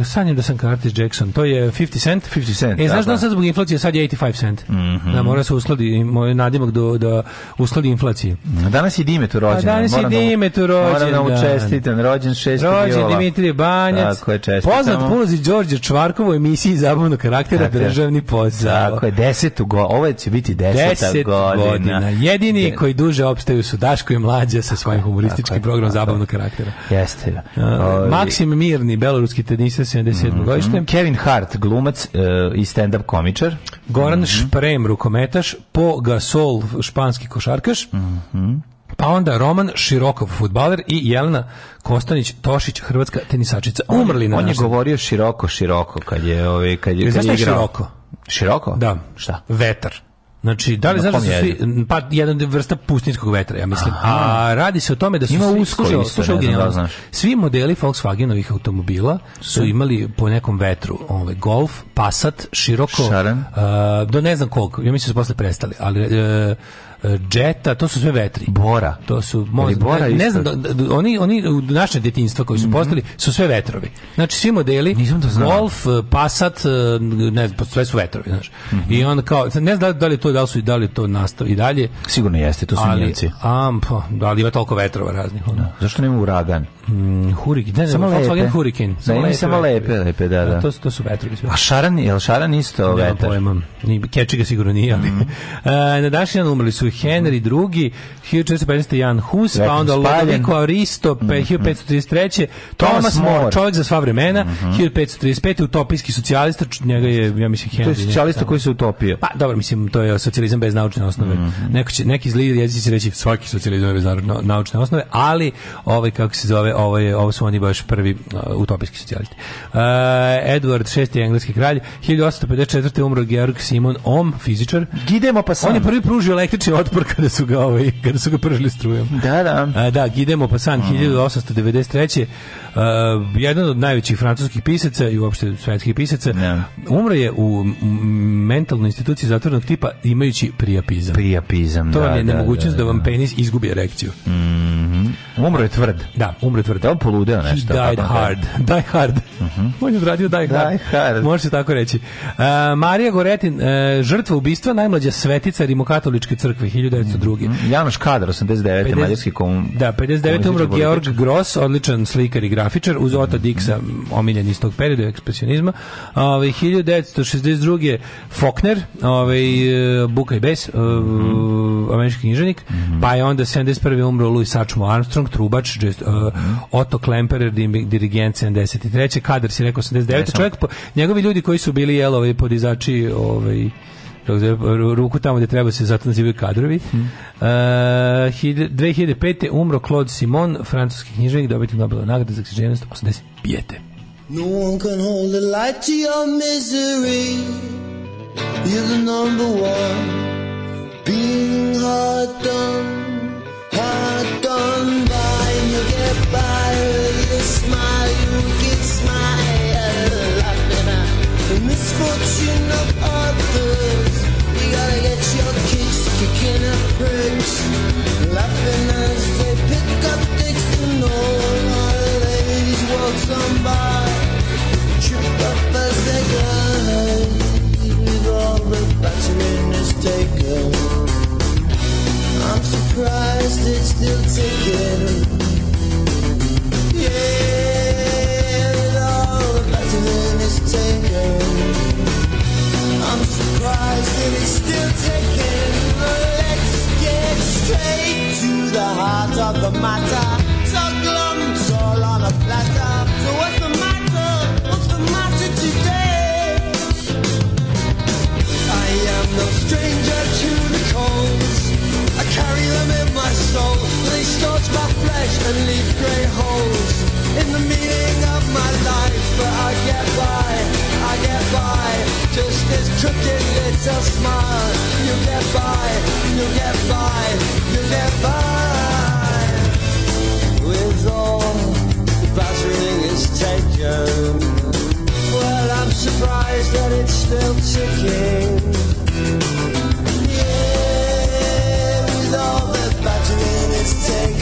Speaker 4: e, sanjem da sam Curtis Jackson, to je 50 cent.
Speaker 3: 50 cent,
Speaker 4: E, da, znaš da, da sad zbog inflacije sad je 85 cent. Mm -hmm. Da, mora se uskladi, moj nadimak do, da uskladi inflaciju.
Speaker 3: Danas je Dimetu rođen.
Speaker 4: A danas je Dimetu
Speaker 3: rođen.
Speaker 4: Moram
Speaker 3: da mu
Speaker 4: da da. čestitam, rođen 6. Rođen Dimitrije Banjac. Tako je, čestitam. Poznat puno za Đorđe Čvarkovo emisiji Zabavno karaktera tako, državni posao. Tako
Speaker 3: je, desetu godina, ovo će biti deseta Deset godina. godina.
Speaker 4: Jedini De... koji duže opstaju su Daško i Mlađa sa svojim humorističkim tako, zabavnog karaktera.
Speaker 3: Jeste. Ja. Da. Uh,
Speaker 4: Maksim Mirni, beloruski tenista 77. Mm -hmm. godište.
Speaker 3: Kevin Hart, glumac uh, i stand-up komičar.
Speaker 4: Goran mm -hmm. Šprem, rukometaš. Po Gasol, španski košarkaš. Mm -hmm. Pa onda Roman Širokov, futbaler i Jelena Kostanić Tošić, hrvatska tenisačica.
Speaker 3: Umrli na On je govorio široko, široko kad je ovaj kad je, kad je igrao.
Speaker 4: Široko.
Speaker 3: Široko?
Speaker 4: Da.
Speaker 3: Šta?
Speaker 4: Vetar. Znači, da li znaš da su svi, pa jedan vrsta pustinskog vetra, ja mislim. Aha. A radi se o tome da su Ima svi, usko, slušao, slušao da svi modeli Volkswagenovih automobila su imali po nekom vetru, ovaj, Golf, Passat, Široko, uh, do ne znam kog, ja mislim da su posle prestali, ali... Uh, Jeta, to su sve vetri.
Speaker 3: Bora.
Speaker 4: To su možda, Bora ne, ne znam, da-, da, da, oni oni u naše detinjstvo koji su mhm. postali su sve vetrovi. Znači svi modeli Nisam Golf, e, Passat, e, ne znam, sve su vetrovi, Znači. Mm -hmm. I on kao ne znam da li da to da li su i da li to nastavi i dalje.
Speaker 3: Sigurno jeste, to su ali, Njemci.
Speaker 4: Am, pa, da li ima toliko vetrova raznih onda. Da.
Speaker 3: Zašto nema uragan?
Speaker 4: Mm, hurik, ne, samo ne, Volkswagen Hurricane.
Speaker 3: Samo da, ne, lepe, samo lepe, lepe, da, pa, da.
Speaker 4: To, to su vetrovi.
Speaker 3: A Šaran, je Šaran isto vetar?
Speaker 4: Ne, pojmam. Keči ga sigurno nije, ali. Mm. Uh, na Dašinjan umrli su Henry II, 1415. Jan Hus, Rekom pa onda Lodovico Aristo, 1533. Mhm. Thomas More, čovjek za sva vremena, 1535. Mhm. Utopijski socijalista, njega je, ja mislim,
Speaker 3: Henry. To je socijalista koji se utopio.
Speaker 4: Pa, dobro, mislim, to je socijalizam bez naučne osnove. Mm Neko će, neki zli jezici će reći svaki socijalizam bez naučne osnove, ali ovaj, kako se zove, ovo, je, ovo su oni baš prvi uh, utopijski socijalisti. Uh, Edward VI, engleski kralj, 1854. umro Georg Simon Ohm, fizičar.
Speaker 3: Gidemo pa sam.
Speaker 4: On je prvi pružio električni otpor kada su ga, ovaj, kada su ga pržili strujom.
Speaker 3: Da, da. A,
Speaker 4: da,
Speaker 3: idemo pa
Speaker 4: san 1893. Mhm. Uh, jedan od najvećih francuskih pisaca i uopšte svetskih pisaca ne. Da. umro je u mentalnoj instituciji zatvornog tipa imajući priapizam.
Speaker 3: Priapizam,
Speaker 4: to da. To je da, nemogućnost da, da, da, da, vam penis izgubi erekciju. Mm
Speaker 3: -hmm. Umro je tvrd.
Speaker 4: Da, umro je tvrd. Da
Speaker 3: on poludeo nešto.
Speaker 4: He died da. hard. Da. Die hard. Mhm. Uh -huh. On je odradio die, die hard. hard. Može se tako reći. Uh, Marija Goretin, uh, žrtva ubistva, najmlađa svetica Rimokatoličke crkve, 1902. Mm
Speaker 3: -hmm. Janoš Kadar, 89. 50, mađarski kom...
Speaker 4: Da, 59. umro Georg Gross, odličan slikar i grafičar, uz Ota mhm, Dixa, mhm. omiljen iz tog perioda, ekspresionizma. Ove, ovaj, 1962. Faulkner, ove, ovaj, Buka i Bes, ove, američki knjiženik, mm -hmm. pa je onda 71. umro Louis Sačmo Armstrong, trubač, just, uh, mm -hmm. Otto Klemperer, dirigent 73. Kadar si rekao 89. Čovjek, po, njegovi ljudi koji su bili jelovi ovaj, podizači ovaj, ruku tamo gdje treba da se zato nazivaju kadrovi. Hmm. Uh, 2005. umro Claude Simon, francuski književnik, dobiti Nobelove nagradu za književnost 85. No one can hold the light to your misery You're the number one Being hard done hard done by, you get by smile, you laughing at the of others. You gotta get your kicks kicking at pricks, laughing as they pick up dicks, all ladies walk on by, up as they All the surprised it's still ticking. Yeah, all the platinum is taken. I'm surprised that it's still ticking. But let's get straight to the heart of the matter. I carry them in my soul. They scorch my flesh and leave grey holes in the meaning of my life. But I get by, I get by. Just this crooked little smile. You get by, you get by, you get by. With all the battering is taken. Well, I'm surprised that it's still ticking.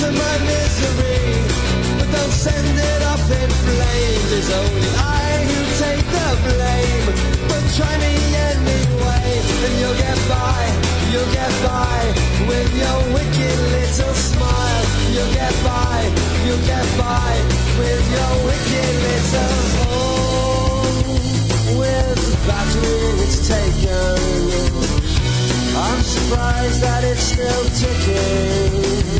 Speaker 3: to my misery. But don't send it off in flames. It's only I who take the blame. But try me anyway, and you'll get by. You'll get by with your wicked little smile. You'll get by. You'll get by with your wicked little home. With battering, it's taken. I'm surprised that it's still ticking.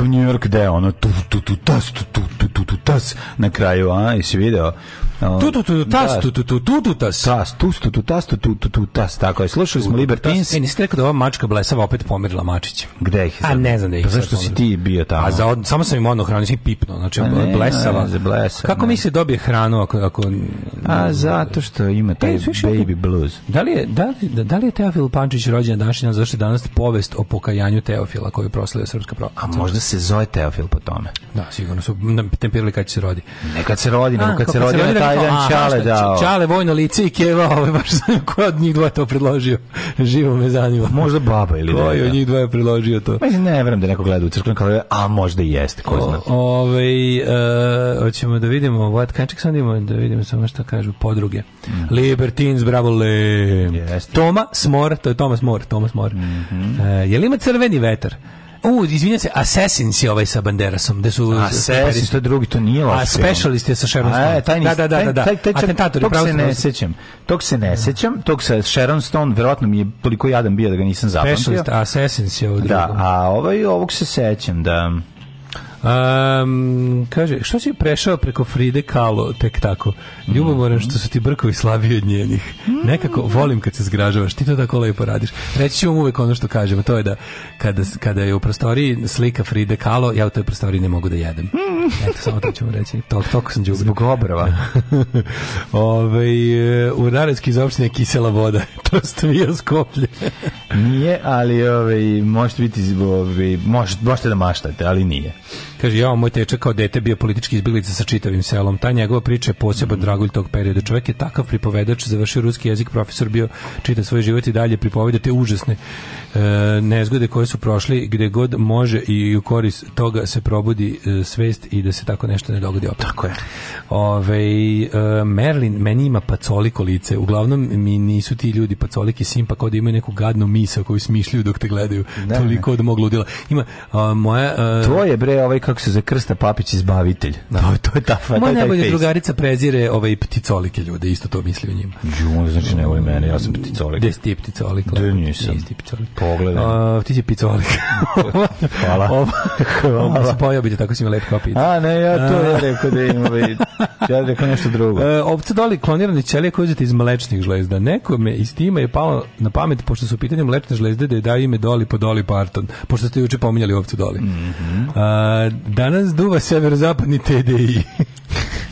Speaker 3: kakav New York, gde ono tu tu tu tas, tu tu tu tu tas, na kraju, a, i se video
Speaker 4: Tu tu tu tas tu tu tu tu tu
Speaker 3: tas. Tas tu tu tu tas tu tu tu tu tas. Tako je. Slušali smo
Speaker 4: Libertins. E, niste rekao da ova mačka blesava opet pomirila mačiće.
Speaker 3: Gde ih?
Speaker 4: A ne znam da ih.
Speaker 3: Zašto si ti bio tamo? A
Speaker 4: za samo sam im ono hranio i pipno, znači blesava. Kako mi se dobije hranu ako ako
Speaker 3: A zato što ima taj baby blues.
Speaker 4: Da li je da li, da li je Teofil Pančić rođen današnji zašto danas povest o pokajanju Teofila koju proslavlja srpska prava.
Speaker 3: A možda se zove Teofil po tome.
Speaker 4: Da, sigurno su tempirali kad će se rodi. Ne kad
Speaker 3: se rodi, nego kad se rodi, Tajdan Čale
Speaker 4: dao. Čale vojno lice i Keva, ovaj baš znam ko od njih dvoje to predložio. Živo me zanima.
Speaker 3: Možda baba ili
Speaker 4: da. Koji od njih dvoje predložio to?
Speaker 3: Ma ne verujem da neko gleda u crkvenu kaloriju, a možda i jeste, ko zna.
Speaker 4: Ovaj uh, hoćemo da vidimo what kanček sad imamo da vidimo samo šta kažu podruge. Mm. Libertins, bravo le. Yes. Toma Smor, to je Tomas Mor, Tomas Mor. Mm -hmm. E, uh, je li ima crveni vetar? U, izvinjam se, Assassins je ovaj sa Banderasom, gde su...
Speaker 3: Assassins, to drugi, to nije
Speaker 4: loše. A Specialist je sa Sharon Stone. A, e, taj, da, da, da, da. Taj, da, da. taj, taj, Atentator,
Speaker 3: tog se ne sećam. Tog se ne da. sećam, tog sa Sharon Stone, verovatno mi je toliko jadan bio da ga nisam zapamtio.
Speaker 4: Specialist, Assassins
Speaker 3: je
Speaker 4: ovo drugo.
Speaker 3: Da, a ovaj, ovog se sećam, da...
Speaker 4: Um, kaže, što si prešao preko Fride Kalo tek tako? Ljubomoran mm što su ti brkovi slabiji od njenih. Mm Nekako volim kad se zgražavaš, ti to tako lepo radiš. Reći ću vam uvek ono što kažem, to je da kada, kada je u prostoriji slika Fride Kalo, ja u toj prostoriji ne mogu da jedem. Mm Eto, samo to ću reći. Tol, toliko sam džubri.
Speaker 3: Zbog
Speaker 4: obrava. Ove, ovaj, u Naredski iz kisela voda. to ste vi skoplje.
Speaker 3: nije, ali ove, ovaj, možete biti, ove, ovaj, možete, možete da maštate, ali nije.
Speaker 4: Kaže, ja, moj tečak kao dete bio politički izbjeglica sa čitavim selom. Ta njegova priča je poseban mm. dragulj tog perioda. Čovjek je takav pripovedač, završio ruski jezik, profesor bio, čita svoj život i dalje pripoveda te užasne e, nezgode koje su prošli, gde god može i u koris toga se probudi e, svest i da se tako nešto ne dogodi opet. Tako je. Ove, e, Merlin, meni ima pacoliko lice. Uglavnom mi nisu ti ljudi pacoliki simpa kao da imaju neku gadnu misa koju smišljuju dok te gledaju. Ne, Toliko ne. da mogu ludila. Ima a, moja...
Speaker 3: A, e, to je bre ovaj kako se zakrsta Papić izbavitelj.
Speaker 4: Da. To, to je ta fata. Moja najbolja drugarica prezire ovaj pticolike ljude, isto to misli o njima.
Speaker 3: Ju, znači ne voli mene, ja sam pticolik.
Speaker 4: Gde si ti pticolik? Da,
Speaker 3: nisam. Nisi ti pticolik.
Speaker 4: Pogledaj. A, ti si pticolik. Hvala. Ovo, Hvala. Ovo, pojao bi te da tako si mi lep kao pizza.
Speaker 3: A ne, ja to ja rekao da imam, ovaj, ja rekao nešto drugo.
Speaker 4: E, ovce doli klonirani ćelije koje uzete iz mlečnih žlezda. Nekome iz tima je palo na pamet, pošto su u pitanju mlečne žlezde, da je daju ime doli po doli Parton, pošto ste juče pominjali ovcu doli. Mm -hmm. A, Danas duva severozapadni TDI.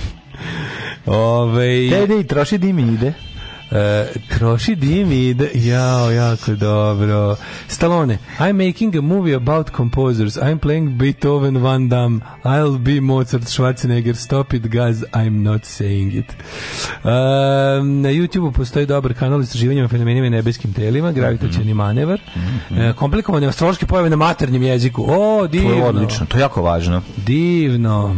Speaker 4: Ove...
Speaker 3: TDI troši dim i ide.
Speaker 4: E, troši dim i da, jao, jako dobro. Stallone, I'm making a movie about composers. I'm playing Beethoven, Van Damme. I'll be Mozart, Schwarzenegger. Stop it, guys. I'm not saying it. Um, na YouTube-u postoji dobar kanal istraživanja o fenomenima i nebeskim telima, gravitacijani mhm. manevar. Mm -hmm. komplikovane astrološke pojave na maternjem jeziku. O, divno.
Speaker 3: To je odlično, to je jako važno.
Speaker 4: Divno.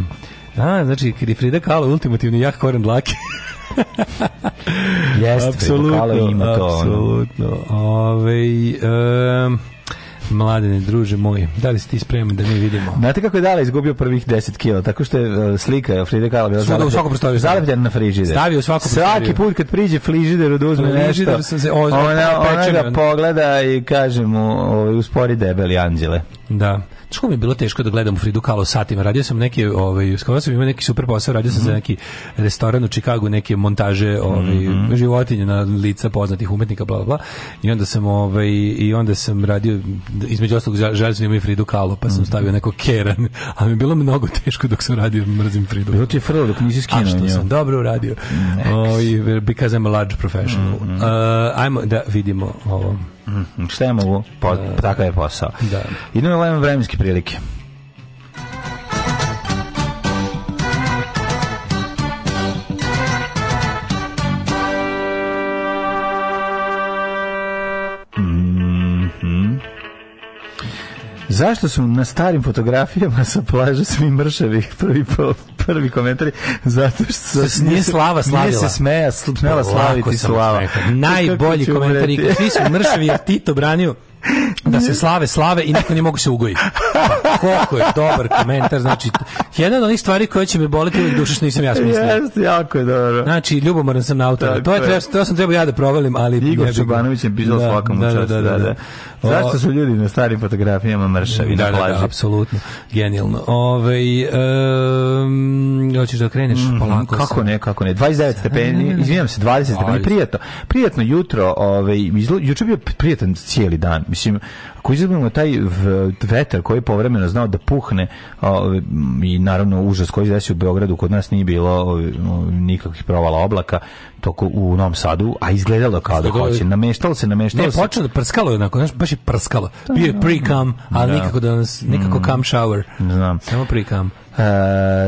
Speaker 4: A, znači, kad je Frida Kahlo ultimativni jah koren dlake.
Speaker 3: Jeste, apsolutno, ima
Speaker 4: to. Apsolutno. Ove, um, Mladene, druže moji, da li si ti spreman da mi vidimo?
Speaker 3: Znate kako je Dala izgubio prvih 10 kila? Tako što je uh, slika Frida Kahlo
Speaker 4: bila zalepljena,
Speaker 3: zalepljena na frižider. Stavio u svaku prostoriju. Svaki put kad priđe frižider oduzme
Speaker 4: frižider nešto, se, o, ona, ona ga pogleda i kaže mu, ovaj, uspori debeli anđele. Da. Što mi je bilo teško da gledam u Fridu Kahlo satima. Radio sam neke, ovaj, skoro sam imao neki super posao, radio sam mm -hmm. za mhm. neki restoran u Čikagu, neke montaže ovaj, mm -hmm. životinje na lica poznatih umetnika, bla, bla, bla. I onda sam, ovaj, i onda sam radio, između ostalog, žalio sam imao i Fridu Kahlo, pa sam mhm. stavio neko keran. A mi je bilo mnogo teško dok sam radio, mrzim Fridu. Bilo
Speaker 3: ti je frlo dok nisi
Speaker 4: skinuo. A što sam dobro uradio. Ovaj, because I'm a large professional. Mm -hmm. uh, ajmo da vidimo ovo.
Speaker 3: Mm, šta ja mogu? Po, da. takav je posao. Da. Idemo na vremenske prilike. Zašto su na starim fotografijama sa plaže svi mršavi? Prvi, po, prvi komentar zato što
Speaker 4: se nije slava slavila. Nije
Speaker 3: se smeja, smela slaviti slava.
Speaker 4: Najbolji komentari, svi su mršavi, a Tito branio da se slave, slave i niko ne mogu se ugojiti. Koliko je dobar komentar, znači, jedna od onih stvari koje će me boliti uvijek duše što nisam ja smislio.
Speaker 3: Jeste, jako je dobro.
Speaker 4: Znači, ljubomoran sam na autora. To,
Speaker 3: je,
Speaker 4: treba, to sam trebao ja da provalim, ali... Igor
Speaker 3: Šabanović je pisao svakom da, da, da, da, da. Zašto su ljudi na starim fotografijama mršavi da, na plaži? Da, da,
Speaker 4: apsolutno. Genijalno. Ove, um, hoćeš da kreneš mm, polako?
Speaker 3: Kako ne, kako ne. 29 stepeni, izvinjam se, 20 stepeni. Prijatno. Prijatno jutro. Ove, juče bio prijatan cijeli dan Mislim, ako izgledamo taj vetar koji je povremeno znao da puhne o, i naravno užas koji se desio u Beogradu, kod nas nije bilo o, nikakvih provala oblaka, toko u Novom Sadu, a izgledalo kao da hoće. namještalo se, namještalo ne, se.
Speaker 4: Ne, počelo da prskalo onako, znaš, baš je prskalo. Da, Bio je da. pre-cam, ali da. nikako, da nas, nikako mm. cam shower. Znam. Samo pre-cam.
Speaker 3: Uh,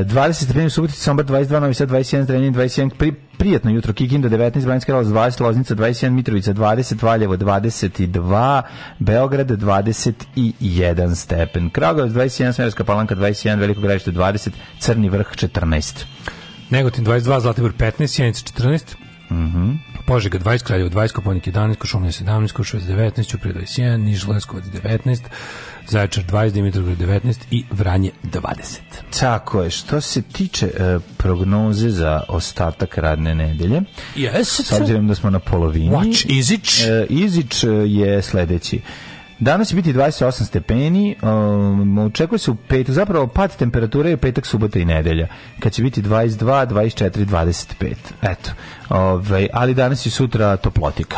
Speaker 3: 20 stepeni u Subotici, Sombar 22, Novi Sad 21, Zrenjanin 21, pri, prijetno jutro, Kikinda 19, Branjska Kralac 20, Loznica 21, Mitrovica 20, Valjevo 22, Beograd 21 stepen, Kragovac 21, Smerska Palanka 21, Veliko gradište 20, Crni vrh 14.
Speaker 4: Negotin 22, Zlatibor 15, Sjenica 14, Mhm. Mm Požega 20, Kraljevo 20, Koponik 11, Košumlje 17, Košovac 19, Uprije 21, Niš Leskovac 19, Zaječar 20, Dimitrovgrad 19 i Vranje 20.
Speaker 3: Tako je, što se tiče e, prognoze za ostatak radne nedelje, yes, s obzirom da smo na polovini, Watch Izić. E, Izić e, je sledeći. Danas će biti 28 stepeni, um, očekuje se u petak, zapravo pad temperature je petak, subota i nedelja, kad će biti 22, 24, 25. Eto, ovaj, ali danas i sutra toplotika.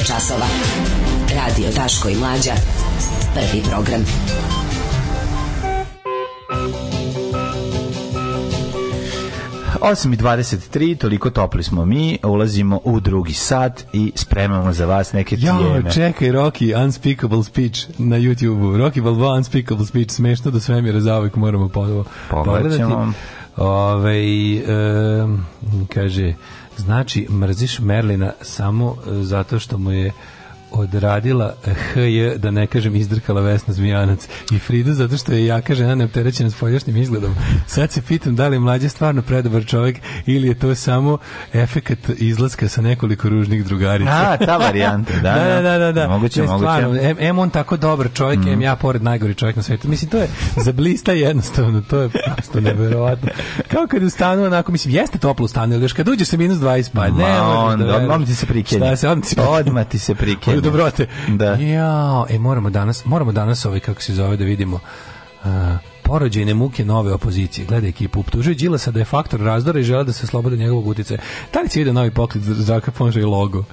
Speaker 3: je časova. Radio Taško i Mlađa. Prvi program. Osam i 23, toliko topli smo mi, ulazimo u drugi sat i spremamo za vas neke tijene. Jo,
Speaker 4: čekaj, Rocky, Unspeakable Speech na YouTube-u. Rocky Balboa, Unspeakable Speech, smešno do svemira, zauvijek moramo pogledati. Pogledat ćemo. Ove, ovaj, e, kaže Znači, mrziš Merlina samo e, zato što mu je odradila HJ, da ne kažem izdrkala Vesna Zmijanac i Frida zato što je jaka žena neopterećena s poljašnjim izgledom. Sad se pitam da li je mlađe stvarno predobar čovjek ili je to samo efekat izlaska sa nekoliko ružnih drugarica. A,
Speaker 3: ta varijanta, da.
Speaker 4: da, da, da, da. Moguće, moguće. Stvarno, em, em on tako dobar čovjek, mm. em ja pored najgori čovjek na svetu. Mislim, to je za blista jednostavno, to je prosto neverovatno. Kao kad u stanu, onako, mislim, jeste toplo u stanu, ali još kad uđeš sa minus 20,
Speaker 3: pa ne, Ma, on, da, on, on, ti se prikenja. Šta se, on ti se prikenja. Odmah ti se prikenja
Speaker 4: dobrote. Da. Jao, e, moramo danas, moramo danas ovaj, kako se zove, da vidimo... Uh, porođajne muke nove opozicije. Gleda ekipu optužuje Đilasa da je faktor razdora i žele da se slobode njegovog uticaja. Da li se ide novi pokret za Ponža i logo?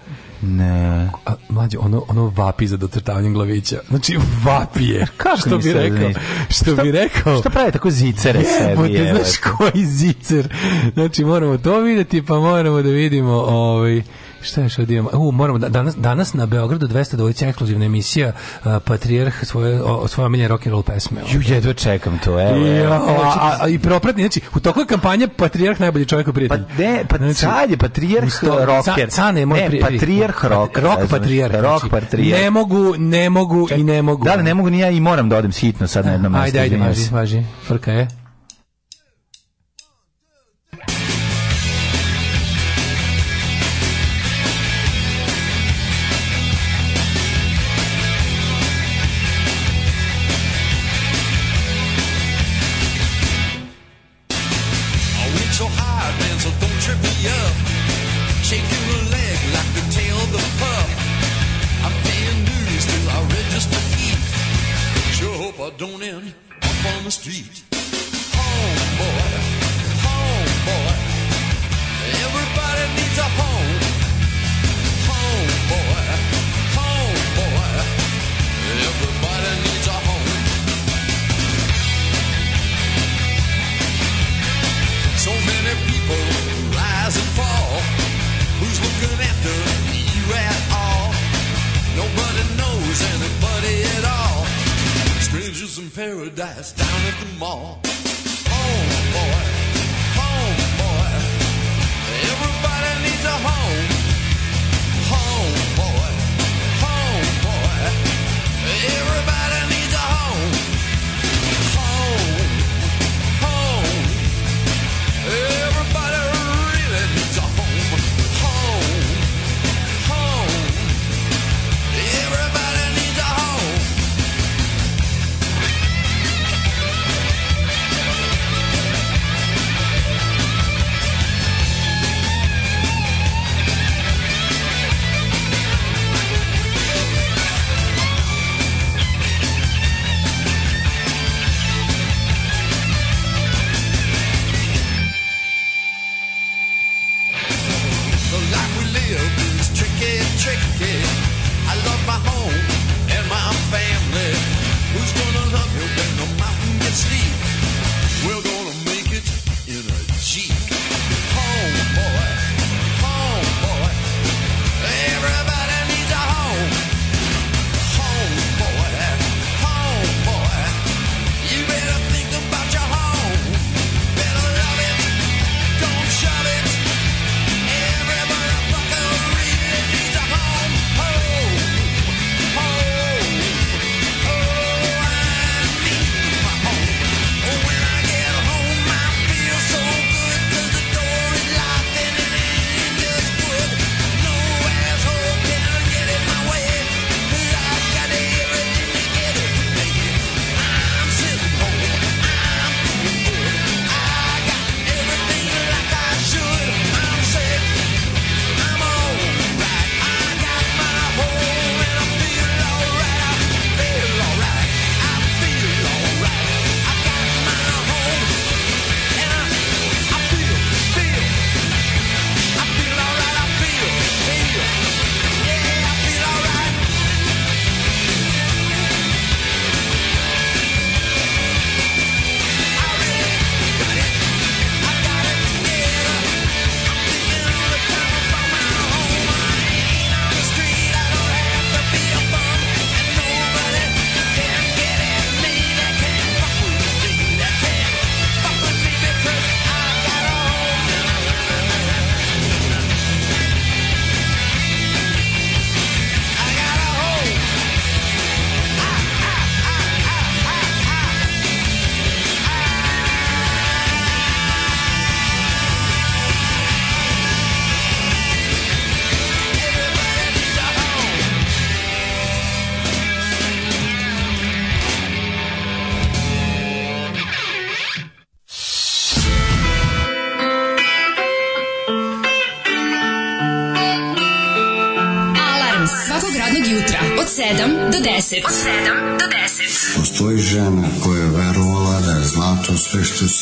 Speaker 3: Ne.
Speaker 4: A, mlađe, ono, ono vapi za dotrtavanjem glavića. Znači, vapi je. Kako što bi rekao?
Speaker 3: Što, što
Speaker 4: bi
Speaker 3: rekao? Što pravi tako zicere sebi?
Speaker 4: Je, znaš koji zicer? Znači, moramo to videti, pa moramo da vidimo ovaj, Šta je ovdje imamo? U, moramo, da- danas, danas na Beogradu 200 dvojica ekskluzivna emisija uh, Patrijarh svoje, o, svoje omiljene roll pesme.
Speaker 3: Ju, jedva čekam to, evo. I, a, a, a,
Speaker 4: i propratni, znači, u toku kampanje Patriarh najbolji čovjek u prijatelju.
Speaker 3: Pa ne, pa znači, sad je Patrijarh rocker.
Speaker 4: Cane
Speaker 3: je moj ne, prijatelj. Patrijarh rock.
Speaker 4: Rock znači, Patrijarh.
Speaker 3: Rock Patriarh.
Speaker 4: Ne mogu, ne mogu Ček, i ne mogu.
Speaker 3: Da li ne mogu ni ja i moram da odem hitno sad
Speaker 4: na jedno mesto. Ajde, ajde, važi, važi. Frka je. paradise down at the mall. Home, boy. Home, boy. Everybody needs a home. Home, boy. Everybody needs a home.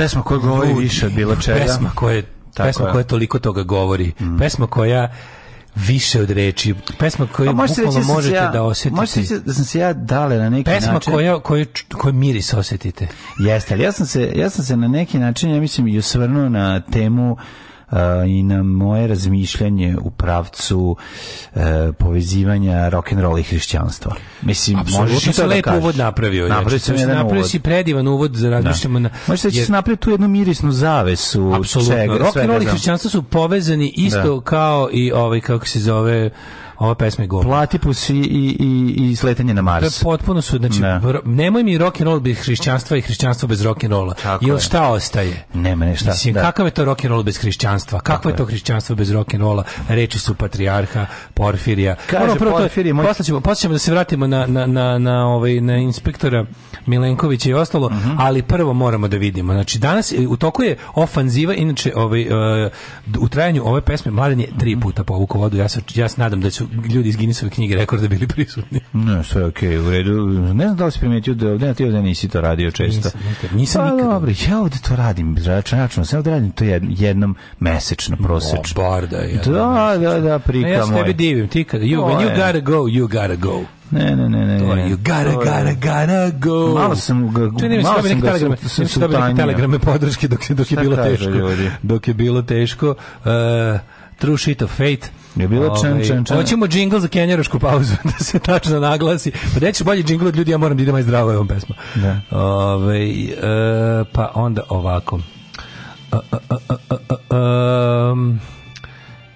Speaker 3: Pesma koja govori više bilo čega.
Speaker 4: Pesma koja, Tako pesma koja toliko toga govori. Mm. Pesma koja više od reči. Pesma koju bukvalno da možete ja, da osjetite.
Speaker 3: Možete da sam se ja dale na neki
Speaker 4: Pesma
Speaker 3: način. Pesma
Speaker 4: koja, koju, koju miris osjetite.
Speaker 3: Jeste, ali ja sam, se, ja sam se na neki način, ja mislim, i osvrnuo na temu i na moje razmišljanje u pravcu e, povezivanja rock and roll i hrišćanstva. Mislim,
Speaker 4: Absolutno možeš i
Speaker 3: to da kažeš. uvod napravio.
Speaker 4: Napravio znači, sam jedan napravio uvod. si predivan uvod za da. razmišljamo
Speaker 3: da. na... Možeš da ćeš jer... napraviti tu jednu mirisnu zavesu.
Speaker 4: Apsolutno. Rock and roll i hrišćanstvo su povezani isto da. kao i ovaj, kako se zove, Ova pesma je govna.
Speaker 3: Platipus i, i, i, i sletanje na Mars. Da,
Speaker 4: potpuno su, znači, ne. Da. nemoj mi rock and roll bez hrišćanstva i hrišćanstvo bez rock and rolla. Jel šta ostaje?
Speaker 3: Nema ništa.
Speaker 4: Mislim, da. kakav je to rock and roll bez hrišćanstva? Kakvo je to hrišćanstvo bez rock and rolla? Reči su patrijarha, Porfirija. Kaže ono, prvo, Porfirije, moj... posle, ćemo, da se vratimo na, na, na, na, ovaj, na inspektora Milenkovića i ostalo, uh mhm. -huh. ali prvo moramo da vidimo. Znači, danas u toku je ofanziva, inače, ovaj, uh, u trajanju ove pesme Mladen je tri mhm. puta povukao vodu. Ja se, ja se nadam da će ljudi iz Guinnessove knjige rekorda bili prisutni.
Speaker 3: Ne, sve je okej, okay, u redu. Ne znam da li si primetio da ovdje, ti ovdje nisi to radio često. Nisam nikad. Nisam pa, nikad. dobro, ja ovdje to radim, računačno, sam ovdje radim to jednom mesečno, prosečno. O,
Speaker 4: da je. Da,
Speaker 3: da, da, da, prika moj.
Speaker 4: Ja se tebi divim, ti kada,
Speaker 3: you, when you gotta go, you gotta go.
Speaker 4: Ne, ne, ne, ne.
Speaker 3: To you gotta, gotta, gotta go. Malo
Speaker 4: sam ga, Čini mi malo sam ga telegrame, sam, sam, telegrame podrške dok, dok je bilo teško. Dok je bilo teško. Uh, True Shit of Fate.
Speaker 3: Je bilo čen, čen, ovaj, čen.
Speaker 4: Hoćemo džingl za kenjarašku pauzu, da se tačno naglasi. Pa nećeš bolje džingl od ljudi, ja moram da idem aj zdravo ovom pesma.
Speaker 3: Da.
Speaker 4: Ove, ovaj, e, pa onda ovako. A, a, a, um,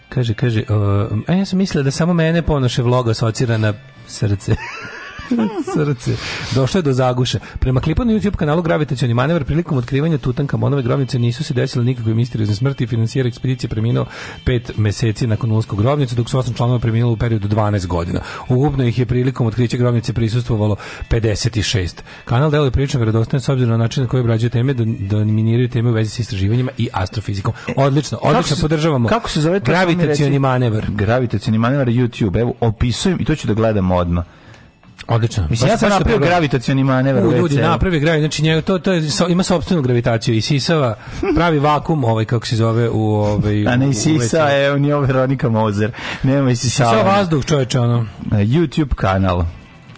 Speaker 4: kaže, kaže, e, a ja sam mislila da samo mene ponoše vlog asocira na srce. Srce. Došlo je do zaguše. Prema klipu na YouTube kanalu Gravitacioni manevar prilikom otkrivanja Tutanka Monove grobnice nisu se desile nikakve misteriozne smrti i financijera ekspedicije preminuo pet meseci nakon ulaska grobnice, dok su osam članova preminulo u periodu 12 godina. Ukupno ih je prilikom otkrića grobnice prisustvovalo 56. Kanal deluje prilično verodostojan s obzirom na način na koji obrađuje teme, dominiraju teme u vezi sa istraživanjima i astrofizikom. E, odlično, odlično, podržavamo.
Speaker 3: Kako se zove?
Speaker 4: Gravitacioni manevar.
Speaker 3: Gravitacioni manevar YouTube. Evo, opisujem i to ću da gledam odmah.
Speaker 4: Odlično. Mislim, ja sam napravio gravitacioni manevar. ljudi, napravi gravi, znači njega, to, to je, ima sopstvenu gravitaciju i sisava, pravi vakum, ovaj, kako se zove, u ovaj...
Speaker 3: A ne sisa, je, on
Speaker 4: je
Speaker 3: Veronika Mozer. Nema i sisava.
Speaker 4: Sisava vazduh, čoveče, ono.
Speaker 3: E, YouTube kanal.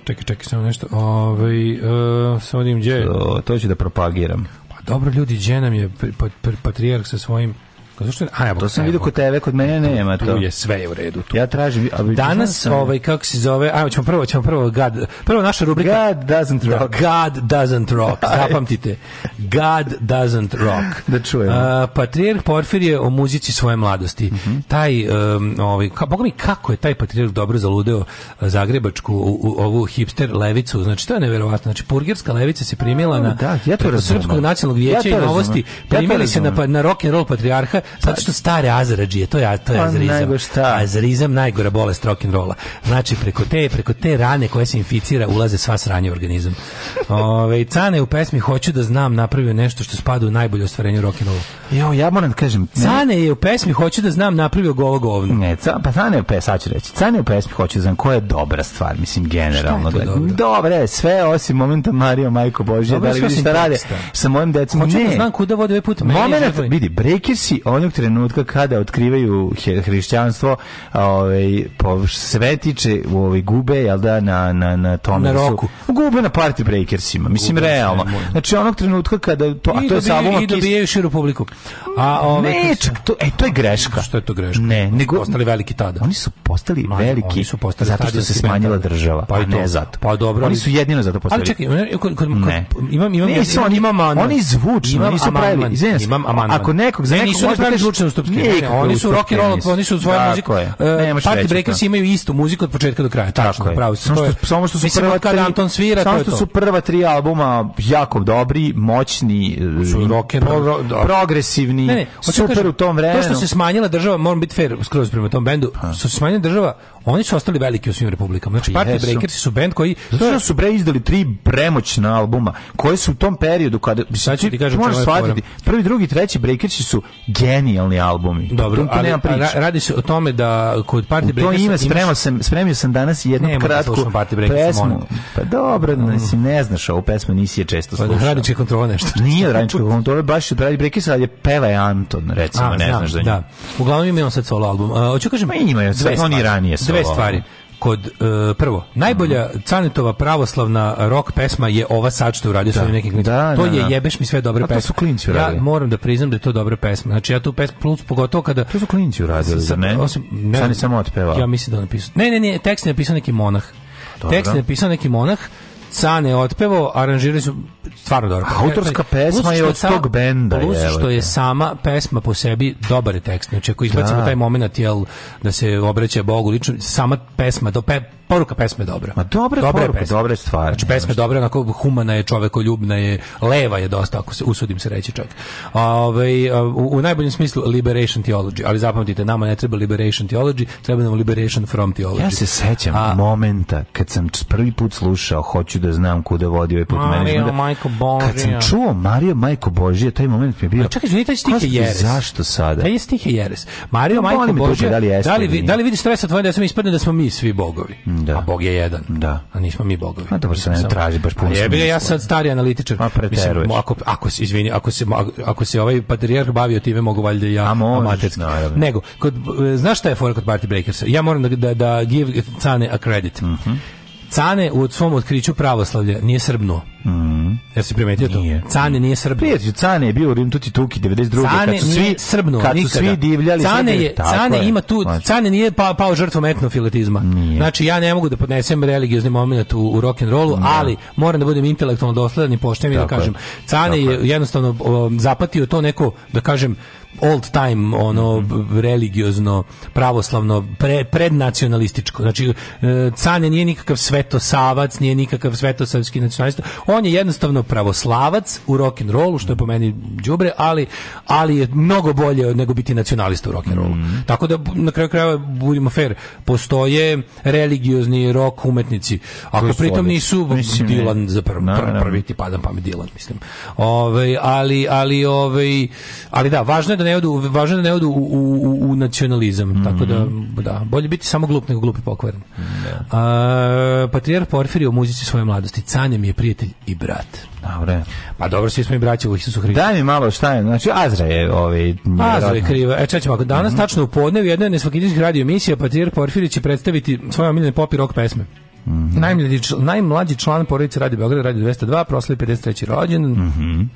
Speaker 4: Čekaj, čekaj, samo nešto. Ovaj, uh, samo da gdje
Speaker 3: To, to ću da propagiram.
Speaker 4: Pa dobro, ljudi, gdje nam je pa- pa- patrijarh sa svojim Pa zašto? A, evo,
Speaker 3: to sam vidio kod tebe, kod mene nema to.
Speaker 4: Tu je sve u redu. Tu.
Speaker 3: Ja tražim a,
Speaker 4: danas sam... ovaj kako se zove, ajmo ćemo prvo ćemo prvo God, prvo naša
Speaker 3: rubrika God doesn't da, rock.
Speaker 4: God doesn't rock. Zapamtite. God doesn't rock.
Speaker 3: Da čujemo. Uh, patrijarh
Speaker 4: Porfirije o muzici svoje mladosti. Mm -hmm. Taj um, ovaj ka, mi kako je taj patrijarh dobro zaludeo e, zagrebačku u, u, ovu hipster levicu. Znači to je neverovatno. Znači purgerska levica se primila da, na da, ja to srpskog nacionalnog vijeća ja i novosti. Ja primili se na pa, na rock and roll patrijarha zato što stare azrađije, to je to je pa azrizam. Azrizam najgora bolest rock and rolla. Znači preko te preko te rane koje se inficira ulaze sva sranje u organizam. Ovaj Cane u pesmi hoću da znam napravio nešto što spada u najbolje ostvarenje rock and rolla.
Speaker 3: Jo, ja moram da kažem,
Speaker 4: Cane je u pesmi hoću da znam napravio govo govno.
Speaker 3: Ne, ca, pa Cane je pesmi, sad reći. Cane u pesmi hoću da znam koja je dobra stvar, mislim generalno.
Speaker 4: Šta
Speaker 3: je
Speaker 4: da, dobro?
Speaker 3: Dobre, sve osim momenta Mario Majko Božje, da li vidiš šta rade sa mojim
Speaker 4: decom. Hoću da ne. da znam kuda vodi ovaj put. Momenat,
Speaker 3: vidi, breakersi, onog trenutka kada otkrivaju hrišćanstvo, ovaj po sve tiče u ovaj gube jel da na na na tome
Speaker 4: roku.
Speaker 3: Su, gube na party breakersima. Mislim gube realno. Sve, znači onog trenutka kada to a to je samo i
Speaker 4: dobijaju širu publiku.
Speaker 3: A ovaj ne, čak, to, e, to je greška.
Speaker 4: Što je to greška?
Speaker 3: Ne, nego
Speaker 4: postali veliki tada.
Speaker 3: Oni su postali Ma, veliki. Oni su postali zato što se smanjila država, pa i ne zato.
Speaker 4: Pa dobro,
Speaker 3: oni su jedino zato postali.
Speaker 4: Ali čekaj, kod, kod, ne. imam imam
Speaker 3: ne, imam, imam, imam, imam, imam, imam, imam, imam, imam, imam, imam,
Speaker 4: imam,
Speaker 3: imam,
Speaker 4: imam, imam,
Speaker 3: imam, igraš
Speaker 4: zvučne ustupske. Ne,
Speaker 3: oni su rock and roll, oni su svoju muziku.
Speaker 4: E, Party Breakers imaju istu muziku od početka do kraja.
Speaker 3: Tačno,
Speaker 4: pravo.
Speaker 3: Samo što samo što su prva tri,
Speaker 4: Anton svira, to to. samo što
Speaker 3: su prva tri albuma jako dobri, moćni, e, rock and roll, progresivni, da super u tom vremenu.
Speaker 4: To što se smanjila država, moram biti fair skroz prema tom bendu, pa. što se smanjila država, oni su ostali veliki u svim republikama. Znači pa Party Breakers su bend koji
Speaker 3: Zato su bre izdali tri bremoćna albuma koji su u tom periodu kada sad ću ti znači, kažem možeš shvatiti prvi, drugi, treći Breakersi su genijalni genijalni albumi.
Speaker 4: Dobro, ali nema ra, radi se o tome da kod Party Breakers... To ime
Speaker 3: spremao sam, spremio sam danas jednu ne, da kratku da pesmu. Pa dobro, mm. nisi, ne znaš ovu pesmu, nisi je često pa da, slušao.
Speaker 4: Pa radnička kontrola nešto.
Speaker 3: Nije radnička kontrola, baš je Party Breakers, ali je peva Anton, recimo, A, ne znam, znaš da
Speaker 4: nje. Da. Uglavnom ima on sad solo album. Uh, hoću kažem... Ma
Speaker 3: ima,
Speaker 4: sve,
Speaker 3: on i ranije solo.
Speaker 4: Dve stvari. Album kod uh, prvo najbolja mhm. Canetova pravoslavna rock pesma je ova sad što uradio da. sa nekim klincima. Da, to da, je da. jebeš mi sve dobre pesme. su
Speaker 3: klinci uradili. Ja
Speaker 4: moram da priznam da je to dobra pesma. Znači ja tu pesmu plus pogotovo kada
Speaker 3: to su klinci uradili za mene. Osim, ne,
Speaker 4: Sani samo otpevao. Ja mislim da napisao. Ne, ne, ne, tekst je napisao neki monah. Dobro. Tekst je napisao neki monah Cane otpevo, aranžirali su stvarno dobro.
Speaker 3: Autorska pesma je od tog benda.
Speaker 4: Plus što je sama pesma po sebi dobar tekst. Znači, ako izbacimo da. taj moment, jel, da se obraća Bogu, lično, sama pesma, do pe, poruka pesme je dobra. Ma
Speaker 3: dobra, dobra poruka, pesma. dobra stvar.
Speaker 4: Znači pesma je dobra, onako humana je, čovekoljubna je, leva je dosta, ako se usudim se reći čak. Ove, ovaj, u, u, najboljem smislu liberation theology, ali zapamtite, nama ne treba liberation theology, treba nam liberation from theology.
Speaker 3: Ja se sećam A, momenta kad sam prvi put slušao, hoću da znam kuda vodi ovaj put Mario, da,
Speaker 4: Majko Božija. Kad sam
Speaker 3: čuo Mario Majko Božija, taj moment mi je bio. A
Speaker 4: čekaj, taj stih je Jeres.
Speaker 3: Zašto sada?
Speaker 4: Taj je stih je Jeres. Mario no, pa Majko Božija. Da li, jeste, da li, da li vidiš stres tvoje da sam ispadne da smo mi svi bogovi? Mm
Speaker 3: da.
Speaker 4: a Bog je jedan.
Speaker 3: Da.
Speaker 4: A nismo mi bogovi.
Speaker 3: A dobro se ne traži baš puno. Jebi
Speaker 4: ja sam stari analitičar. Ma
Speaker 3: Mislim,
Speaker 4: ako ako se izvini, ako se ako se ovaj patrijarh bavio time mogu valjda ja amaterski. Nego kod e, znaš šta je fora kod party breakersa? Ja moram da da, da give Cane a credit. Mhm. Mm Cane u svom otkriću pravoslavlja nije srbno.
Speaker 3: Mm.
Speaker 4: Ja si primetio to? Nije. Cane nije srbno.
Speaker 3: Prijatelj, Cane je bio u Tuti Tuki 92. Cane kad su svi,
Speaker 4: srbnuo,
Speaker 3: kad nikada. su svi divljali.
Speaker 4: Cane, je, cane ima tu, znači. Cane nije pao, pao žrtvom etnofiletizma. Nije. Znači, ja ne mogu da podnesem religiozni moment u, u rock'n'rollu, da. ali moram da budem intelektualno dosledan i pošten i da kažem. Cane je jednostavno zapatio to neko, da kažem, old time ono mhm. religiozno pravoslavno pre, prednacionalističko znači e, Cane nije nikakav svetosavac nije nikakav svetosavski nacionalista on je jednostavno pravoslavac u rock and rollu što je po meni đubre ali ali je mnogo bolje nego biti nacionalista u rock and rollu mm. tako da na kraju krajeva budimo fair postoje religiozni rock umetnici ako pritom nisu
Speaker 3: mislim, Dylan za prvi, na, da, na. Da, da. prvi ti padam pamet Dylan mislim ovaj ali ali ovaj ali da važno je da ne odu, važno da ne odu u, u, u nacionalizam. Mm -hmm. Tako da, da,
Speaker 4: bolje biti samo glup nego glup i pokvaren. Yeah. Da. Patrijar Porfirij u muzici svoje mladosti. Canja mi je prijatelj i brat.
Speaker 3: Dobre.
Speaker 4: Pa dobro, svi smo i braća u Isusu Hristu.
Speaker 3: Daj mi malo šta je, znači Azra je ovaj...
Speaker 4: Azra je kriva. E, čekaj, ako danas mm -hmm. tačno u podne u jednoj nesvakidičkih radio emisija Patrijar Porfirij će predstaviti svoje omiljene pop i rock pesme. Mm -hmm. najmlađi, najmlađi član porodice Radio Beograd, Radio 202, proslavi 53. rođen.
Speaker 3: Mm -hmm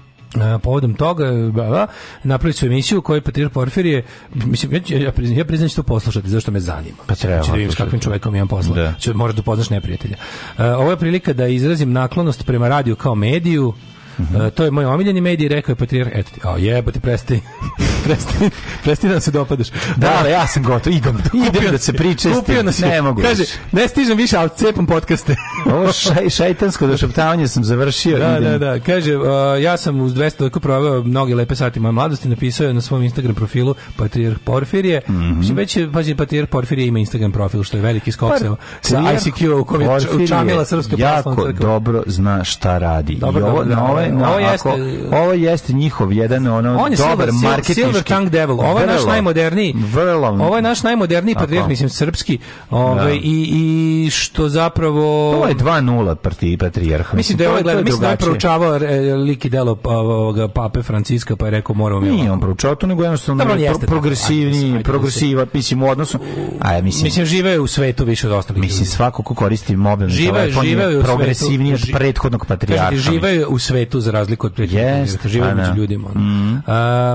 Speaker 4: povodom toga ba, napravili su emisiju u kojoj Petir Porfirije mislim ja ja priznam ja priznam što da poslušati zašto me zanima
Speaker 3: pa treba znači da vidim
Speaker 4: s kakvim čovekom imam posla da. Če, znači, možeš da upoznaš neprijatelja uh, ovo je prilika da izrazim naklonost prema radiju kao mediju Mm -hmm. uh, to je moj omiljeni medij, rekao je Petir, eto, a jebote, prestaj. prestani, prestani da se dopadaš. Da,
Speaker 3: ali da. da, ja sam gotov,
Speaker 4: idem, idem
Speaker 3: da se pričestim. Kupio nas da ne mogu. Kaže,
Speaker 4: ne stižem više, ali cepam podcaste.
Speaker 3: Ovo šaj, šajtansko došaptavanje sam završio.
Speaker 4: Da, idem. da, da. Kaže, uh, ja sam uz 200 tako proveo mnoge lepe sati moje mladosti, napisao je na svom Instagram profilu Patrijarh Porfirije. Mm -hmm. Već je, pazi, Patrijarh Porfirije ima Instagram profil, što je veliki skok sa,
Speaker 3: sa ICQ u kom je učamila Srpska Jako dobro zna šta radi.
Speaker 4: Dobro, I ovo, dobro,
Speaker 3: na ovaj, na, ovo, jeste, ako, ovo jeste njihov jedan ono, on je dobar marketing Silver
Speaker 4: Tank Devil. Ovo je naš najmoderniji. Vrlo. Ovo je naš najmoderniji patriot, mislim srpski. Ovaj da. i i što zapravo
Speaker 3: Ovo je 2:0 proti patrijarha.
Speaker 4: Mislim da
Speaker 3: je
Speaker 4: on gleda, mislim da je ovaj da proučavao e, lik i delo pa, ovoga pape Franciska, pa je rekao moramo
Speaker 3: mi. Nije on proučavao to, nego jednostavno progresivni, progresiva, mislim u odnosu. A mislim mislim
Speaker 4: žive u svetu više od ostalih.
Speaker 3: Mislim svako ko koristi mobilni telefon je progresivniji od prethodnog patrijarha.
Speaker 4: Žive u svetu za razliku od
Speaker 3: prethodnog.
Speaker 4: Žive pa među da. ljudima. Mhm.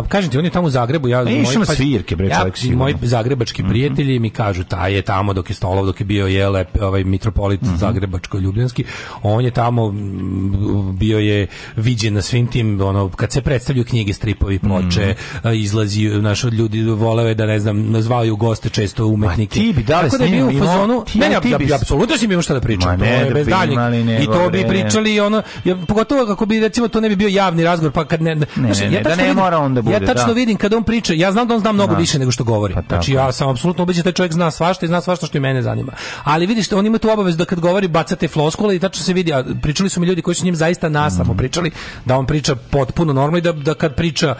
Speaker 4: Kažete, on je tamo u Zagrebu,
Speaker 3: ja
Speaker 4: pa moj pa na
Speaker 3: svirke, bre, ja,
Speaker 4: moji zagrebački mm -hmm. prijatelji mi kažu taj je tamo dok je Stolov, dok je bio je lep ovaj mitropolit mm -hmm. zagrebačko ljubljanski, on je tamo bio je viđen na svim tim ono kad se predstavljaju knjige stripovi ploče, mm -hmm. izlazi naš od ljudi voleve da ne znam, zvaju goste često umetnike. Ma
Speaker 3: ti
Speaker 4: bi dale Tako da bio u fazonu, ti, ne, ja, ja, apsolutno si mi šta da pričam, to je da bez daljnjeg. I to bi pričali ono, ja, pogotovo kako bi recimo to ne bi bio javni razgovor, pa kad ne, ne, ne, ne ja tačno da ne vidim, mora on da bude. Ja tačno da. vidim vidim kada on priča, ja znam da on zna mnogo da. više nego što govori. Pa znači ja sam apsolutno ubeđen da taj čovjek zna svašta i zna svašta što i mene zanima. Ali vidiš, on ima tu obavezu da kad govori bacate floskule i tačno se vidi, a pričali su mi ljudi koji su s njim zaista nasamo mm. pričali da on priča potpuno normalno i da, da kad priča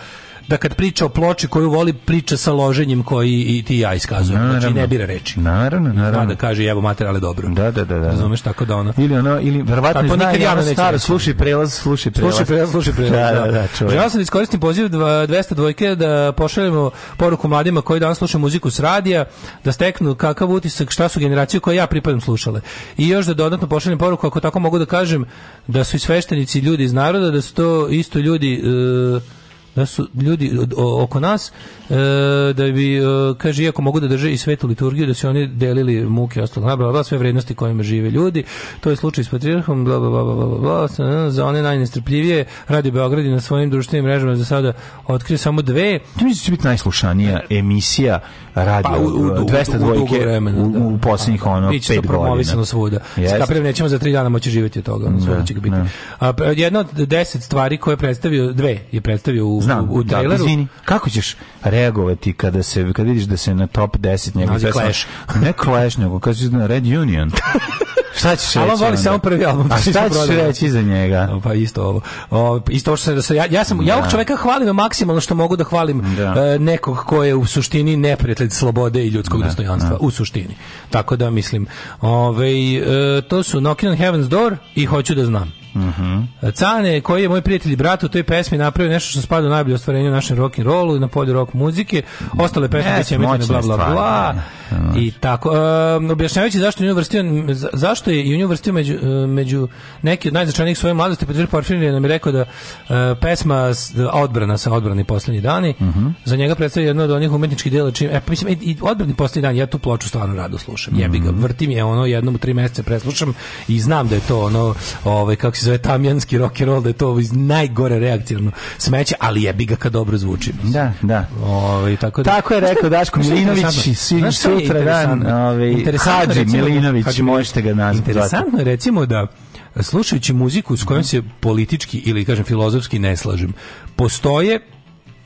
Speaker 4: da kad priča o ploči koju voli, priča sa loženjem koji i ti ja iskazujem. Znači, naravno. Znači ne bira reči.
Speaker 3: Naravno, naravno. Zna
Speaker 4: da kaže evo materijale dobro.
Speaker 3: Da, da, da. da.
Speaker 4: Razumeš tako da ona.
Speaker 3: Ili ona, ili verovatno zna nikad ja staro, sluši prelaz, sluši
Speaker 4: prelaz.
Speaker 3: Sluši
Speaker 4: prelaz, sluši prelaz. da, da, da, da čujem. Ja sam da iskoristim poziv 200 dvojke da pošaljemo poruku mladima koji danas slušaju muziku s radija, da steknu kakav utisak, šta su generacije koje ja pripadam slušale. I još da dodatno pošaljem poruku, ako tako mogu da kažem, da su i sveštenici ljudi iz naroda, da su to isto ljudi... E, da su ljudi oko nas e, da bi e, kaže iako mogu da drže i svetu liturgiju da su oni delili muke ostalo nabra bla, sve vrednosti kojima žive ljudi to je slučaj s patrijarhom bla bla bla bla bla za one najnestrpljivije radi Beograd na svojim društvenim mrežama za sada otkrio samo dve
Speaker 3: to mi da će biti najslušanija e, emisija radio pa, u, u, 200 dvojke vremena, u, u da. poslednjih ono 5 godina
Speaker 4: svuda
Speaker 3: yes.
Speaker 4: kapiram nećemo za 3 dana moći živjeti od toga ono, da, će biti da. a pa, jedna od 10 stvari koje je predstavio dve je predstavio u Znam, u, u
Speaker 3: traileru.
Speaker 4: Da,
Speaker 3: kako ćeš reagovati kada se kada vidiš da se na top 10 njegov pesma... Clash. Ne Clash, nego kada si na Red Union. šta ćeš reći? Ali voli samo prvi album. A šta ćeš reći za njega?
Speaker 4: Pa isto ovo. O, isto ovo što da se ja, ja sam, da. ja ovog da. čoveka hvalim maksimalno što mogu da hvalim da. E, nekog ko je u suštini neprijatelj slobode i ljudskog da. dostojanstva. Da. U suštini. Tako da mislim. Ove, ovaj, to su Knocking on Heaven's Door i Hoću da znam.
Speaker 3: Mm -hmm.
Speaker 4: Cane, koji je moj prijatelj i brat u toj pesmi napravio nešto što spada u najbolje ostvarenje u našem rock and rollu i na polju rock muzike. Ostale pesme yes, će biti bla bla bla. Da, da. I tako. Um, objašnjavajući zašto je uvrstio zašto je i uvrstio među, e, među neki od najznačajnijih svoje mladosti Petar Parfin je nam je rekao da uh, pesma odbrana sa odbrani poslednji dani mm -hmm. za njega predstavlja jedno od onih umetničkih dela čim e, pa mislim i odbrani poslednji dan ja tu ploču stvarno rado slušam. Mm -hmm. Jebi ga, mhm. vrtim je ono jednom u 3 meseca preslušam i znam da je to ono ovaj kako se se zove tamijanski rock and roll, da je to iz najgore reakciono smeće, ali jebi ga kad dobro zvuči.
Speaker 3: Da, da.
Speaker 4: Ove, ovaj, tako,
Speaker 3: da. tako je rekao Daško Milinović, sin sutra dan, ovaj Hadži Milinović, Hadži, možete ga nazvati.
Speaker 4: Interesantno je recimo da slušajući muziku s kojom se politički ili kažem filozofski ne slažem, postoje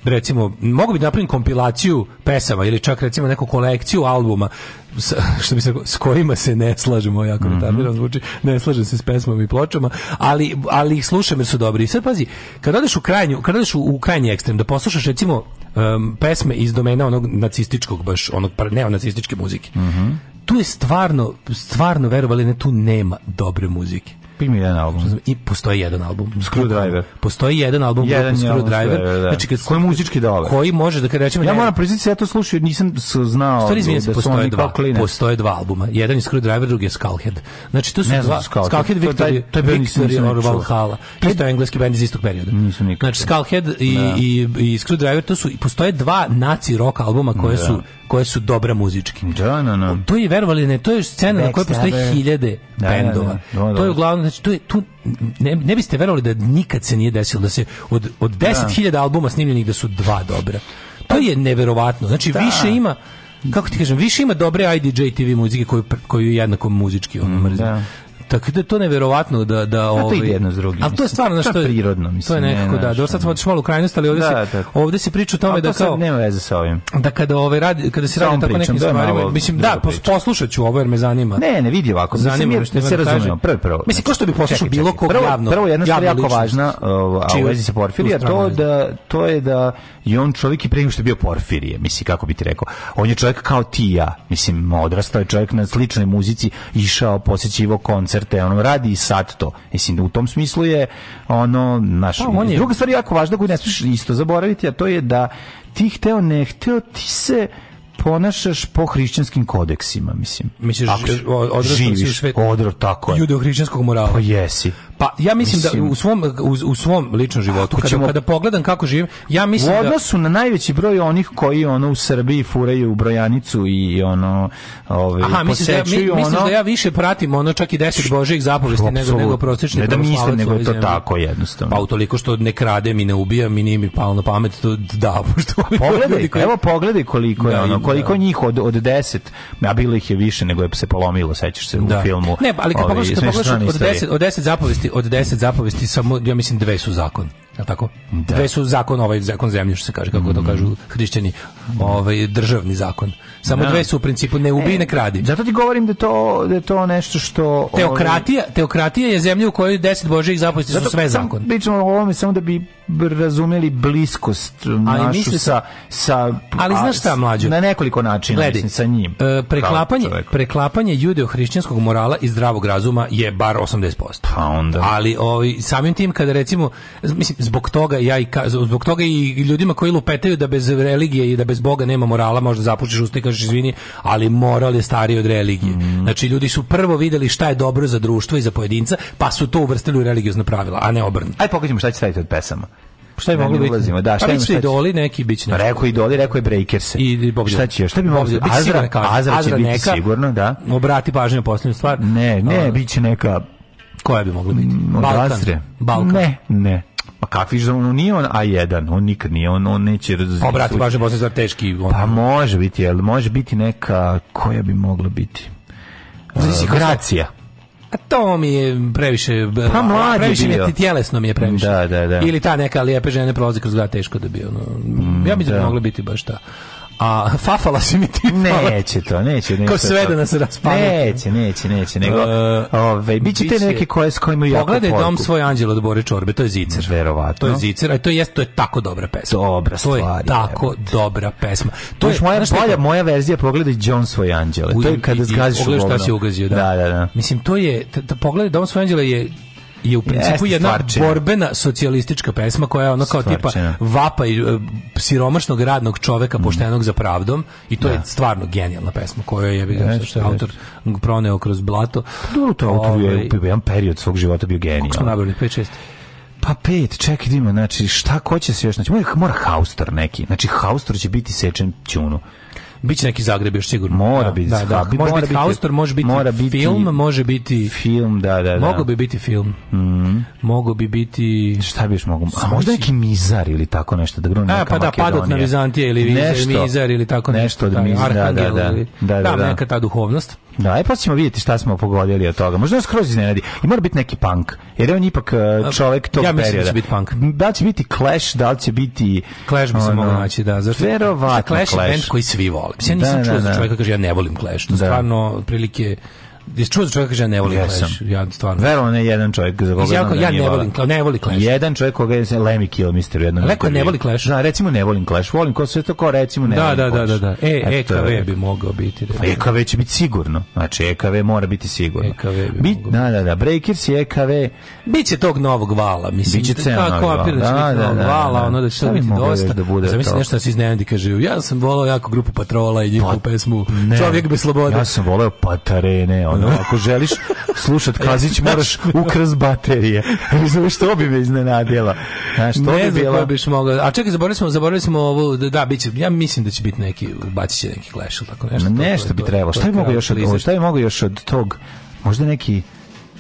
Speaker 4: recimo, mogu bi da napravim kompilaciju pesama ili čak recimo neku kolekciju albuma sa, što bi se, s kojima se ne slažemo, jako mm -hmm. zvuči, ne slažem se s pesmama i pločama, ali, ali ih slušam jer su dobri. I sad pazi, kad odeš u krajnju, kad odeš u, u krajnji ekstrem, da poslušaš recimo um, pesme iz domena onog nacističkog baš, onog neonacističke muzike, mm
Speaker 3: -hmm.
Speaker 4: tu je stvarno, stvarno verovali ne, tu nema dobre muzike
Speaker 3: Ima jedan album.
Speaker 4: I postoji jedan album. Screwdriver. Postoji jedan album jedan Screwdriver. Album,
Speaker 3: da. znači kad koji muzički dole.
Speaker 4: Da koji može da kad rečemo
Speaker 3: Ja moram priznati da ja to slušao nisam znao. Stvari izvinite, da
Speaker 4: postoje dva. Postoje dva albuma. Jedan je Screwdriver, drugi je Skullhead. Znači to su dva. Skullhead, Skullhead Victor, to je bio Victor Valhalla. Isto engleski bend iz istog perioda. Nisam nikad. Znači Skullhead i i i Screwdriver to su I postoje dva naci rock albuma koje su koje su dobra muzički. Da, no, no. To je verovali ne, to je scena na kojoj postoje hiljade bendova. To je uglavnom znači to je tu ne, ne biste verovali da nikad se nije desilo da se od od 10.000 da. albuma snimljenih da su dva dobra. To je neverovatno. Znači da. više ima kako ti kažem, više ima dobre IDJ TV muzike koju, koju jednako muzički on mm, mrzim. Da. Tako da je to neverovatno da da
Speaker 3: ovaj. to ide ovaj- jedno s drugim.
Speaker 4: Al to je stvarno što
Speaker 3: je
Speaker 4: prirodno, mislim. To je nekako ne, da, do sad smo otišli malo u krajnost, ali ovde da, se da, da. ovde
Speaker 3: se
Speaker 4: priča o tome da kao
Speaker 3: nema veze sa ovim.
Speaker 4: Da kada ovaj radi, kada se radi tako nekim stvarima, mislim da poslušaću ovo jer me zanima.
Speaker 3: Ne, ne vidi ovako, zanima me što se da razumemo.
Speaker 4: Prvo
Speaker 3: prvo.
Speaker 4: Mislim znači, ko što bi poslušao bilo kog javno. Prvo
Speaker 3: jedna stvar jako važna, a u vezi sa Porfirije, to da to je da i on čovjek i pre nego što je bio Porfirije, mislim kako bi ti rekao. On je čovjek kao ti ja, mislim odrastao je čovjek na sličnoj muzici, išao, posećivao koncert crte, ono radi i sad to. Mislim da u tom smislu je ono naš pa, on je... druga stvar je jako važna koju ne smiješ isto zaboraviti, a to je da ti hteo ne hteo ti se ponašaš po hrišćanskim kodeksima, mislim.
Speaker 4: Misliš,
Speaker 3: odrastao si u svetu? Odro, tako je.
Speaker 4: Judeo-hrišćanskog morala.
Speaker 3: Pa jesi.
Speaker 4: Pa ja mislim, da mislim, da u svom u, u svom ličnom životu kada, ćemo... kada pogledam kako živim, ja mislim u da-
Speaker 3: odnosu
Speaker 4: da...
Speaker 3: na najveći broj onih koji ono u Srbiji furaju u brojanicu i ono ovaj Aha, mislim da, mi, da ono...
Speaker 4: mislim da ja više pratim ono čak i 10 božjih zapovesti nego nego prosječni
Speaker 3: ne
Speaker 4: da
Speaker 3: mislim nego je to zemlje. tako jednostavno.
Speaker 4: Pa utoliko što ne kradem i ne ubijam i nije mi palo na pamet to da
Speaker 3: pošto pa pogledaj, koji... evo pogledaj koliko je ono, koliko da. njih od od 10, ja bilo ih je više nego je se polomilo, sećaš se u filmu.
Speaker 4: Ne, ali kad ovaj, pogledaš od 10 od 10 zapovesti od 10 zapovesti, samo, ja mislim, dve su zakon. Je tako? Da. Dve su zakon, ovaj zakon zemlje, što se kaže, kako to mhm. kažu hrišćani, ovaj, državni zakon. Samo da. dve su u principu ne ubij i e, ne kradi.
Speaker 3: Zato ti govorim da to da je to nešto što ovaj,
Speaker 4: teokratija, teokratija je zemlja u kojoj 10 božjih zapovesti su sve sam, zakon.
Speaker 3: Pričamo o ovome samo da bi razumeli bliskost ali našu sa, sa
Speaker 4: ali znaš šta mlađo
Speaker 3: na nekoliko načina Gledi, mislim, sa njim e,
Speaker 4: preklapanje preklapanje judeo morala i zdravog razuma je bar 80% pa onda ali ovi, samim tim kada recimo mislim zbog toga ja i zbog toga i ljudima koji lupetaju da bez religije i da bez boga nema morala možda zapučiš usta kažeš izvini, ali moral je stariji od religije. Mm. Znači ljudi su prvo videli šta je dobro za društvo i za pojedinca, pa su to uvrstili u religiozna pravila, a ne obrnuto.
Speaker 3: Aj pokažemo šta će staviti od pesama.
Speaker 4: Šta je moglo biti?
Speaker 3: Ulazimo.
Speaker 4: Da, pa šta pa
Speaker 3: biće idoli neki
Speaker 4: biće nešto. Rekao
Speaker 3: idoli, rekao je Breakers. I Bob Šta će? Šta bi moglo? Pa
Speaker 4: Azra, Azra, Azra će
Speaker 3: biti neka,
Speaker 4: sigurno, da. Obrati pažnju na poslednju stvar.
Speaker 3: Ne, ne, ovaj. biće neka
Speaker 4: Koja bi mogla biti?
Speaker 3: Mm, Balkan.
Speaker 4: Balkan.
Speaker 3: Ne, ne. Ma pa kafić za ono nije on A1, on nikad nije, on, on neće razumjeti.
Speaker 4: baš važno posle za teški. On...
Speaker 3: Pa može biti, ali može biti neka koja bi mogla biti.
Speaker 4: Znači, uh, gracija. A to mi je previše... Pa mlađi previše bio. Mi je, tjelesno mi je previše. Da, da, da. Ili ta neka lijepe žene prolazi kroz grad teško da bi ono... Mm, ja da bi da. mogla biti baš ta A fafala si mi ti.
Speaker 3: Neće to, neće, neće.
Speaker 4: Ko sve da nas raspali. Neće,
Speaker 3: neće, neće, nego uh, ove biće te neke koje s kojima
Speaker 4: ja. Pogledaj dom svoj anđela od Bore Čorbe, to je zicer.
Speaker 3: Verovatno. To
Speaker 4: je zicer, a to jest to je tako dobra pesma.
Speaker 3: Dobra stvar.
Speaker 4: To je tako dobra pesma. To je
Speaker 3: moja bolja moja verzija pogledaj John svoj anđele. To je kada zgaziš u šta
Speaker 4: si ugazio, da. Da, da, da. Mislim to je pogledaj dom svoj anđela je je u principu Jeste, jedna stvarčina. borbena socijalistička pesma koja je ono kao stvarčina. tipa vapa i uh, siromašnog radnog čoveka mm. poštenog mm. za pravdom i to da. je stvarno genijalna pesma koja je jebi što
Speaker 3: je
Speaker 4: autor proneo kroz blato.
Speaker 3: Dobro to autor je ovaj, u jedan period svog života bio genijalan.
Speaker 4: Kako smo nabrali 5 6 pa pet, čekaj dima, da znači šta ko će se još naći? Mora, mora haustor neki, znači Hauster će biti sečen ćunu biće neki Zagreb još sigurno.
Speaker 3: Mora da,
Speaker 4: biti. Da, da, da. Može biti Haustor, može biti mora biti film, može biti
Speaker 3: film, da, da, da.
Speaker 4: Mogu bi biti film.
Speaker 3: Mhm.
Speaker 4: Mogu bi biti
Speaker 3: Šta bi još mogu? A možda neki Mizar ili tako nešto
Speaker 4: da
Speaker 3: grune. A pa
Speaker 4: da padot na Vizantije ili nešto, Mizar ili tako
Speaker 3: nešto. Nešto od Mizar, da, da, da,
Speaker 4: da. Da, da, neka ta duhovnost.
Speaker 3: Da, aj e, pa ćemo vidjeti šta smo pogodili od toga. Možda nas skroz iznenadi. I mora biti neki punk. Jer je on ipak e, čovjek tog perioda. Ja mislim
Speaker 4: da će biti punk.
Speaker 3: Da će biti Clash, da će biti...
Speaker 4: Clash bi se mogao naći, da.
Speaker 3: Zašto? Verovatno Clash. Clash je band koji svi
Speaker 4: vole vole. Mislim, ja nisam da, čuo da, da. za čovjeka kaže ja ne volim Clash. To da. stvarno prilike Jesi čuo da čovjek kaže ne
Speaker 3: voli Clash?
Speaker 4: Ja stvarno.
Speaker 3: Verovatno je jedan čovjek za
Speaker 4: koga ja, da ja ne volim, ne voli Clash.
Speaker 3: Jedan čovjek koga je Lemmy Kill Mister jednom.
Speaker 4: Leko ne voli Clash.
Speaker 3: Da, recimo ne volim Clash. Volim ko sve to ko recimo
Speaker 4: ne.
Speaker 3: Da,
Speaker 4: da, da, da, da. E, EKV e bi mogao biti.
Speaker 3: EKV e će biti sigurno. Znači EKV mora biti sigurno.
Speaker 4: EKV bi.
Speaker 3: Da, da, da. Breakers i EKV
Speaker 4: biće tog novog vala, mislim. Biće
Speaker 3: cena kako
Speaker 4: apeliraš da, da, da, da, vala, da. ono da će to biti dosta. Da bude Zamisli nešto da se iznenadi kaže, ja sam voleo jako grupu Patrola i njihovu pa pesmu Čovjek
Speaker 3: bez
Speaker 4: slobode.
Speaker 3: Ja sam voleo Patarene, ono, da. ako želiš slušat Kazić, moraš ukras baterije. Razumeš, što bi me iznenadila. Znaš, to ne bi bilo.
Speaker 4: biš mogla. A čekaj, zaboravili smo, zaboravili smo ovo, da, da, bit će, ja mislim da će biti neki, bacit će neki clash tako nešto.
Speaker 3: Nešto to, bi trebalo. Šta bi mogo još od, šta bi mogo još od tog? Možda neki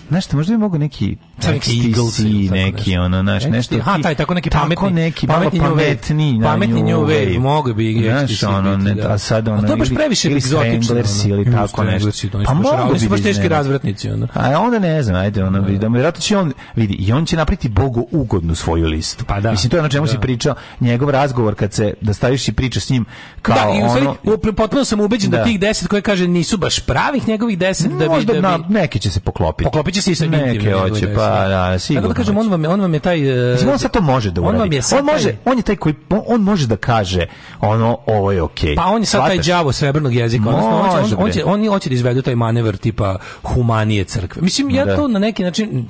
Speaker 3: Znaš šta, možda bi mogu
Speaker 4: neki neki Eagles i
Speaker 3: neki ono, znaš, nešto.
Speaker 4: Ha, taj tako neki pametni, tako
Speaker 3: neki
Speaker 4: pametni, pametni, pametni new wave, mogu bi
Speaker 3: znaš, ono, ne, da. a sad ono, a
Speaker 4: to je baš previše egzotično,
Speaker 3: ili tako nešto.
Speaker 4: Pa mogu bi, baš teški razvratnici, ono.
Speaker 3: A onda ne znam, ajde, ono, da vjerojatno će on, vidi, i on će napriti Bogu ugodnu svoju listu. Pa da. Mislim, to je ono čemu si da. pričao, njegov razgovor kad se, da staviš i priča s njim, kao da, i u stvari, potpuno sam ubeđen da, da. tih deset
Speaker 4: koje kaže nisu baš pravih njegovih deset, da bi...
Speaker 3: Možda
Speaker 4: da
Speaker 3: neke će se poklopiti.
Speaker 4: Poklopit hoće se
Speaker 3: neke hoće pa da,
Speaker 4: da
Speaker 3: sigurno.
Speaker 4: Tako da
Speaker 3: kažem on
Speaker 4: vam on vam je taj e,
Speaker 3: Mislim, on sad to može da
Speaker 4: uradi. On, vam je on
Speaker 3: može on je taj koji on može da kaže ono ovo je okej. Okay.
Speaker 4: Pa on je sad taj đavo srebrnog jezika, odnosno on hoće on hoće da izvedu taj manever tipa humanije crkve. Mislim ja da. to na neki način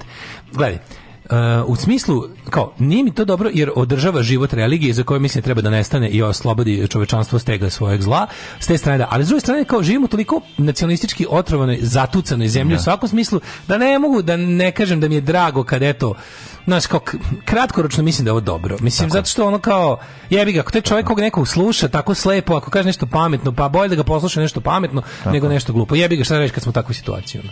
Speaker 4: gledaj u smislu, kao, nije mi to dobro jer održava život religije za koje mislim treba da nestane i oslobodi čovečanstvo stega svojeg zla, s te strane da. Ali s druge strane, kao, živimo toliko nacionalistički otrovanoj, zatucanoj zemlji da. u svakom smislu, da ne mogu da ne kažem da mi je drago kad eto, znaš, kao, kratkoročno mislim da je ovo dobro. Mislim, tako. zato što ono kao, jebi ga, ako te čovjek kog nekog sluša tako slepo, ako kaže nešto pametno, pa bolje da ga posluša nešto pametno tako. nego nešto glupo. Jebi ga, šta da reći kad smo u takvoj situaciji? Ono.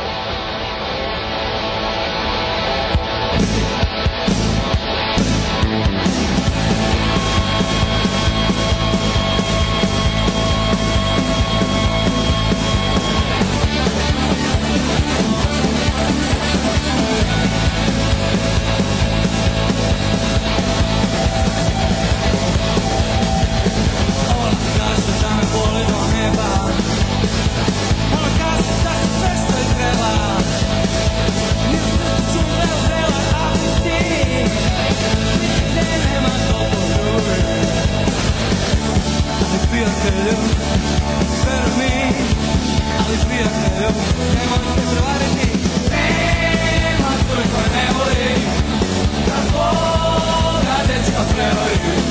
Speaker 4: prijatelju, veruj mi, ali prijatelju, nemoj se prevariti. Nema čovjek koja ne voli, da svoga dečka prevoli.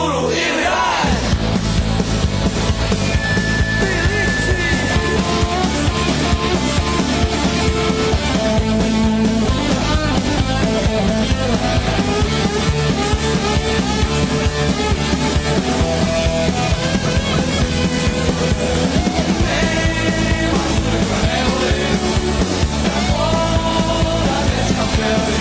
Speaker 3: Yeah.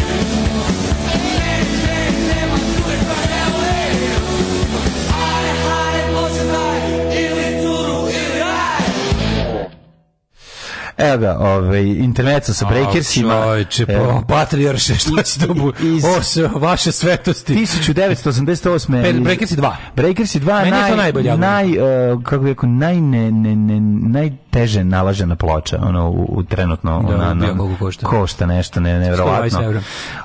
Speaker 3: Evo ga, ovaj, interneca sa breakersima.
Speaker 4: Čovječe, pa, patrijarše, šta će to da bu... Iz... Ose, vaše svetosti.
Speaker 3: 1988. Per,
Speaker 4: breakersi 2.
Speaker 3: Breakersi 2, Meni naj, je to najbolje. Naj, uh, kako bi rekao, naj, ne, ne, ne, naj teže nalažena ploča, ono, u, u trenutno da, ona, na, košta. košta nešto, ne, nevjerovatno.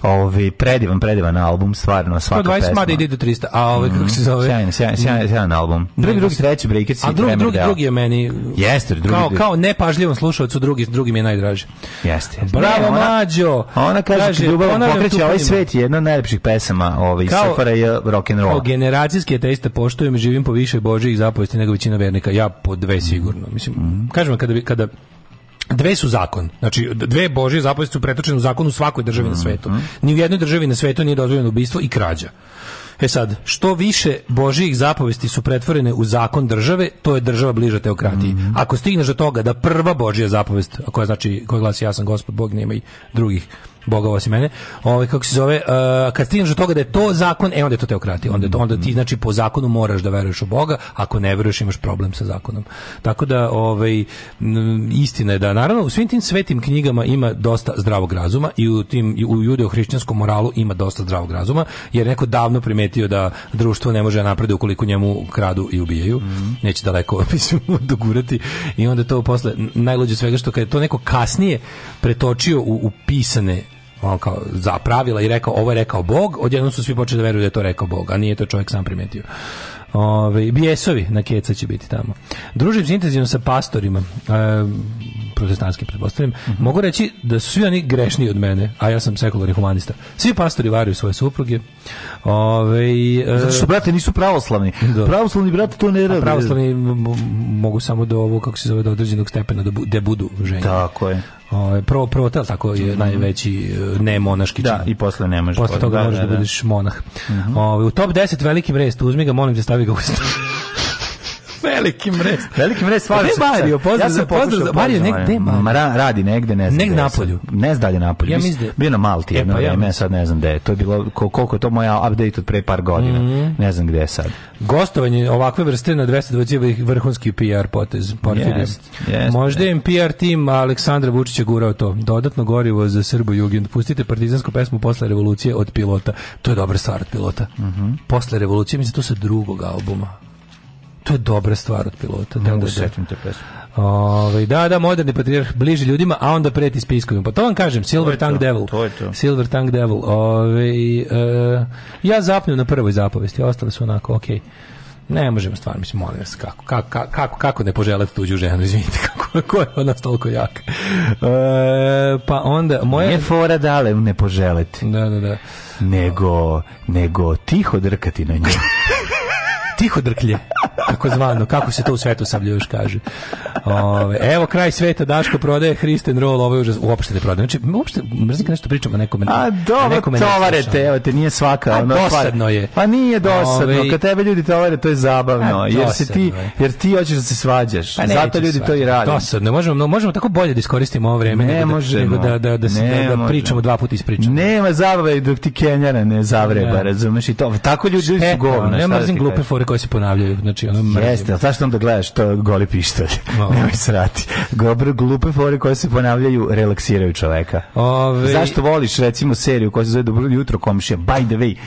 Speaker 3: Ovi, predivan, predivan album, stvarno, svaka 120
Speaker 4: pesma. 120 mada ide do 300, a
Speaker 3: ovaj, mm, kako se zove? Sjajan, sjajan, sjajan, mm. sjajan album. Drugi, drugi, treći, breaker, si, A drugi, drugi, drugi je meni, jeste,
Speaker 4: drugi, kao, drugi. kao nepažljivom slušaocu drugi, drugi mi je najdraži. Jeste.
Speaker 3: Bravo,
Speaker 4: ona, mađo!
Speaker 3: Ona kaže, kaže ljubav pokreće ovaj svet je jedna od najlepših pesama ovaj, kao, safara
Speaker 4: je
Speaker 3: rock'n'roll. Kao
Speaker 4: generacijski ateista poštujem, živim po više božih zapovesti nego većina vernika. Ja po dve sigurno. Mislim, mm, kažem kada bi kada Dve su zakon. Znači, dve Božje zapovesti su pretočene u zakon u svakoj državi mm -hmm. na svetu. Mhm. Ni u jednoj državi na svetu nije dozvoljeno ubistvo i krađa. E sad, što više božjih zapovesti su pretvorene u zakon države, to je država bliža teokratiji. Mm -hmm. Ako stigneš do toga da prva Božja zapovest, koja znači, koja glasi ja sam gospod Bog, nema i drugih Boga osim mene, ovaj, kako se zove, uh, kad stigneš do toga da je to zakon, e, onda je to teokratija, onda, to, onda ti, znači, po zakonu moraš da veruješ u Boga, ako ne veruješ imaš problem sa zakonom. Tako da, ovaj, istina je da, naravno, u svim tim svetim knjigama ima dosta zdravog razuma i u tim, i u judeo-hrišćanskom moralu ima dosta zdravog razuma, jer neko davno primetio da društvo ne može da napred ukoliko njemu kradu i ubijaju. Mm. Neće daleko, mislim, dogurati. I onda to posle, najluđe svega što kad je to neko kasnije pretočio u, u pisane on kao zapravila i rekao ovo je rekao Bog, odjednom su svi počeli da veruju da je to rekao Bog, a nije to čovjek sam primetio. Ove, bijesovi na keca će biti tamo. Družim se intenzivno sa pastorima. E, protestantski pretpostavljam, mm -hmm. mogu reći da su svi oni grešni od mene, a ja sam sekularni humanista. Svi pastori varaju svoje supruge. Ove, ovaj, e,
Speaker 3: Zato što, brate, nisu pravoslavni. Do. Da. Pravoslavni, brate, to ne rade.
Speaker 4: Pravoslavni mogu samo do da ovo, kako se zove, do određenog stepena da, bu, da budu ženje.
Speaker 3: Tako je.
Speaker 4: Ovaj prvo prvo tel tako je mhm. najveći e, ne monaški čin. Da,
Speaker 3: i posle ne možeš.
Speaker 4: Posle toga da, možeš da, da, da. budeš monah. Uh mhm. -huh. Ove, ovaj, u top 10 velikim rest uzmi ga, molim te stavi ga u
Speaker 3: Veliki mrez. Veliki mrez
Speaker 4: stvarno. Gde Mario?
Speaker 3: Pozdrav, ja sam pozdrav za Mario negde Mario. radi negde, ne znam. Negde na polju. Ne znam da na polju. Ja mislim da- bio na Malti e, pa jedno vreme, sad ne znam gde To je bilo koliko je to moja update od pre par godina. Mhm. Ne znam gde je sad.
Speaker 4: Gostovanje ovakve vrste na 220 vrhunski PR potez. Yes, yes, Možda im PR tim Aleksandra Vučića gurao to. Dodatno gorivo za Srbu Jugend. Pustite partizansku pesmu posle revolucije od pilota. To je dobra stvar od pilota. Mm
Speaker 3: -hmm.
Speaker 4: Posle revolucije, mislim, to sa drugog albuma to je dobra stvar od pilota.
Speaker 3: Ne da, mogu da- setim te pesme.
Speaker 4: Ove, ovaj, da, da, moderni patrijarh bliže ljudima, a onda preti spiskovima. Pa to vam kažem, Silver Tank Devil. To to. Silver Tank Devil. Ove, ovaj, e, ja zapnem na prvoj zapovesti, ostale su onako, ok. Ne možemo stvarno, mislim, molim vas, kako, kako, kako, kako ne poželite tuđu ženu, izvinite, kako, kako je od toliko jak. E,
Speaker 3: pa onda, moja... Nije fora dale ne poželiti.
Speaker 4: Da, da, da.
Speaker 3: Nego, nego tiho drkati na nju.
Speaker 4: tiho drklje tako zvano, kako se to u svetu sablje još kaže. Ove, evo kraj sveta, Daško prodaje Hristen Roll, ovo je užas, uopšte ne prodaje. Znači, uopšte, mrzim nešto pričam o nekome.
Speaker 3: A dobro, nekome tovarete, evo te, nije svaka.
Speaker 4: A ono, pa- dosadno je.
Speaker 3: Pa nije dosadno, Ove, kad tebe ljudi tovare, to je zabavno, a, jer, se ti, jer ti hoćeš da se svađaš, pa zato ljudi svađa. to i
Speaker 4: rade.
Speaker 3: Dosadno,
Speaker 4: možemo, možemo tako bolje da iskoristimo ovo vreme, ne nego, da- možemo. da, da, da, ne da, da pričamo dva puta ispričamo.
Speaker 3: Nema zabave dok ti Kenjara ne zavreba, da. razumeš i to. Tako ljudi, ljudi e, su govna.
Speaker 4: Ne da, mrzim glupe fore koje se ponavljaju,
Speaker 3: znači znači Jeste, ali zašto onda gledaš to goli pištolj? Nemoj srati. Gobre, glupe fore koje se ponavljaju relaksiraju čoveka. Ove... Zašto voliš recimo seriju koja se zove Dobro jutro komšija? By the way,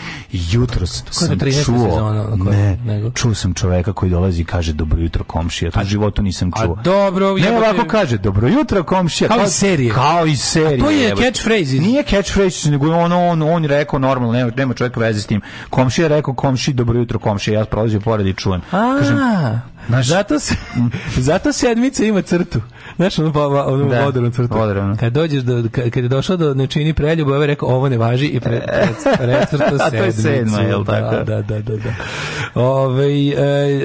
Speaker 3: jutros sam čuo, sezona, koje, ne, nego? čuo sam čoveka koji dolazi i kaže Dobro jutro komšija. To u životu nisam čuo.
Speaker 4: A dobro,
Speaker 3: ne, jebote... ovako kaže Dobro jutro komšija.
Speaker 4: Kao, kao iz serije.
Speaker 3: Kao i serije.
Speaker 4: A to je
Speaker 3: catchphrase. Nije catchphrase, nego on, on, on je rekao normalno, nema, nema čoveka veze s tim. Komšija je rekao komši, dobro jutro komšija, ja prolazim pored i čujem. A, Kažem,
Speaker 4: naš... zato, se, zato sedmica ima crtu. Znaš, ono, ono, pa, pa, ono da, vodorom crtu. Vodorom. Kad, dođeš do, kad je došao do nečini preljuba, ovaj rekao, ovo ne važi i pre, precrto sedmicu. to je sedma, je
Speaker 3: tako? Da, da, da. da,
Speaker 4: da. Ove, ovaj,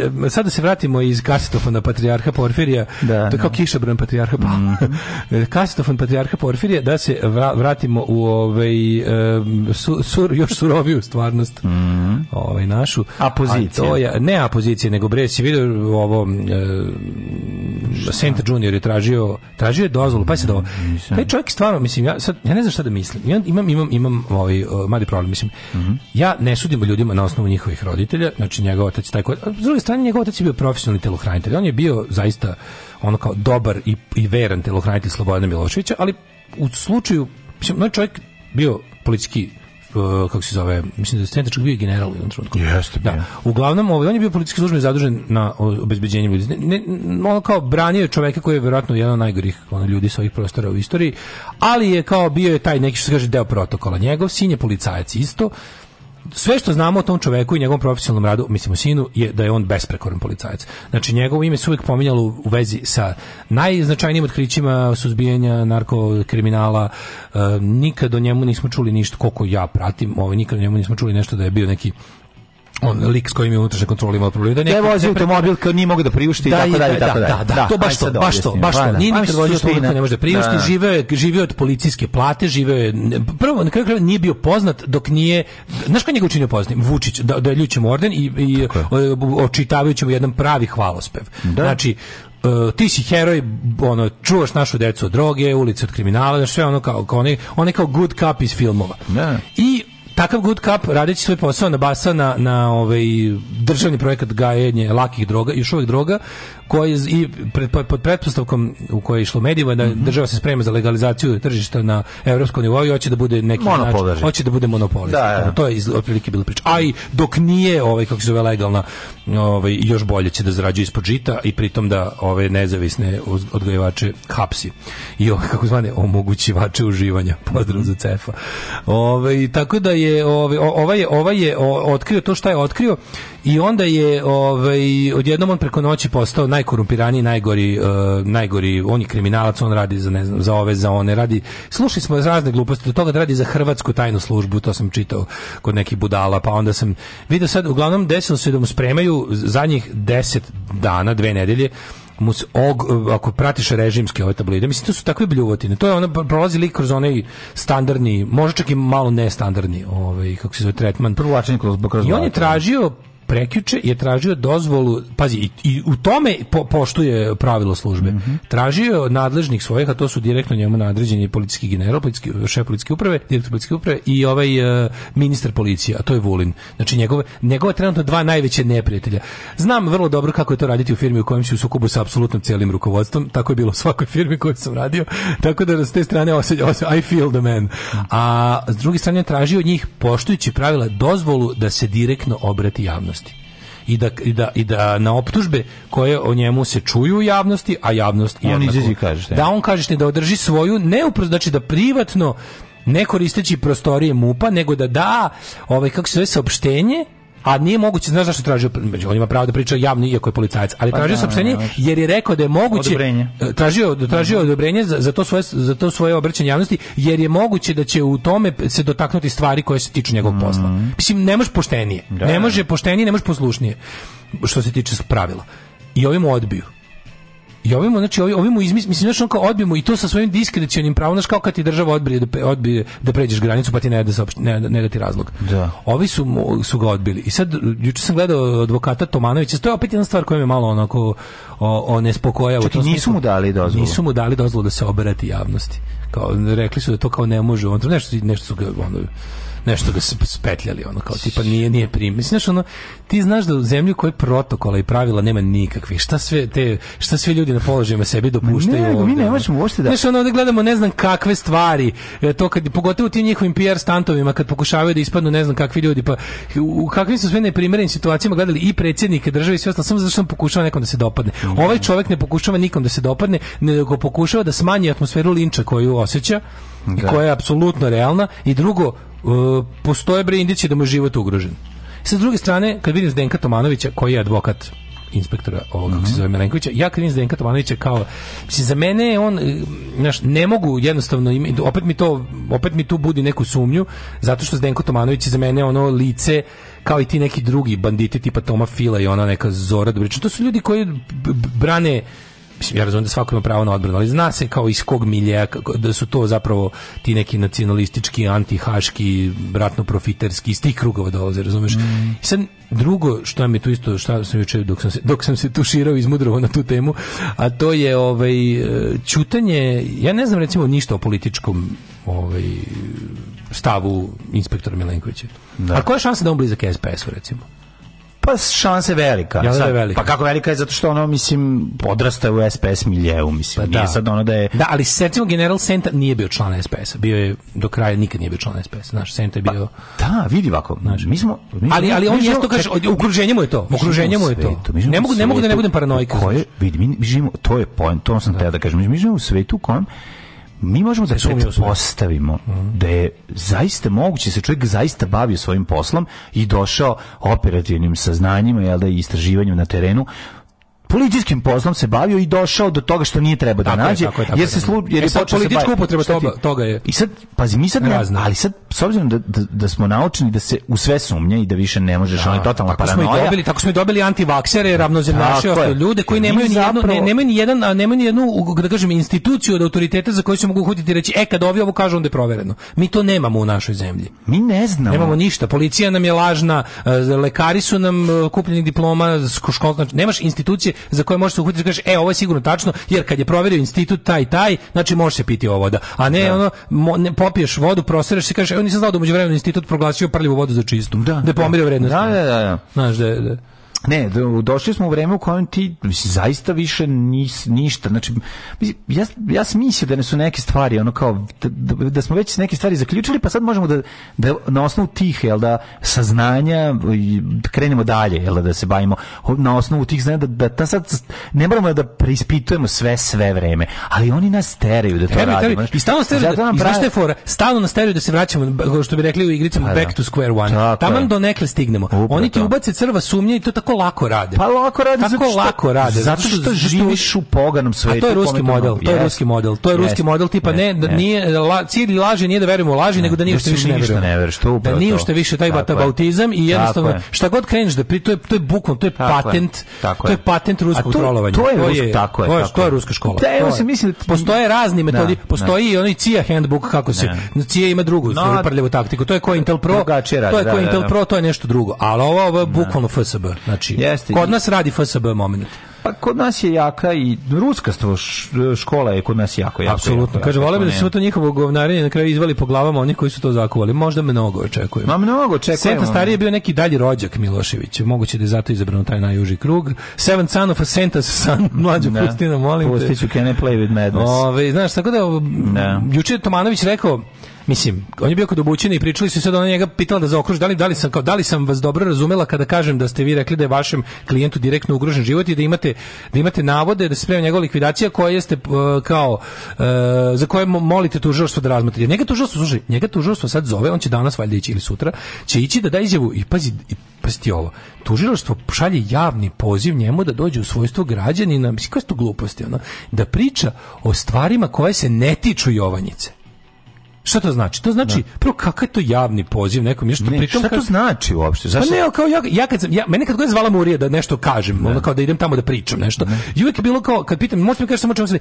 Speaker 4: e, sad da se vratimo iz kasetofona patrijarha Porfirija, da, to je kao da. kišobran patrijarha pa. Mm. Kasetofon patrijarha Porfirija, da se vratimo u ovaj, e, su, sur, još suroviju stvarnost.
Speaker 3: Mm.
Speaker 4: Ovaj, našu.
Speaker 3: Apozicija. A to
Speaker 4: je, ne apozicija, nego bre, si vidio ovo, e, Saint Junior je tražio tražio, tražio je dozvolu, pa se do. Taj čovjek stvarno, mislim, ja sad ja ne znam šta da mislim. Ja imam imam imam ovaj uh, mali problem, mislim. Mm
Speaker 3: -hmm.
Speaker 4: Ja ne sudim ljudima na osnovu njihovih roditelja, znači njegov otac tako. koji, s druge strane njegov otac je bio profesionalni telohranitelj. On je bio zaista ono kao dobar i, i veran telohranitelj Slobodana Miloševića, ali u slučaju mislim, no čovjek bio politički uh, kako se zove, mislim da je Stendačak bio general u
Speaker 3: trenutku. Jeste. Da.
Speaker 4: Uglavnom, ovaj, on je bio politički službenik zadužen na obezbeđenje ljudi. Ne, ne, ono kao branio čoveka koji je verovatno jedan od najgorih ono, ljudi sa ovih prostora u istoriji, ali je kao bio je taj neki, što se kaže, deo protokola. Njegov sin je policajac isto, sve što znamo o tom čoveku i njegovom profesionalnom radu, mislim o sinu, je da je on besprekoran policajac. Znači, njegovo ime se uvijek pominjalo u vezi sa najznačajnijim otkrićima suzbijanja narkokriminala. E, nikad o njemu nismo čuli ništa, koliko ja pratim, ovaj, nikad o njemu nismo čuli nešto da je bio neki on lik s kojim je unutrašnja kontrola imao problem.
Speaker 3: Da ne vozi automobil
Speaker 4: kao
Speaker 3: nije mogao da priušti i da, tako dalje i da, tako
Speaker 4: da, dalje. Da, da, to baš to, baš to, baš to. Nije nikad
Speaker 3: vozio
Speaker 4: automobil ne može da priušti, živeo živeo od policijske plate, živeo je prvo na kraju nije bio poznat dok nije znaš ko njega učinio poznatim? Vučić da da ljućemo orden i i e, očitavajući mu jedan pravi hvalospev. Znači Uh, ti si heroj, ono, čuvaš našu decu od droge, ulice od kriminala, sve ono kao, kao oni, oni kao good cup iz filmova. Ne. I takav good cup radeći svoj posao na basa na, na ovaj državni projekat gajenje lakih droga, još uvek droga, koji i pred, pod pretpostavkom u kojoj je išlo medijima da mhm. država se sprema za legalizaciju tržišta na evropskom nivou i hoće da bude neki način, hoće da bude monopolista.
Speaker 3: Da, da,
Speaker 4: To je iz, otprilike bilo priča. A i dok nije ovaj kako se zove legalna, ovaj još bolje će da zarađuje ispod žita i pritom da ove nezavisne odgajivače hapsi. I ovaj, kako zvane omogućivače uživanja. Pozdrav za cefa. Ovaj tako da je ovaj ovaj je ovaj je otkrio to šta je otkrio I onda je ovaj odjednom on preko noći postao najkorumpiraniji, najgori, uh, najgori, on je kriminalac, on radi za ne znam, za ove, za one, radi. Slušali smo razne gluposti, do toga da radi za hrvatsku tajnu službu, to sam čitao kod nekih budala, pa onda sam video sad uglavnom desilo se da mu spremaju zadnjih 10 dana, dve nedelje mu og, ako pratiš režimske ove tablide, mislim to su takve bljuvotine. To je ona prolazi lik kroz onaj standardni, možda čak i malo nestandardni, ovaj kako se zove tretman, provlačenje kroz kroz. I on je da. tražio prekjuče je tražio dozvolu, pazi, i, i u tome po, poštuje pravilo službe. Mm -hmm. Tražio je od nadležnih svojih, a to su direktno njemu nadređeni policijski general, policijski, šef policijske uprave, direktor policijske uprave i ovaj uh, ministar policije, a to je Vulin. Znači, njegove, njegove trenutno dva najveće neprijatelja. Znam vrlo dobro kako je to raditi u firmi u kojem si u sukobu sa apsolutno celim rukovodstvom, tako je bilo u svakoj firmi koju sam radio, tako da s te strane osjeća, osjeća I feel the man. A s druge strane tražio od njih, poštujući pravila, dozvolu da se direktno obrati javnost i da, i da, i da na optužbe koje o njemu se čuju u javnosti, a javnost
Speaker 3: on jednako. Kaže
Speaker 4: da on kaže da održi svoju, ne upravo, znači da privatno ne koristeći prostorije MUPA, nego da da ovaj, kako se zove, saopštenje A nije moguće, znaš zašto tražio, među on ima pravo da priča javno iako je policajac, ali pa tražio da, saopštenje da, da. jer je rekao da je moguće
Speaker 3: odobrenje.
Speaker 4: E, tražio tražio odobrenje za, za to svoje za to svoje obraćanje javnosti jer je moguće da će u tome se dotaknuti stvari koje se tiču njegovog mm. posla. Mislim ne može poštenije. Da. Ne može poštenije, ne može poslušnije što se tiče pravila. I ovim odbiju. I ovim, znači, ovim, izmis, mislim, znači, on kao odbijemo i to sa svojim diskrecionim pravom, znaš, kao kad ti država odbije da, odbije da pređeš granicu, pa ti ne da, saopšti, ne, ne da ti razlog.
Speaker 3: Da.
Speaker 4: Ovi su, su ga odbili. I sad, juče sam gledao advokata Tomanovića, to je opet jedna stvar koja me malo onako o, o nespokojava.
Speaker 3: Čekaj, nisu mu dali dozvolu?
Speaker 4: Nisu mu dali dozvolu da se obrati javnosti. Kao, rekli su da to kao ne može, on, nešto, nešto su ga, ono, nešto ga spetljali, ono, kao tipa nije, nije prim. Mislim, znaš, ono, ti znaš da u zemlji koje protokola i pravila nema nikakvih. Šta sve, te, šta sve ljudi na položajima sebi dopuštaju?
Speaker 3: Ne,
Speaker 4: ovde,
Speaker 3: mi ne možemo uopšte
Speaker 4: da...
Speaker 3: Znaš, ono, da
Speaker 4: gledamo ne znam kakve stvari, e, to kad, pogotovo ti njihovim PR stantovima, kad pokušavaju da ispadnu ne znam kakvi ljudi, pa u kakvim su sve neprimerenim situacijama gledali i predsjednike države i sve ostalo, samo zato što sam pokušava nekom da se dopadne. Ovaj čovjek ne pokušava nikom da se dopadne, nego pokušava da smanji atmosferu linča koju osjeća, da. koja je apsolutno realna i drugo E, postoje bre indicije da mu je život ugrožen. Sa druge strane, kad vidim Zdenka Tomanovića, koji je advokat inspektora ovog, mm -hmm. kako se mhm. zove Milenkovića, ja kad vidim Zdenka Tomanovića kao, mislim, za mene on, e, znaš, ne mogu jednostavno, im, opet mi to, opet mi tu budi neku sumnju, zato što Zdenko Tomanović je za mene ono lice, kao i ti neki drugi banditi tipa Toma Fila i ona neka Zora Dobrić. To su ljudi koji brane mislim, ja razumijem da svako ima pravo na odbranu, ali zna se kao iz kog milija, da su to zapravo ti neki nacionalistički, antihaški, ratno-profiterski, iz tih krugova dolaze, razumeš? Mm. I sad, drugo, što mi tu isto, šta sam juče, dok sam se, dok sam se tuširao, izmudrovo na tu temu, a to je ovaj, e, ćutanje, ja ne znam recimo ništa o političkom ovaj, stavu inspektora Milenkovića. Da. A koja je šansa da on blizak SPS-u, recimo?
Speaker 3: Pa šanse
Speaker 4: velika. Ja da sad, velika.
Speaker 3: Pa kako velika je zato što ono mislim odrasta u SPS miljeu, mislim. Pa da. Nije sad ono da je
Speaker 4: Da, ali recimo general Senta nije bio član SPS-a. Bio je do kraja nikad nije bio član SPS-a. Naš Senta je pa, bio pa,
Speaker 3: Da, vidi ovako. Znaš, mi smo
Speaker 4: mi Ali ali on je kaže okruženje mu je to. Okruženje mu je to. ne mogu ne mogu da ne budem paranoik. Koje
Speaker 3: vidi mi živimo to je point, to sam da. te da kažem. Mi živimo u svetu u kojem mi možemo da postavimo mhm. da je zaista moguće da se čovjek zaista bavio svojim poslom i došao operativnim saznanjima jel da i istraživanjem na terenu policijskim poslom se bavio i došao do toga što nije trebao da tako nađe, je, tako je, tako jer se slu,
Speaker 4: jer e je sad, politička upotreba toga, toga je.
Speaker 3: I sad pazi mi sad ne, ali sad s obzirom da, da, da, smo naučeni da se u sve sumnja i da više ne možeš, da, ono je totalna tako paranoja. Smo i dobili,
Speaker 4: tako smo
Speaker 3: i
Speaker 4: dobili antivaksere, da, ravnozemljaše, ostale ljude koji nemaju ni jedno ne, nemaju ni jedan, a nemaju ni jednu da kažem instituciju od autoriteta za koju se mogu uhoditi i reći e kad ovi ovo kažu onda je provereno. Mi to nemamo u našoj zemlji.
Speaker 3: Mi ne znamo.
Speaker 4: Nemamo ništa. Policija nam je lažna, e, lekari su nam e, kupljeni diploma, školka, znači, nemaš institucije za koje možeš uhvatiti i da kažeš e ovo je sigurno tačno jer kad je proverio institut taj taj, znači može se piti ova voda. A ne da. ono mo, ne popiješ vodu, prosereš i kaže oni nisam znao da međuvremenu institut proglasio prljivu vodu za čistu. Da, da je da. pomerio vrednost.
Speaker 3: Da, da, da. da.
Speaker 4: Znaš, da, da.
Speaker 3: Ne, došli smo u vreme u kojem ti mislim, zaista više nis, ništa. Znači, mislim, ja, ja sam mislio da ne su neke stvari, ono kao, da, da, da smo već neke stvari zaključili, pa sad možemo da, da na osnovu tih, jel da, saznanja da krenemo dalje, jel da, da, se bavimo na osnovu tih znanja, da, da, da sad ne moramo da preispitujemo sve, sve vreme, ali oni nas teraju da to teraju, radimo. Teraju.
Speaker 4: I stalno znači, steraju, Zato da- nam pravi... fora, stalno nas teraju da se vraćamo, što bi rekli u igricama, pa back to square one. Tamo do nekle stignemo. Upravo. oni ti ubace crva sumnje i to tako tako lako rade.
Speaker 3: Pa lako rade,
Speaker 4: tako
Speaker 3: što,
Speaker 4: lako rade. Zato što, što
Speaker 3: živiš u poganom svetu. A
Speaker 4: to je ruski model, to je yes. ruski model. To je yes. ruski model tipa yes. ne, da nije la, cilj laži nije da verujemo u laži, nego da nije što više ne verujemo.
Speaker 3: Da
Speaker 4: nije što više taj batabautizam i jednostavno šta god kreneš da pri to je to je bukvalno to je patent. To je patent ruskog trolovanja.
Speaker 3: To je tako je.
Speaker 4: To je ruska škola.
Speaker 3: Da,
Speaker 4: se
Speaker 3: mislim
Speaker 4: postoje razni metodi, postoji i onaj CIA handbook kako se CIA ima drugu svoju taktiku. To je Cointel Pro. To je Cointel Pro, to je nešto drugo. Ali ovo je bukvalno FSB
Speaker 3: drugačije. Jeste.
Speaker 4: Kod nas radi FSB moment.
Speaker 3: Pa kod nas je jaka i ruska škola je kod nas jako jaka.
Speaker 4: Apsolutno. Kaže, vole bi da se to njihovo govnarenje na kraju izvali po glavama onih koji su to zakuvali. Možda
Speaker 3: mnogo očekujem. Ma mnogo
Speaker 4: očekujem. Senta stari je bio neki dalji rođak Milošević. Moguće da je zato izabran taj najuži krug. Seven son of a Santa's son. Mlađo da. pustina, molim Pustiću,
Speaker 3: te. Pustiću, can I play with madness?
Speaker 4: Ove, znaš, tako da, da. juče Tomanović rekao, mislim, on je bio kod obućine i pričali su da ona njega pitala da zaokruži da li, da li sam kao da li sam vas dobro razumela kada kažem da ste vi rekli da je vašem klijentu direktno ugrožen život i da imate da imate navode da se sprema njegova likvidacija koja jeste uh, kao uh, za koje molite tužilaštvo da razmotri. Njega tužilaštvo služi, njega tužilaštvo sad zove, on će danas valjda ići ili sutra, će ići da da izjavu i pazi i pasti ovo. Tužilaštvo šalje javni poziv njemu da dođe u svojstvo građanina, mislim koje je to gluposti, ono, da priča o stvarima koje se ne tiču Jovanjice. Šta to znači? To znači, da. prvo kakav je to javni poziv nekom, nešto ne, pritom
Speaker 3: šta to znači uopšte? Pa
Speaker 4: Zašto? Pa ne, kao ja, ja kad sam, ja, mene kad god zvala Murija da nešto kažem, da. ne. kao da idem tamo da pričam nešto. Ne. Da. I uvijek je bilo kao kad pitam, možete mi kažeš samo čemu se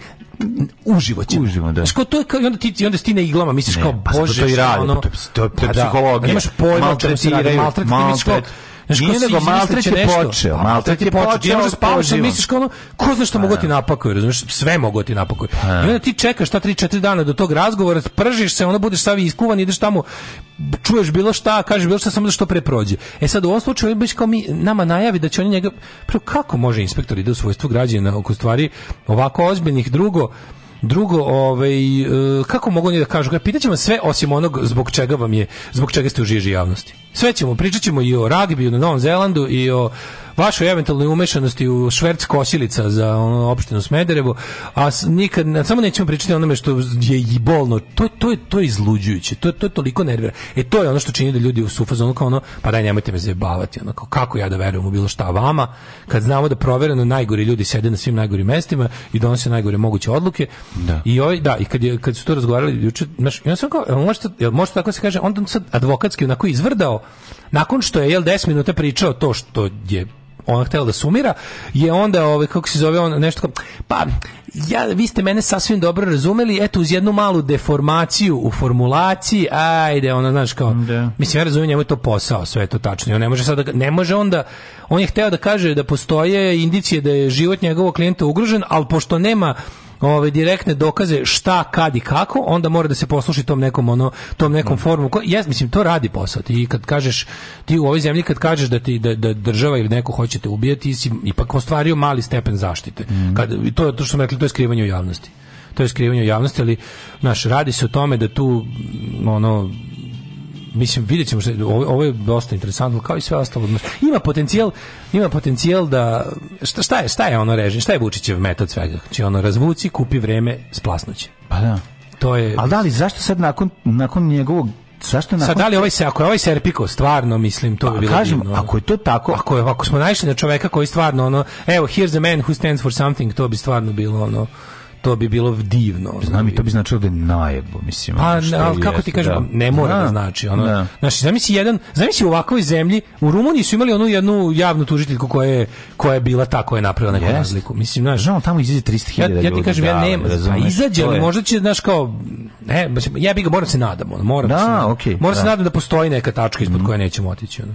Speaker 4: uživo će.
Speaker 3: Uživo,
Speaker 4: da. Što to je kao i onda ti i onda ti na iglama misliš ne,
Speaker 3: kao pa bože, pa to
Speaker 4: i
Speaker 3: radi, ono, to, to, to je pa da, psihologija.
Speaker 4: Nemaš pojma, maltretiraju, maltretiraju,
Speaker 3: Znaš, Nije nego da Maltret je počeo.
Speaker 4: Maltret je počeo. Ti ne možeš spavaš, misliš kao ono, ko zna što pa mogu da. ti napakuje, razumiješ? Sve mogu ti napakuje. Pa da. I onda ti čekaš ta 3-4 dana do tog razgovora, pržiš se, onda budeš sav iskuvan, ideš tamo, čuješ bilo šta, kažeš bilo šta, samo da što pre prođe. E sad u ovom slučaju, biš kao mi, nama najavi da će oni njega... Prvo, kako može inspektor ide u svojstvu građana oko stvari ovako ozbiljnih drugo, Drugo, ovaj, e, kako mogu oni da kažu? Pitaćemo sve osim onog zbog čega vam je, zbog čega ste u žiži javnosti. Sve ćemo, pričat ćemo i o ragbiju na Novom Zelandu i o vašoj eventualnoj umešanosti u šverc kosilica za opštinu Smederevo, a nikad, samo nećemo pričati onome što je i bolno. To, to, je, to je izluđujuće, to, to je toliko nervira. E to je ono što čini da ljudi u sufazonu kao ono, pa daj nemojte me zajebavati, ono, kao, kako ja da verujem u bilo šta vama, kad znamo da provereno najgori ljudi sede na svim najgorim mestima i donose najgore moguće odluke.
Speaker 3: Da.
Speaker 4: I ovaj, da, i kad, je, kad su to razgovarali juče, znaš, ja sam kao, možete, možete tako da se kaže, onda sad advokatski onako izvrdao Nakon što je jel 10 minuta pričao to što je ona htela da sumira, je onda ovaj kako se zove on nešto kao, pa ja, vi ste mene sasvim dobro razumeli, eto uz jednu malu deformaciju u formulaciji, ajde, ono, znaš, kao, da. mislim, ja razumijem, njemu je to posao, sve je to tačno, on ne može sada, da ne može onda, on je hteo da kaže da postoje indicije da je život njegovog klijenta ugrožen, ali pošto nema ove direktne dokaze šta, kad i kako, onda mora da se posluši tom nekom ono tom nekom da. formu. Ja mislim to radi posao. Ti kad kažeš ti u ovoj zemlji kad kažeš da ti da, da država ili neko hoćete ubijati, si ipak ostvario mali stepen zaštite. Mm. Kad to je to što smo rekli, to je skrivanje u javnosti to je skrivanje u javnosti, ali naš radi se o tome da tu ono mislim vidjet ćemo ovo, ovo je dosta interesantno kao i sve ostalo ima potencijal ima potencijal da šta, šta je šta je ono režim šta je Vučićev metod svega znači ono razvuci kupi vreme splasnuće
Speaker 3: pa da to je al da li zašto sad nakon nakon njegovog zašto nakon...
Speaker 4: Sad,
Speaker 3: da
Speaker 4: li ovaj se, ako je ovaj Serpiko stvarno, mislim, to pa, bi bilo kažem, divno.
Speaker 3: ako je to tako...
Speaker 4: Ako,
Speaker 3: je,
Speaker 4: ako smo našli na čoveka koji stvarno, ono, evo, here's a man who stands for something, to bi stvarno bilo, ono to bi bilo divno.
Speaker 3: Znam i to bi značilo da je najebo, mislim.
Speaker 4: Pa, ali kako jest, ti kažem, da. ne mora da, da znači. Ono, da. Znači, zamisli jedan, zamisli u ovakvoj zemlji, u Rumuniji su imali onu jednu javnu tužiteljku koja je, koja je bila ta koja je napravila neku razliku. Mislim, znaš, no,
Speaker 3: tamo izađe 300.000 ja, ljudi.
Speaker 4: Ja ti kažem, ja da, nema, pa izađe, ali možda će, znaš, kao, ne, ja bih ga moram se nadam, ono, moram
Speaker 3: da,
Speaker 4: se nadam. Okay, moram da. se nadam da postoji neka tačka ispod mm. koje nećemo otići, ono.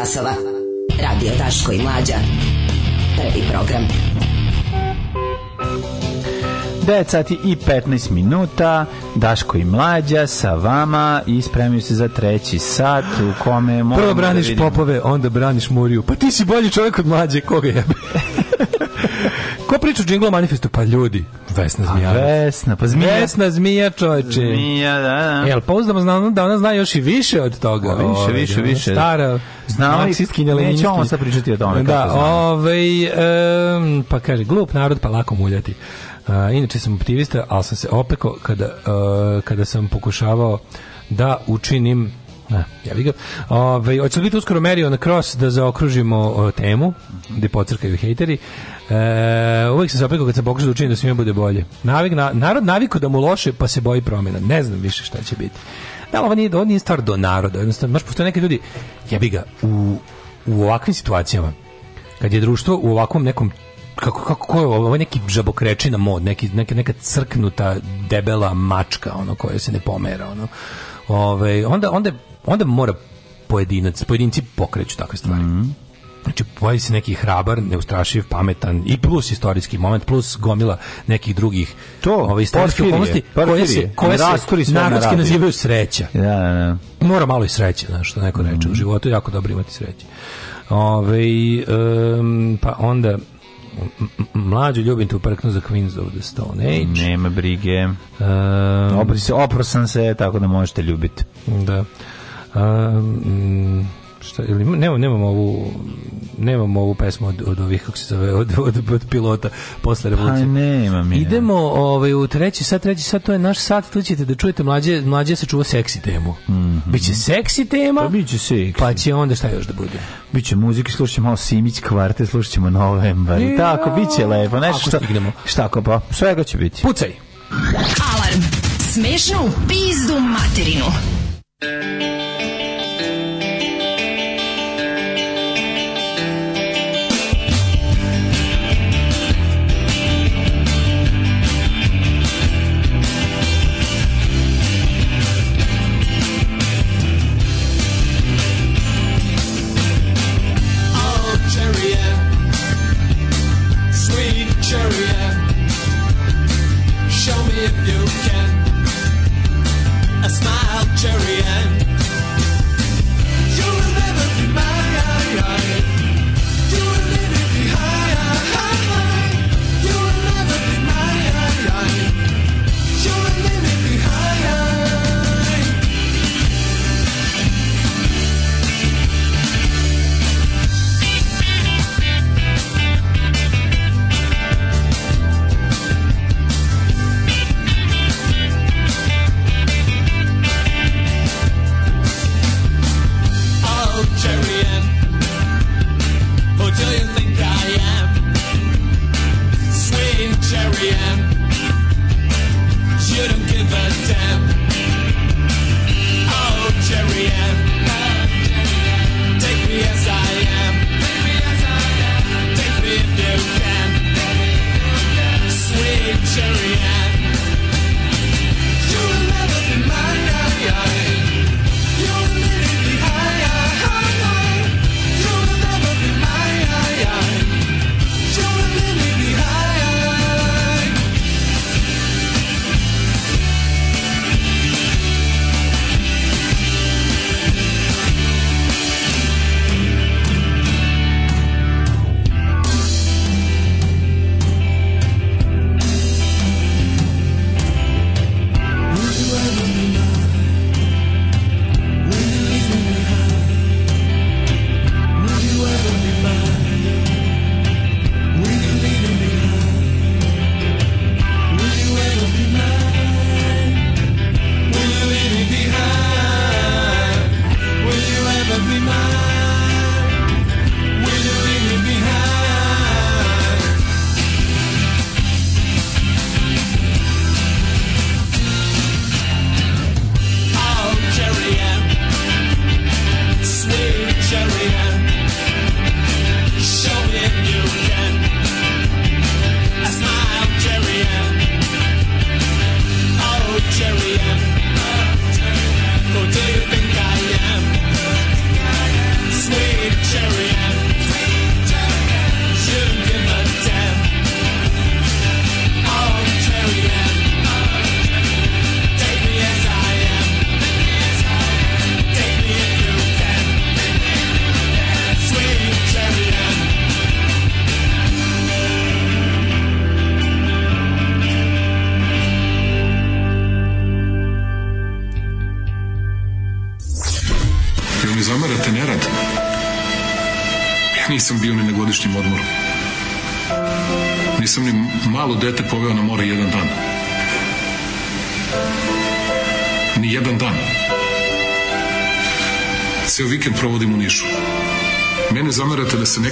Speaker 4: časova. Radio Daško i Mlađa. Prvi program. 9 sati i 15 minuta, Daško i Mlađa sa vama i spremio se za treći sat u kome
Speaker 3: moramo Prvo da braniš da popove, onda braniš Muriju. Pa ti si bolji čovjek od Mlađe, koga jebe?
Speaker 4: Ko priča o džinglu manifestu? Pa ljudi, Vesna pa Zmija.
Speaker 3: Vesna, pa Zmija.
Speaker 4: Vesna
Speaker 3: Zmija,
Speaker 4: čoveče.
Speaker 3: Zmija, da,
Speaker 4: da. Jel, pouzdamo znamo da ona zna još i više od toga. O, pa više, ovaj,
Speaker 3: više, više.
Speaker 4: Stara nama i nećemo
Speaker 3: sad pričati o
Speaker 4: tome. Da, ovaj, um, pa kaže, glup narod pa lako muljati. Uh, inače sam optimista, ali sam se opeko kada, uh, kada sam pokušavao da učinim ne, ja vidim. Ovaj hoće li biti uskoro Merio na cross da zaokružimo o, temu, gde pocrkaju hejteri. E, uvijek se opekao kad se pokušao da učinim da svima bude bolje. Navik, na, narod naviko da mu loše, pa se boji promjena. Ne znam više šta će biti. Da, ovo nije, ovo nije stvar do naroda. Jednostavno, baš postoje neki ljudi jebi ga, u, u ovakvim situacijama, kad je društvo u ovakvom nekom kako kako ko je ovo neki žabokrečina mod neki neka neka crknuta debela mačka ono koja se ne pomera ono ovaj onda onda onda mora pojedinac pojedinci pokreću takve stvari mm -hmm. Znači, pojavi se neki hrabar, neustrašiv, pametan i plus istorijski moment, plus gomila nekih drugih to,
Speaker 3: ovaj, istorijskih okolnosti
Speaker 4: koje se, koje se narodski nazivaju sreća. Ja,
Speaker 3: da, ja, da,
Speaker 4: da. Mora malo i sreće, znaš, što neko reče. Mm. U životu je jako dobro imati sreće. Ove, ovaj, um, pa onda mlađu ljubim te uprknu za Queens of the Stone Age.
Speaker 3: Nema brige. Um, Opri se, oprosan se, tako da možete ljubiti.
Speaker 4: Da. Um, Šta, ili, nemam, nemam, ovu nemam ovu pesmu od, od ovih kako se zove od, od, od pilota posle pa revolucije.
Speaker 3: Pa nemam
Speaker 4: Idemo ovaj u treći sat, treći sat to je naš sat, tu ćete da čujete mlađe mlađe se čuva seksi temu. Mm -hmm. Biće seksi tema.
Speaker 3: Pa biće seksi.
Speaker 4: Pa će onda šta još da bude?
Speaker 3: Biće muzike, slušaćemo malo Simić kvarte, slušaćemo Novembar. I tako biće lepo, nešto što stignemo. Šta ako pa svega će biti.
Speaker 4: Pucaj. Alarm. Smešnu pizdu materinu.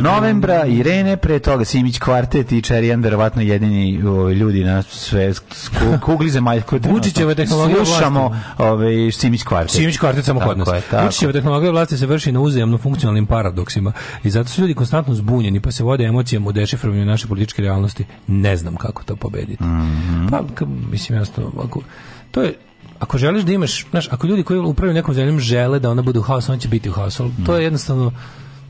Speaker 4: novembra, Irene, pre toga Simić kvartet i Čerijan, verovatno jedini ovaj, ljudi na sve kugli zemaljskoj Vučićeva
Speaker 3: tehnologija Slušamo
Speaker 4: ovaj, Simić kvartet.
Speaker 3: Simić kvartet samo kod nas.
Speaker 4: Vučićeva tehnologija vlasti se vrši na uzajamno funkcionalnim paradoksima i zato su ljudi konstantno zbunjeni pa se vode emocijama u dešifrovanju naše političke realnosti. Ne znam kako to pobediti. Mm -hmm. Pa, mislim, jasno, ako, to je, ako želiš da imaš, znaš, ako ljudi koji upravljaju nekom zemljom žele da ona bude u haosu, ona će biti u haosu. To je mhm. jednostavno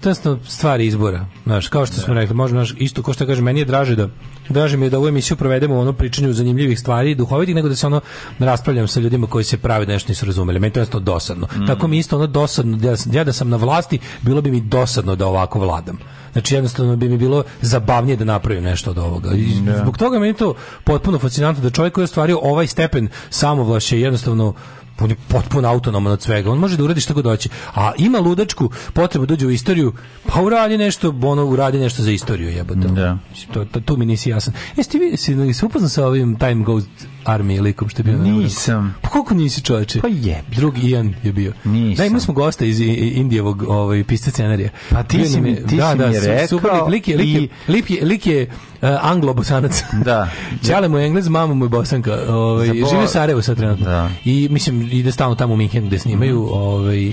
Speaker 4: tesno stvari izbora. Znaš, kao što da. smo rekli, možda naš, isto kao što kaže, meni je draže da draže mi je da ovu emisiju provedemo u ono pričanju zanimljivih stvari, duhovitih, nego da se ono raspravljam sa ljudima koji se pravi da nešto nisu razumeli. Meni to je to dosadno. Mm. Tako mi isto ono dosadno, da ja da sam na vlasti, bilo bi mi dosadno da ovako vladam. Znači jednostavno bi mi bilo zabavnije da napravim nešto od ovoga. I da. zbog toga meni je to potpuno fascinantno da čovjek koji je ostvario ovaj stepen samovlašća jednostavno on je potpuno autonoman od svega. On može da uradi šta god hoće. A ima ludačku potrebu da uđe u istoriju, pa uradi nešto, ono uradi nešto za istoriju, jebote. Da. To, to, tu mi nisi jasan. Jeste vi si, si upoznan sa ovim Time Goes Army likom
Speaker 3: što je bio? Nisam. Pa
Speaker 4: koliko nisi čoveče? Pa je. Drugi Ian je bio.
Speaker 3: Nisam. Da,
Speaker 4: imali smo gosta iz Indijevog ovaj, pisca scenarija.
Speaker 3: Pa ti si mi, ti da, si da, mi rekao. Super,
Speaker 4: lik, lik, lik, lik, je, lik je Eh, Anglo-bosanac.
Speaker 3: Da.
Speaker 4: Čale mu je Englez, mamu mu je Bosanka. Ovaj, u Sarajevu sad trenutno. Da. I mislim, ide stalno tamo u Minhen gde snimaju. Mm. Ovaj,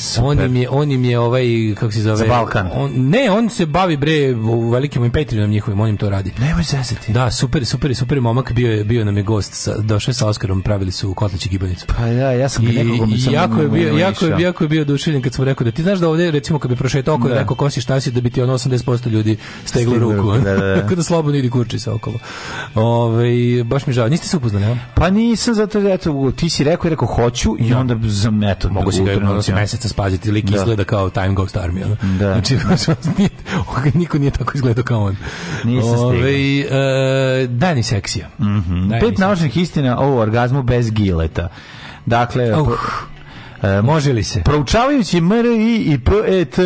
Speaker 4: Super. On im je, on im je ovaj, kako se zove... Za
Speaker 3: Balkan.
Speaker 4: On, ne, on se bavi, bre, u velikim i Patreonom njihovim, on im to radi.
Speaker 3: Nemoj
Speaker 4: zezati. Da, super, super, super momak, bio, je, bio nam je gost, sa, došao sa Oskarom, pravili su kotlići gibanicu.
Speaker 3: Pa
Speaker 4: da,
Speaker 3: ja sam
Speaker 4: I, nekog sam jako je bio, jako je, jako je bio duševljen kad smo rekao da ti znaš da ovde, recimo, kad bi prošao oko da. neko kosi šta si, da bi ti ono 80% ljudi steglo Stiglo, ruku. Da, da, da. da slobodno idi kurči se okolo. Ove, ovaj, baš mi žao, niste se upoznali, ja?
Speaker 3: Pa nisam, zato, eto, ti si rekao i rekao hoću i da. onda, eto,
Speaker 4: mogu si ga mjeseca spaziti, lik da. izgleda kao Time Ghost Army. Ono. Da. Znači, da. nije, niko nije tako izgledao kao on.
Speaker 3: Nije
Speaker 4: Ove, uh, e, dani seksija.
Speaker 3: Mm -hmm. dani Pet naučnih istina o orgazmu bez gileta. Dakle,
Speaker 4: oh. pro, uh, može li se?
Speaker 3: Proučavajući MRI i PET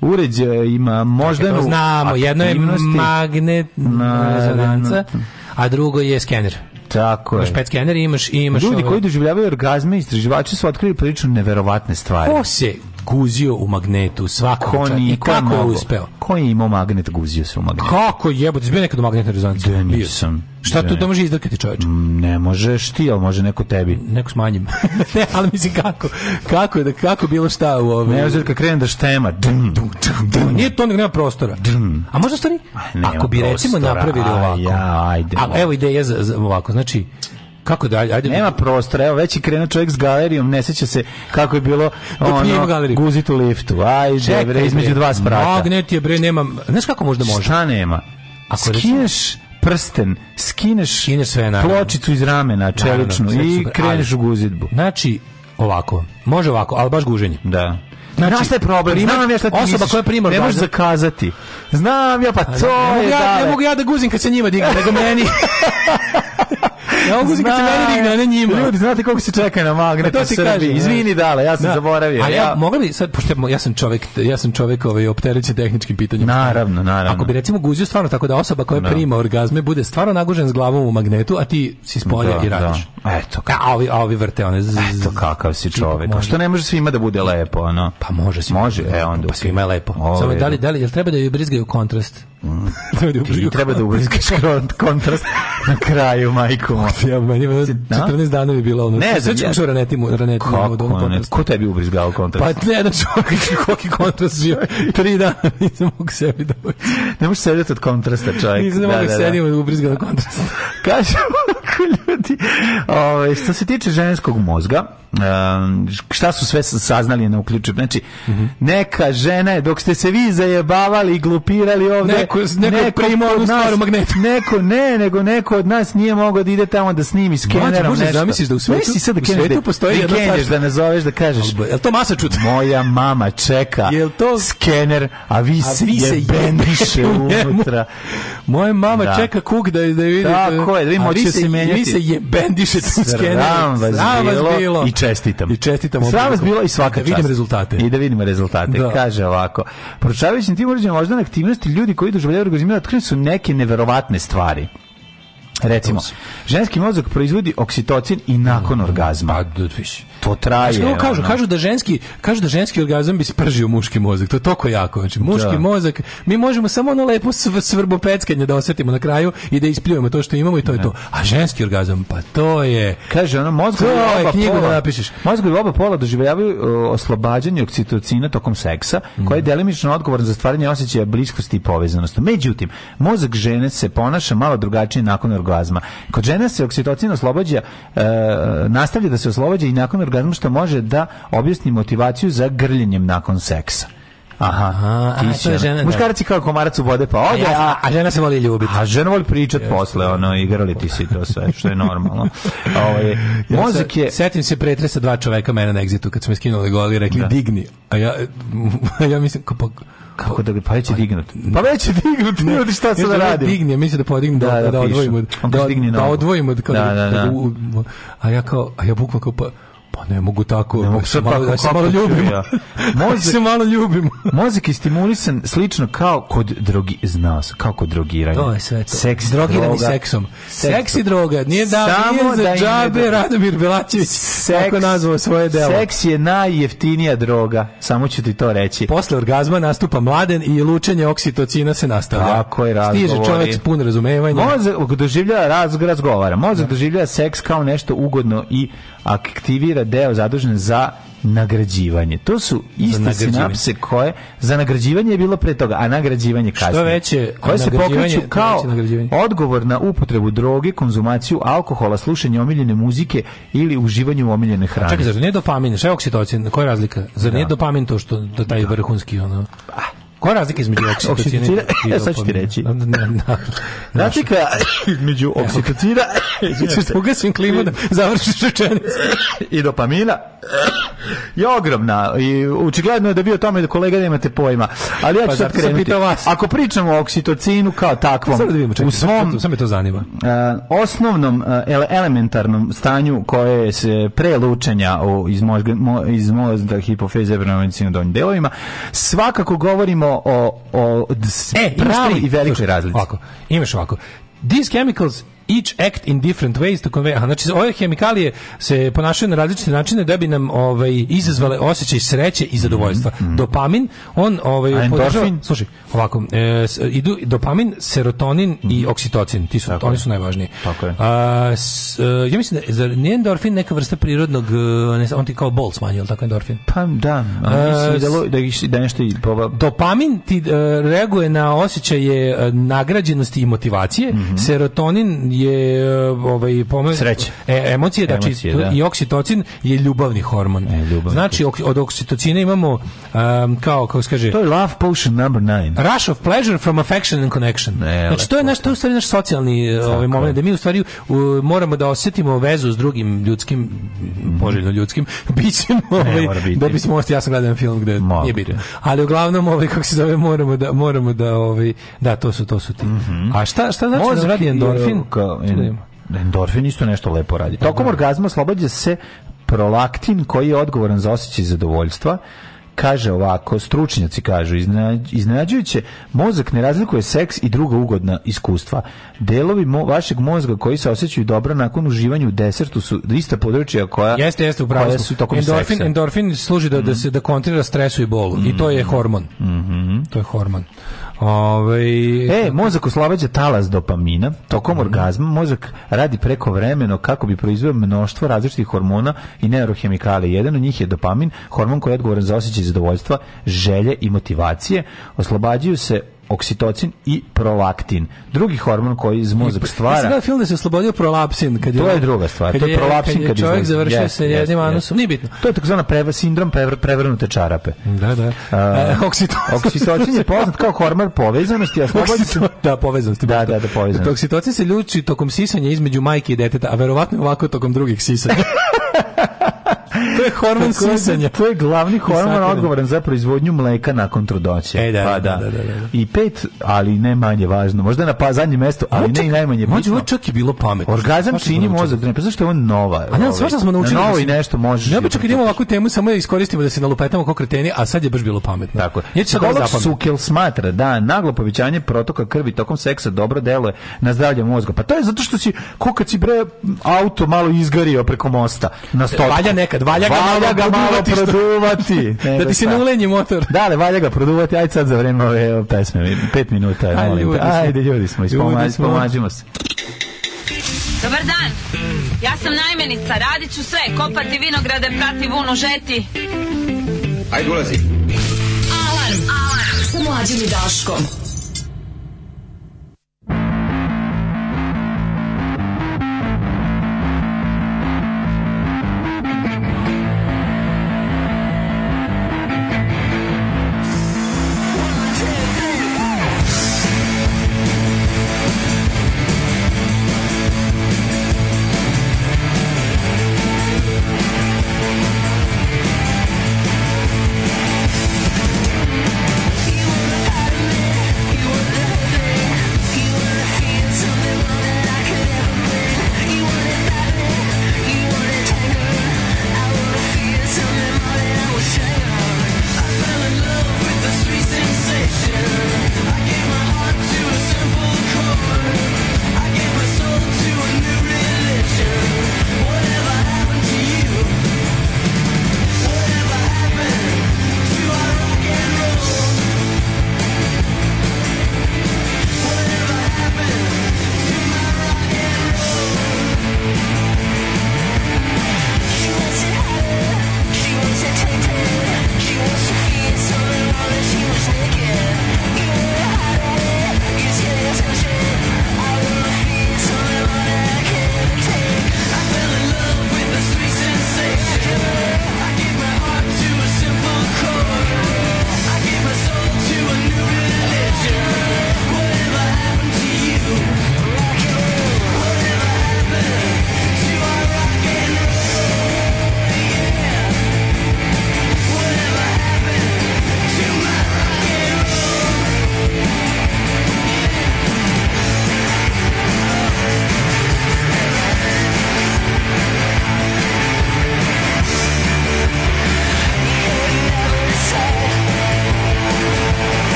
Speaker 3: uređajima možda Tako,
Speaker 4: znamo, jedno je magnet rezonanca, a drugo je skener.
Speaker 3: Tako imaš
Speaker 4: pet skener, imaš imaš Ljudi
Speaker 3: ove... koji doživljavaju orgazme, istraživači su otkrili prilično neverovatne stvari.
Speaker 4: Ko se guzio u magnetu svako ko ni, i kako je uspeo. Ko je
Speaker 3: imao magnet, guzio se u magnet?
Speaker 4: Kako jebote, bio nekad u magnetnoj rezonanci? Da,
Speaker 3: nisam.
Speaker 4: Šta tu da može izdrkati čovječ? Mm,
Speaker 3: ne možeš ti, ali može neko tebi.
Speaker 4: Neko smanjim. ne, ali mislim kako, kako, da, kako bilo šta u ovom...
Speaker 3: Ne, ozir kad krenem da štema. Dum,
Speaker 4: dum, dum, Nije to, nego nema prostora. A možda stvari? Ako bi prostora, recimo napravili ovako.
Speaker 3: Ja, ajde. A,
Speaker 4: evo ideja za, za ovako, znači, Kako da,
Speaker 3: Ajde. Nema prostora. Evo veći krena čovjek s galerijom, ne seća se kako je bilo ono guzit u liftu. Ajde, bre,
Speaker 4: između dva sprata.
Speaker 3: Magnet je bre, nema. Znaš kako možda može? Šta
Speaker 4: nema?
Speaker 3: Ako skineš prsten, skineš, skineš sve, naravno. pločicu iz ramena, čeličnu i kreneš u guzidbu.
Speaker 4: Znači, ovako, može ovako, al baš guženje.
Speaker 3: Da.
Speaker 4: Znači, Znaš je problem? Primar, Znam
Speaker 3: ja
Speaker 4: šta ti Osoba misliš. koja prima
Speaker 3: Ne možeš zakazati. Znam ja, pa to ne,
Speaker 4: je... ja, ne mogu ja da guzim kad se njima digam, nego meni. Ja mogu se da kad se meni digne, ne njima. Ljudi, znate
Speaker 3: koliko se čeka na magnet u pa Srbiji. Izvini, dale, ja sam da. zaboravio. A ja,
Speaker 4: ja mogla bi sad, pošto ja sam čovjek, ja sam čovjek ovaj, opterećen tehničkim pitanjima.
Speaker 3: Naravno, naravno.
Speaker 4: Ako bi recimo guzio stvarno tako da osoba koja no. Da. prima orgazme bude stvarno nagužen s glavom u magnetu, a ti si spolja da, i da. radiš. Da.
Speaker 3: Eto,
Speaker 4: kako. A ovi, a ovi vrte one. Z...
Speaker 3: Eto, kakav si čovjek. Pa što ne može svima da bude lepo, ono?
Speaker 4: Pa može svima.
Speaker 3: Može, e
Speaker 4: onda. Pa svima je lepo. Samo da li, da li, jel treba da ju brizgaju kontrast? Mm.
Speaker 3: treba da ubrizgaš kontrast na kraju, majko šuma. Ja,
Speaker 4: meni je 14 da? dana
Speaker 3: bi
Speaker 4: bilo ono. Ne, sve ću da raneti mu, raneti mu.
Speaker 3: Kako ne? Ko tebi ubrizgao kontrast?
Speaker 4: Pa ne, da čovjek koliki kontrast bio. Tri dana nisam mogu sebi doći. Da
Speaker 3: ne možeš sedeti od kontrasta, čovjek. Nisam da,
Speaker 4: mogu da, sedim od ubrizgao kontrasta.
Speaker 3: Kažu, ljudi, ove, ovaj, što se tiče ženskog mozga, um, šta su sve saznali na uključu. Znači, mm -hmm. neka žena, dok ste se vi zajebavali i glupirali ovde,
Speaker 4: neko, neko, neko primao od magnet
Speaker 3: neko ne, nego neko od nas nije mogao da ide tamo da snimi skenerom znači
Speaker 4: možda nešto. zamisliš da u svetu, Mesi
Speaker 3: sad da u svetu da, postoji da, kenješ, da nazoveš, da kažeš,
Speaker 4: Albo, je to čut
Speaker 3: Moja mama čeka jel to... skener, a vi se, a vi se jebeniše unutra.
Speaker 4: Moja mama
Speaker 3: da.
Speaker 4: čeka kuk da, da vidi.
Speaker 3: Tako
Speaker 4: je,
Speaker 3: da vidimo, će da
Speaker 4: se
Speaker 3: menjati. Vi
Speaker 4: se jebendišete skener skeneru. Sram vas
Speaker 3: bilo čestitam.
Speaker 4: I čestitam.
Speaker 3: Sram vas bilo i svaka
Speaker 4: da
Speaker 3: vidim
Speaker 4: rezultate.
Speaker 3: I da vidimo rezultate. Da. Kaže ovako. Pročavajući tim uređenjem možda aktivnosti ljudi koji doživljavaju orgazmiju otkrili su neke neverovatne stvari. Recimo, ženski mozak proizvodi oksitocin i nakon mm, orgazma. Pa, to traje. Znači,
Speaker 4: ono. kažu, kažu da ženski, kažu da ženski orgazam bi spržio muški mozak. To je toliko jako. Znači, muški da. mozak, mi možemo samo ono lepo sv svrbopeckanje da osetimo na kraju i da ispljujemo to što imamo i to je to. A ženski orgazam, pa to je...
Speaker 3: Kaže, ono, mozgu i oba knjigu pola, da napišeš. Mozgu i oba pola doživljavaju oslobađanje oksitocina tokom seksa, mm. koji je delimično odgovoran za stvaranje osjećaja bliskosti i povezanosti. Međutim, mozak žene se ponaša malo drugačije nakon orgazma orgazma. Kod žena se oksitocin oslobađa, e, nastavlja da se oslobađa i nakon orgazma što može da objasni motivaciju za grljenjem nakon seksa. Aha, Aha ti žena. Da. Muškarac kao komarac u vode pa ode,
Speaker 4: a, a, žena se voli ljubiti. A žena
Speaker 3: voli pričat Jeste. posle, ono, igrali ti si to sve, što je normalno. Ovo je, ja, ovaj, mozak je...
Speaker 4: Setim se pretresa dva čoveka mene na egzitu kad su me skinuli goli i rekli da. digni. A ja, ja mislim, kao,
Speaker 3: Kako
Speaker 4: da
Speaker 3: ga pa već je pa- dignut.
Speaker 4: Pa već dignut, ne vidi šta se da,
Speaker 3: da
Speaker 4: radi. Digne, misli
Speaker 3: da
Speaker 4: podigne
Speaker 3: da, da, odvojimo. Da, da, da, da
Speaker 4: odvojimo od da, da, da. a ja kao a ja bukvalno kao pa- Pa ne mogu tako, ne pa mogu se malo, tako, da da se malo ljubim. Ja. Mozak, se malo ljubim.
Speaker 3: mozak je stimulisan slično kao kod drogi, znao kao kod drogiranja.
Speaker 4: To je sve to. Seks, Drogirani droga. seksom. Seks, i droga. Nije da, Samo nije da džabe da... Radomir Belačević seks, tako nazvao svoje delo.
Speaker 3: Seks je najjeftinija droga, samo ću ti to reći.
Speaker 4: Posle orgazma nastupa mladen i lučenje oksitocina se
Speaker 3: nastavlja. Tako je razgovor. Stiže čovjek
Speaker 4: pun razumevanja.
Speaker 3: Mozak doživlja razgovara. Mozak da. doživlja seks kao nešto ugodno i aktivira deo zadužen za nagrađivanje. To su iste sinapse koje za nagrađivanje je bilo pre toga, a nagrađivanje kasnije. Što
Speaker 4: veće koje
Speaker 3: se pokreću kao odgovor na upotrebu droge, konzumaciju alkohola, slušanje omiljene muzike ili uživanju omiljene hrane.
Speaker 4: A čekaj, zar nije dopamin, šta je oksitocin, koja je razlika? Zar da. nije dopamin to što da taj da. vrhunski ono? Ah. Koja je
Speaker 3: razlika između
Speaker 4: oksidocina
Speaker 3: i e, Sad ću ti reći. Razlika između oksidocina
Speaker 4: i ugasim klimu da završiš
Speaker 3: rečenicu. I dopamina je ogromna. I očigledno je da bio tome da kolega nemate pojma. Ali ja ću pa sad krenuti. Ako pričamo o oksitocinu kao takvom, da u svom...
Speaker 4: Sam me to zanima. E,
Speaker 3: osnovnom e, elementarnom stanju koje se pre prelučenja iz mozga hipofeze prema medicinu donjim delovima, svakako govorimo o, o, o
Speaker 4: e,
Speaker 3: pravi i velikoj razlici. Ovako,
Speaker 4: imaš ovako. These chemicals each act in different ways to convey. Aha, znači ove hemikalije se ponašaju na različite načine da bi nam ovaj izazvale osećaj sreće i zadovoljstva. Mm -hmm. Dopamin, on ovaj
Speaker 3: podržava,
Speaker 4: slušaj, ovako, e, idu dopamin, serotonin mm -hmm. i mhm. oksitocin, ti su oni su najvažniji. Tako je. A, s, e, ja mislim da zar nije endorfin neka vrsta prirodnog e, ne, on ti kao bol smanjuje, tako endorfin? Pa da, a, a,
Speaker 3: da,
Speaker 4: da, da nešto i Dopamin ti e, reaguje na osećaje nagrađenosti i motivacije, mm -hmm. serotonin je eh, ovaj
Speaker 3: pomen sreća. E, emocije,
Speaker 4: znači emocije, da. i oksitocin je ljubavni hormon. E, ljubavni znači ok, od oksitocina imamo um, kao kako se kaže
Speaker 3: To je love potion number 9.
Speaker 4: Rush of pleasure from affection and connection. Ne, znači to je nešto to je u stvari naš socijalni eh, ovaj Tako. ovaj moment da mi u stvari uh, moramo da osetimo vezu s drugim ljudskim mm. poželjno ljudskim bićem ovaj, da bismo ostali ja sam gledam film gde Mogu. nije bitno. Ali uglavnom ovaj kako se zove moramo da moramo da ovaj da to su to su ti. Mm -hmm. A šta šta znači Mozak da radi
Speaker 3: endorfin? Je, Da endorfin isto nešto lepo radi. Tokom orgazma slobađa se prolaktin koji je odgovoran za osjećaj zadovoljstva kaže ovako, stručnjaci kažu, iznenađujuće, mozak ne razlikuje seks i druga ugodna iskustva. Delovi mo vašeg mozga koji se osjećaju dobro nakon uživanja u desertu su ista područja koja jeste, jeste, upravo koja su tokom
Speaker 4: endorfin, seksa. Endorfin služi da, mm da se da kontrira stresu i bolu mm i to je mhm. hormon.
Speaker 3: Mm -hmm.
Speaker 4: To je hormon.
Speaker 3: Ove... Ovaj, e, mozak oslobađa talas dopamina. Tokom mm. orgazma mozak radi preko vremeno kako bi proizveo mnoštvo različitih hormona i neurohemikalija. Jedan od njih je dopamin, hormon koji je odgovoran za osjećaj zadovoljstva, želje i motivacije. Oslobađaju se oksitocin i prolaktin. Drugi hormon koji iz mozak stvara. Mislim
Speaker 4: da film da se oslobodio prolapsin. Kad
Speaker 3: je, to
Speaker 4: je
Speaker 3: druga stvar. Kad je, to
Speaker 4: je
Speaker 3: prolapsin kad je,
Speaker 4: čovjek izlazi. završio yes, sa jednim yes, anusom. Nije bitno.
Speaker 3: To je takozvana preva, sindrom prevr, prevrnute čarape.
Speaker 4: Da, da. Uh, oksitocin.
Speaker 3: oksitocin je poznat kao hormon povezanosti. A
Speaker 4: se... da, povezanosti. Da, da,
Speaker 3: da, povezanosti. Oksitocin se ljuči tokom sisanja između majke i deteta, a verovatno ovako tokom drugih sisanja.
Speaker 4: to je hormon sisanja.
Speaker 3: To je glavni hormon odgovoran za proizvodnju mleka nakon trudnoće.
Speaker 4: E, da,
Speaker 3: pa,
Speaker 4: da. Da, da, da. da, da.
Speaker 3: I pet, ali ne manje važno. Možda na pa zadnjem mestu, ali Moček, ne i najmanje bitno. Možda
Speaker 4: čak i bilo
Speaker 3: pametno. Orgazam čini mozak, ne pa zašto je on nova. A
Speaker 4: ne, sve smo ovaj, naučili. Da novo
Speaker 3: i nešto možeš.
Speaker 4: Ne obično kad imamo ovakvu temu samo da iskoristimo da se nalupetamo kao kreteni, a sad je baš bilo pametno.
Speaker 3: Tako. Ja ću da Sukel smatra da naglo povećanje protoka krvi tokom seksa dobro deluje na zdravlje mozga. Pa to je zato što si ko si bre auto malo izgario preko mosta na stotku. Valja
Speaker 4: nekad, valja valja ga valja malo produvati, malo produvati. da ti se ne ulenji motor.
Speaker 3: Da, ali valja ga produvati, aj sad za vreme ove pesme, pet minuta,
Speaker 4: ajde, molim ljudi Ajde, ljudi smo,
Speaker 3: ispomažimo se. Dobar dan,
Speaker 6: ja sam najmenica, radit ću sve, kopati vinograde, prati vunu, žeti.
Speaker 7: Ajde, ulazi. Alarm,
Speaker 8: alarm, sa mlađim i Daškom.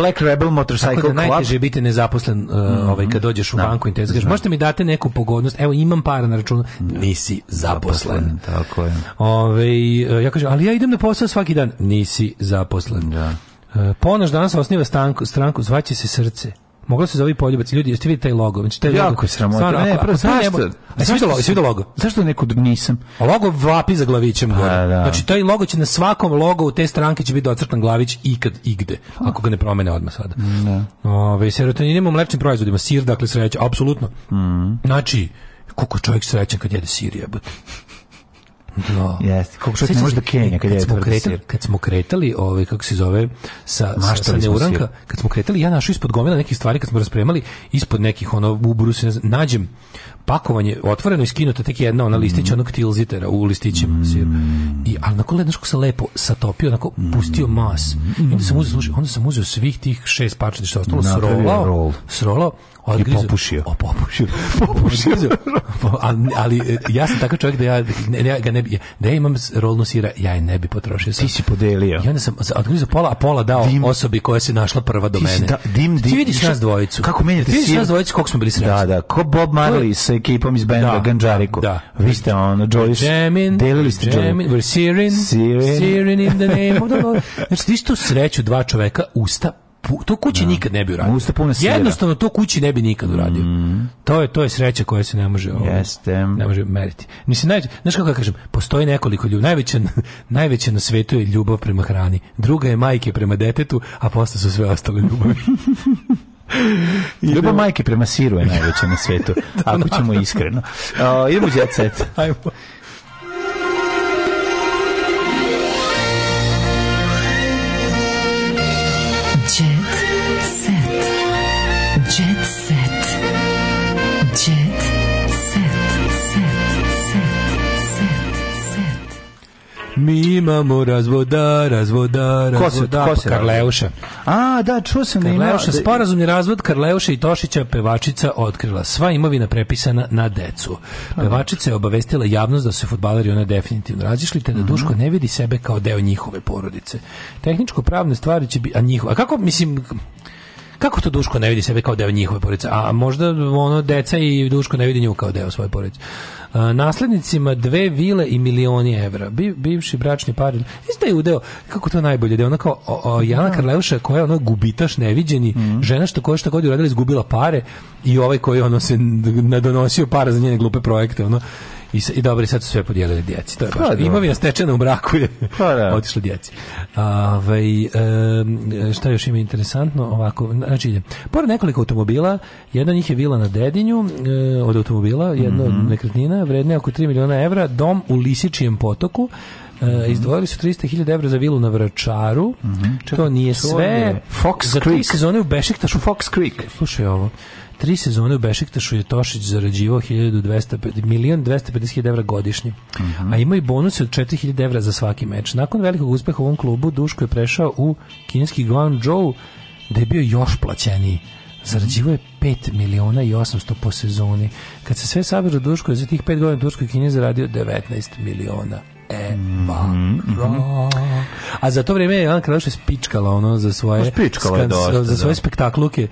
Speaker 4: Black Rebel Motorcycle da Club. najteže je biti nezaposlen uh, mm ovaj, kad dođeš u da. banku i te zgaš, možete mi date neku pogodnost, evo imam para na računu, da. nisi zaposlen. zaposlen tako je. Ove, ovaj, ja kažem, ali ja idem na posao svaki dan, nisi zaposlen. Da. E, Ponoš danas osniva stanku, stranku, zvaće se srce. Moglo se zove poljubac ljudi, jeste vidite taj logo. Znači taj jako logo. sramota. ne, prvo zašto? A svi logo, svi logo. Zašto neko nisam? A logo vapi za glavićem gore. Da, da. Znači taj logo će na svakom logo u te stranke će biti docrtan glavić ikad igde, A. ako ga ne promene odmah sada. Da. Ove serotoninima u mlečnim proizvodima, sir, dakle sreća, apsolutno. Mm. Znači, koliko čovjek srećan kad jede sir, jebote. Da. Jeste. Kako čovjek ne može da kenja kad, kad je kretali, Kad smo kretali, ovaj, kako se zove, sa, Maštali sa neuranka, kad smo kretali, ja našao ispod gomila neke stvari, kad smo raspremali, ispod nekih ono, u bruse, nađem pakovanje otvoreno i skinuta tek jedna ona listić mm. onog tilzitera u listićima mm. sir. I al na kole se lepo satopio, onako mhm. pustio mas. Mm. Onda sam mhm. uzeo, slušaj, onda sam uzeo svih tih šest parčeta što ostalo srolao, roll. srolao odgrizao. I popušio. O, popušio. popušio. ali, ali e, ja sam takav čovjek da ja, ne, ga ne, bi, da ja imam rolnu sira, ja je ne bi potrošio. Sam. Ti si podelio. I onda sam odgrizao pola, a pola dao dim. osobi koja se našla prva do Ti mene. Da, dim, dim, Ti vidiš dim, nas dvojicu. Kako menjate sir? Ti vidiš nas dvojicu koliko smo bili da, srećni. Da, da, ko Bob Marley sa ekipom iz benda da, Ganđariku. Da. Vi ste ono, Joyce, Jamin, delili ste Jamin, Joyce. Sirin, Sirin, Sirin in the name of the Lord. Znači, ti sreću dva čoveka, usta to kući no. Da. nikad ne bi uradio. Usta puna sira. Jednostavno to kući ne bi nikad uradio. Mm. To je to je sreća koja se ne može ovo, ovaj, Jeste. ne može meriti. Mislim naj, znaš kako ja kažem, postoji nekoliko ljubav. Najveća najveća na svetu je ljubav prema hrani. Druga je majke prema detetu, a posle su sve ostale ljubavi.
Speaker 3: Ljubav majke prema siru je najveća na svetu, da, ako ćemo da. iskreno. Uh, idemo u jet set. Ajmo.
Speaker 4: Mi imamo razvoda, razvoda, razvoda.
Speaker 3: Ko se, ko pa
Speaker 4: Karleuša.
Speaker 3: A, da, čuo
Speaker 4: sam da Karleuša, da ima... Karleuša, sporazumni razvod Karleuša i Tošića pevačica otkrila. Sva imovina prepisana na decu. Pa da. Pevačica je obavestila javnost da su futbaleri ona definitivno razišli, te da mhm. Duško ne vidi sebe kao deo njihove porodice. Tehničko-pravne stvari će biti... A, njihova, a kako, mislim Kako to Duško ne vidi sebe kao deo njihove porodice? A možda ono deca i Duško ne vidi nju kao deo svoje porodice. naslednicima dve vile i milioni evra. Bi, bivši bračni par. Isto da je udeo, kako to najbolje, da je ona kao o, o, Jana ja. Da. Karleuša koja je ono gubitaš neviđeni, mm -hmm. žena što koja šta god uradila izgubila pare i ovaj koji ono se nadonosio para za njene glupe projekte. Ono I, i dobro, sad su sve podijelili djeci. To je pa baš. Imavina stečena u braku je pa, da. otišla djeci. Ove, ovaj, um, šta još ima interesantno? Ovako, znači Pored nekoliko automobila, jedna njih je vila na Dedinju, e, od automobila, jedna mm -hmm. nekretnina, vredna oko 3 miliona evra, dom u Lisičijem potoku, Uh, izdvojili su 300.000 evra za vilu na Vračaru. Uh mhm. -huh. To nije sve.
Speaker 3: Fox
Speaker 4: za
Speaker 3: Creek.
Speaker 4: sezone u Bešiktašu.
Speaker 3: Fox Creek.
Speaker 4: Slušaj ovo tri sezone u Bešiktašu je Tošić zarađivao 1250.000 milion 250 evra godišnje. Uh mhm. -huh. A ima i bonus od 4000 evra za svaki meč. Nakon velikog uspeha u ovom klubu Duško je prešao u kineski Guangzhou gde je bio još plaćeniji. Zarađivao je 5 miliona i 800 po sezoni. Kad se sve saberu Duško je za tih 5 godina Duško i Kinje zaradio 19 miliona E, A za to vrijeme je Ana Kraljevša spičkala ono za svoje, pa spičkala je za svoje da. spektakluke.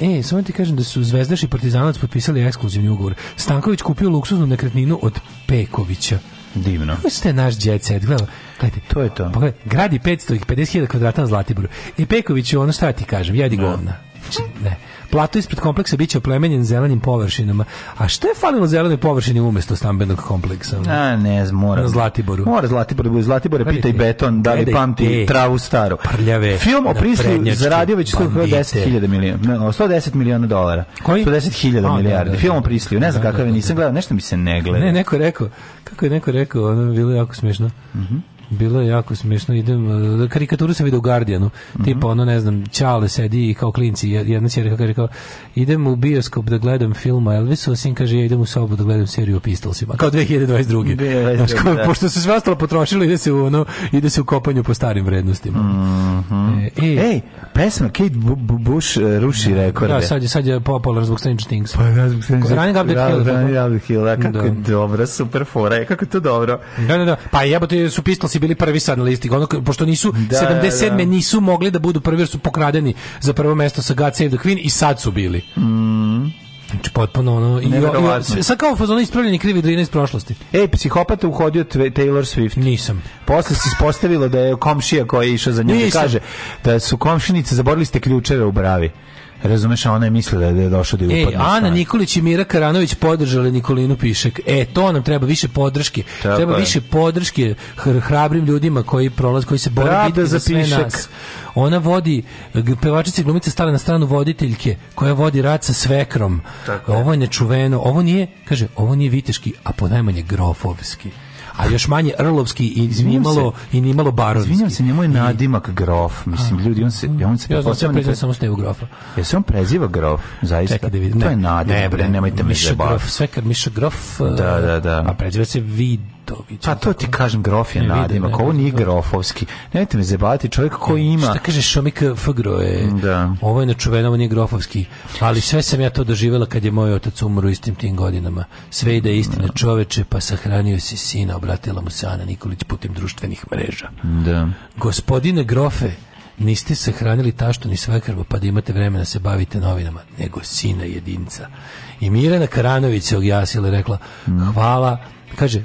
Speaker 4: E, e, samo ti kažem da su Zvezdaš i Partizanac potpisali ekskluzivni ugovor. Stanković kupio luksuznu nekretninu od Pekovića.
Speaker 3: Divno. Ovo
Speaker 4: ste naš jet set, gledamo.
Speaker 3: Gledajte, to je to. Pogledaj,
Speaker 4: gradi 550.000 kvadrata na Zlatiboru. I e, Peković, ono šta ti kažem, jedi da. govna. Znači, ne. Plato ispred kompleksa biće oplemenjen zelenim površinama. A šta je falilo zelenoj površini umesto stambenog kompleksa?
Speaker 3: A ne, znam, mora. Na
Speaker 4: Zlatiboru.
Speaker 3: Mora Zlatibor, da bude Zlatibor pita i beton, da li pamti travu staru. Prljave. Film o Prisliju zaradio već 110.000 miliona, 110 miliona dolara. Koji? 110.000 da, milijardi. Da, Film o Prisliju, ne znam kakav je, nisam gledao, nešto mi se ne gleda.
Speaker 4: Ne, neko je rekao, kako je neko rekao, ono je bilo jako smiješno. Mhm. Bilo je jako smešno, Idem, e, karikaturu sam vidio u Guardianu. Mm -hmm. Tipa, ono, ne znam, Čale sedi i kao klinci. Jedna serija kaže kao, idem u bioskop da gledam filma a Elvisu, a sin kaže, ja idem u sobu da gledam seriju o Pistolsima. Kao 2022. 2022 da. Pošto se sve ostalo potrošilo, ide se, u, ono, ide se u kopanju po starim vrednostima.
Speaker 3: Mm -hmm. e, Ej, pesma Kate B B Bush uh, ruši da, rekorde. Da, sad
Speaker 4: je, sad je popular zbog Stranger Things. Pa, da,
Speaker 3: zbog Stranger Things. Running Up the Hill. Running Up the Hill, kako da. dobro, super fora, kako to dobro.
Speaker 4: Da, da, da. Pa jebote su Pistolsi bili prvi sad na listi, ono, pošto nisu, da, 77. Da. nisu mogli da budu prvi jer su pokradeni za prvo mesto sa God Save the Queen i sad su bili. Mm. Znači potpuno ono i, i, sad kao fazon ispravljeni krivi drina iz prošlosti.
Speaker 3: Ej, psihopata uhodio tve, Taylor Swift.
Speaker 4: Nisam.
Speaker 3: Posle se ispostavilo da je komšija koja je išao za njim Nisam. kaže da su komšinice zaborili ste ključeve u bravi. Razumeš, a ona je mislila da je došao da je
Speaker 4: upadne. Ej, Ana Nikolić i Mira Karanović podržale Nikolinu Pišek. E, to nam treba više podrške. Treba, treba više podrške hrabrim ljudima koji prolaze, koji se bore bitke za, za sve pišek. nas. Ona vodi, pevačica i glumica stale na stranu voditeljke, koja vodi rad sa svekrom. Tako ovo je nečuveno. Ovo nije, kaže, ovo nije viteški, a ponajmanje grofovski a još manje Erlovski i nimalo i nimalo Barovski. Izvinjavam
Speaker 3: se, njemu je nadimak Grof, mislim ljudi on se
Speaker 4: on
Speaker 3: se
Speaker 4: ja znam da
Speaker 3: samo
Speaker 4: Stevu Grofa.
Speaker 3: Ja se on preziva Grof, zaista. Čekaj da vidim. To je nadimak,
Speaker 4: ne, bre, nemojte me Grof, sve kad Miša Grof. Da, eh, da, da. A preziva se Vid
Speaker 3: Radović. Pa to ti kažem, grof je ko ovo nije grofovski. Nemojte me zabavati, čovjek koji e, ima...
Speaker 4: Šta kaže Šomik Fgro je, da. ovo je načuveno, ovo nije grofovski, ali sve sam ja to doživjela kad je moj otac umro istim tim godinama. Sve ide istina da. čoveče, pa sahranio si sina, obratila mu se Ana Nikolić putem društvenih mreža.
Speaker 3: Da.
Speaker 4: Gospodine grofe, niste sahranili taštu ni svekrvo pa da imate vremena da se bavite novinama, nego sina jedinca. I Mirana Karanović se ogjasila i rekla, mm. hvala kaže,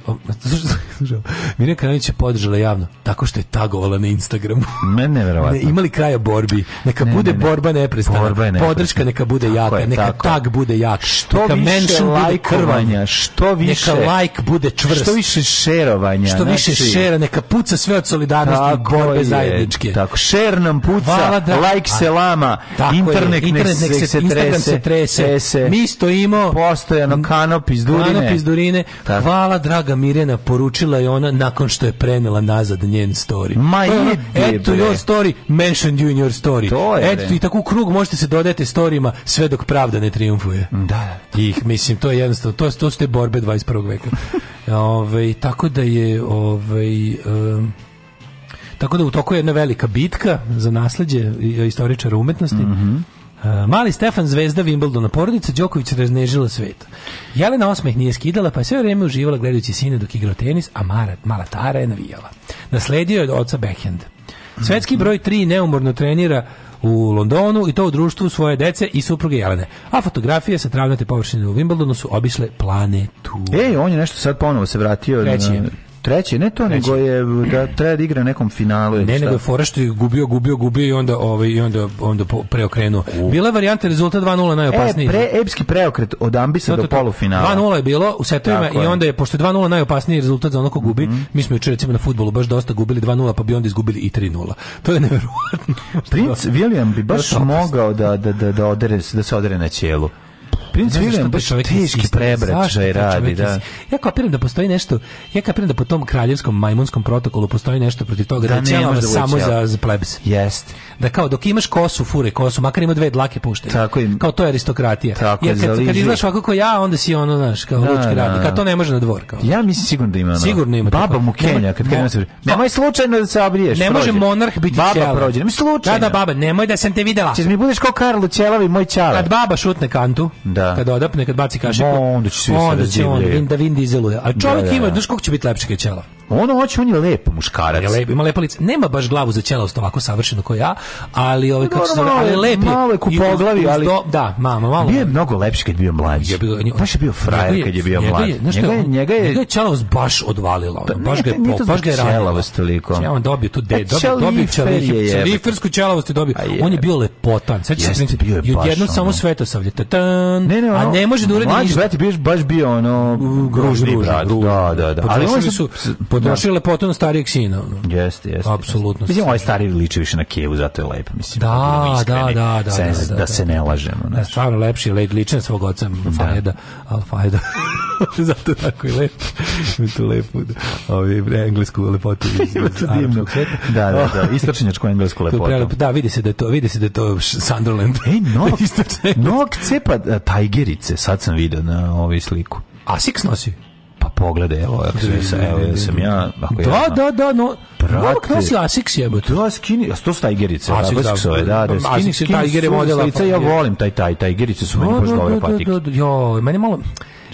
Speaker 4: Mirjana Krajanić je podržala javno, tako što je tagovala na Instagramu.
Speaker 3: Ne, ne, imali
Speaker 4: kraja borbi. Neka ne, bude ne, ne. borba neprestana. Borba neprestana. Podrška neka bude tako jaka, je, neka tako. tag bude jak. Što
Speaker 3: neka bude krvanja, što više... Neka
Speaker 4: like bude čvrst.
Speaker 3: Što više šerovanja.
Speaker 4: Što više znači, šera, neka puca sve od solidarnosti i borbe je, zajedničke.
Speaker 3: Tako, šer nam puca, da, like se lama, internet, je, internet nek, se, se, trese, se trese.
Speaker 4: Mi stojimo...
Speaker 3: Postojano kanop iz durine. Kanop iz
Speaker 4: durine. Hvala draga Mirjana poručila je ona nakon što je prenela nazad njen story.
Speaker 3: Ma
Speaker 4: ono, Eto your story, mention you in your story. To je, Eto, i tako krug možete se dodajete storijima sve dok pravda ne triumfuje.
Speaker 3: Da.
Speaker 4: I mislim, to je jednostavno, to, to su te borbe 21. veka. ove, tako da je, ovaj um, tako da u toku je jedna velika bitka za nasleđe istoričara umetnosti. Mm Eh, mali Stefan zvezda Wimbledona, porodica Đoković raznežila svet. Jelena osmeh nije skidala, pa je sve vrijeme uživala gledajući sine dok igrao tenis, a Mara, mala Tara je navijala. Nasledio je od oca backhand. Svetski broj 3 neumorno trenira u Londonu i to u društvu svoje dece i supruge Jelene. A fotografije sa travnate površine u Wimbledonu su obišle planetu.
Speaker 3: Ej, on je nešto sad ponovo se vratio.
Speaker 4: Treći je
Speaker 3: treći, ne to, treći. nego je da treba da igra nekom finalu
Speaker 4: ili Ne,
Speaker 3: šta? nego je fora
Speaker 4: što je gubio, gubio, gubio i onda ovaj i onda onda preokrenuo. Uh. Bila je varijanta rezultat 2:0 najopasniji.
Speaker 3: E,
Speaker 4: pre
Speaker 3: epski preokret od ambisa to, do polufinala. 2:0
Speaker 4: je bilo u setovima i onda je pošto 2:0 najopasniji rezultat za ko gubi. Mm -hmm. Mi smo juče recimo na fudbalu baš dosta gubili 2:0, pa bi onda izgubili i 3:0. To je neverovatno.
Speaker 3: Princ William bi baš mogao da da da da odere, da se odere na ćelu. Prince William baš teški prebračaj radi, da.
Speaker 4: Ja kapiram da postoji nešto, ja kapiram da po tom kraljevskom majmunskom protokolu postoji nešto protiv toga da, da ne da samo za, za plebs. Jest. Da kao dok imaš kosu, fure kosu, makar ima dve dlake puštene. Tako im, Kao to je aristokratija. Tako ja, kad, kad izlaš ovako ja, onda si ono, znaš, kao da, lučki da, radnik, a da. to ne može na dvor. Kao. Ja mislim sigurno da ima. Ono. Da. Sigurno ima. Baba tako. mu Kenja, kad kad se. Nemoj slučajno da se obriješ. Ne može monarh biti baba Baba prođe. Mi slučajno. Da, da, baba, nemoj da sam te videla. Ćeš mi budeš kao Karlo Ćelavi, moj čale. Kad baba šutne kantu da. kad odapne, kad baci kašiku, no, onda će, onda će on vin, da vin dizeluje. A da, da, čovjek da, da, ima, znaš kako će biti lepše kad ćela? Ono hoće, on je lep muškarac. Je lep, ima lepa lica. Nema baš glavu za ćelost ovako savršeno kao ja, ali ovaj kako se zove, ali lep je. Malo je kupoglavi, ali do, da, mama, malo. Bio je mnogo lepši kad bio mlađi. Je bio, baš je bio frajer kad je bio mlađi. Njega je, njega je, njega je ćelost baš odvalila, ono, pa baš ga je, baš ga je ćelavost toliko. Ja znači, on dobio tu de, dobio, pa dobio čelifer, čelifersku ćelavost je dobio. On je bio lepotan. Sećaš se, bio je baš. Jedno samo svetosavlje. Tatan, Ne, ne, ono, a ne može da uradi ništa. Mlađi brat baš bio ono gružni da, brat. Da, da, da. Ali oni su potrošili da. lepotu starijeg sina. Jeste, jeste. Apsolutno. Mislim, ovaj stari liči više na Kijevu, zato je lep, mislim. Da, da, da, da. Da, da se ne lažemo. Da, znači. stvarno lepši, liči na svog oca Fajda. Fajeda, Fajda. zato tako je lep. tu lepu, ovi, englesku lepotu. divno. Da, da, da, istočnjačku englesku lepotu. Da, vidi se da je to, vidi se da je to Sunderland. Ej, no, no, cepa, hajgerice, sad sam video na ovoj sliku. Asics nosi? Pa pogledaj, evo, ako se sa evo sam ja, ako ja. Da, ja, da, da, no. Prate. nosi Asics jebote. Da, skini, a to su tajgerice, Asics da, da, da, da, skini se tajgere modela. Slica, ja volim taj taj, tajgerice su meni baš dobre patike. Da, da, da, jo, meni malo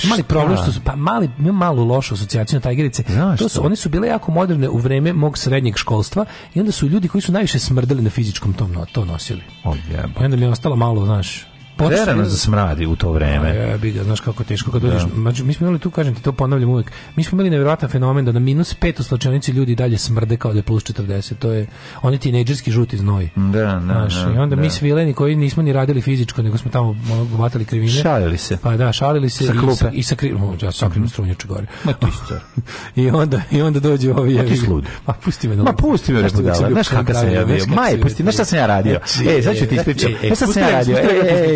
Speaker 4: mali problem što su pa mali malu lošu asocijaciju na tajgerice. Znaš to su one su bile jako moderne u vreme mog srednjeg školstva i onda su ljudi koji su najviše smrdeli na fizičkom tom to nosili. Oh, yeah. Pa onda mi je ostalo malo, znaš, Potera nas da smradi u to vreme. Ja, bi ga, znaš kako teško kad da. dođeš. Znači, mi smo imali tu, kažem ti, to ponavljam uvek, mi smo imali nevjerojatan fenomen da na minus 5 u slučajnici ljudi dalje smrde kao da je plus 40. To je, oni tinejdžerski žuti znoj. Da, da, znaš, da, I onda da. mi svileni koji nismo ni radili fizičko, nego smo tamo govatali krivine. Šalili se. Pa da, šalili se. Sa klupe. I sa, i sa kri, no, ja, sa krivom strunjaču gore. Ma ti I onda, I onda dođu ovi... Ma ti slud. Ma pusti me. Da Ma pusti me. Da znaš kakav sam ja bio. Maj, pusti, znaš šta sam ja radio? Znači, e, sad ću ti e, e, ispričati. E, znaš šta sam ja radio?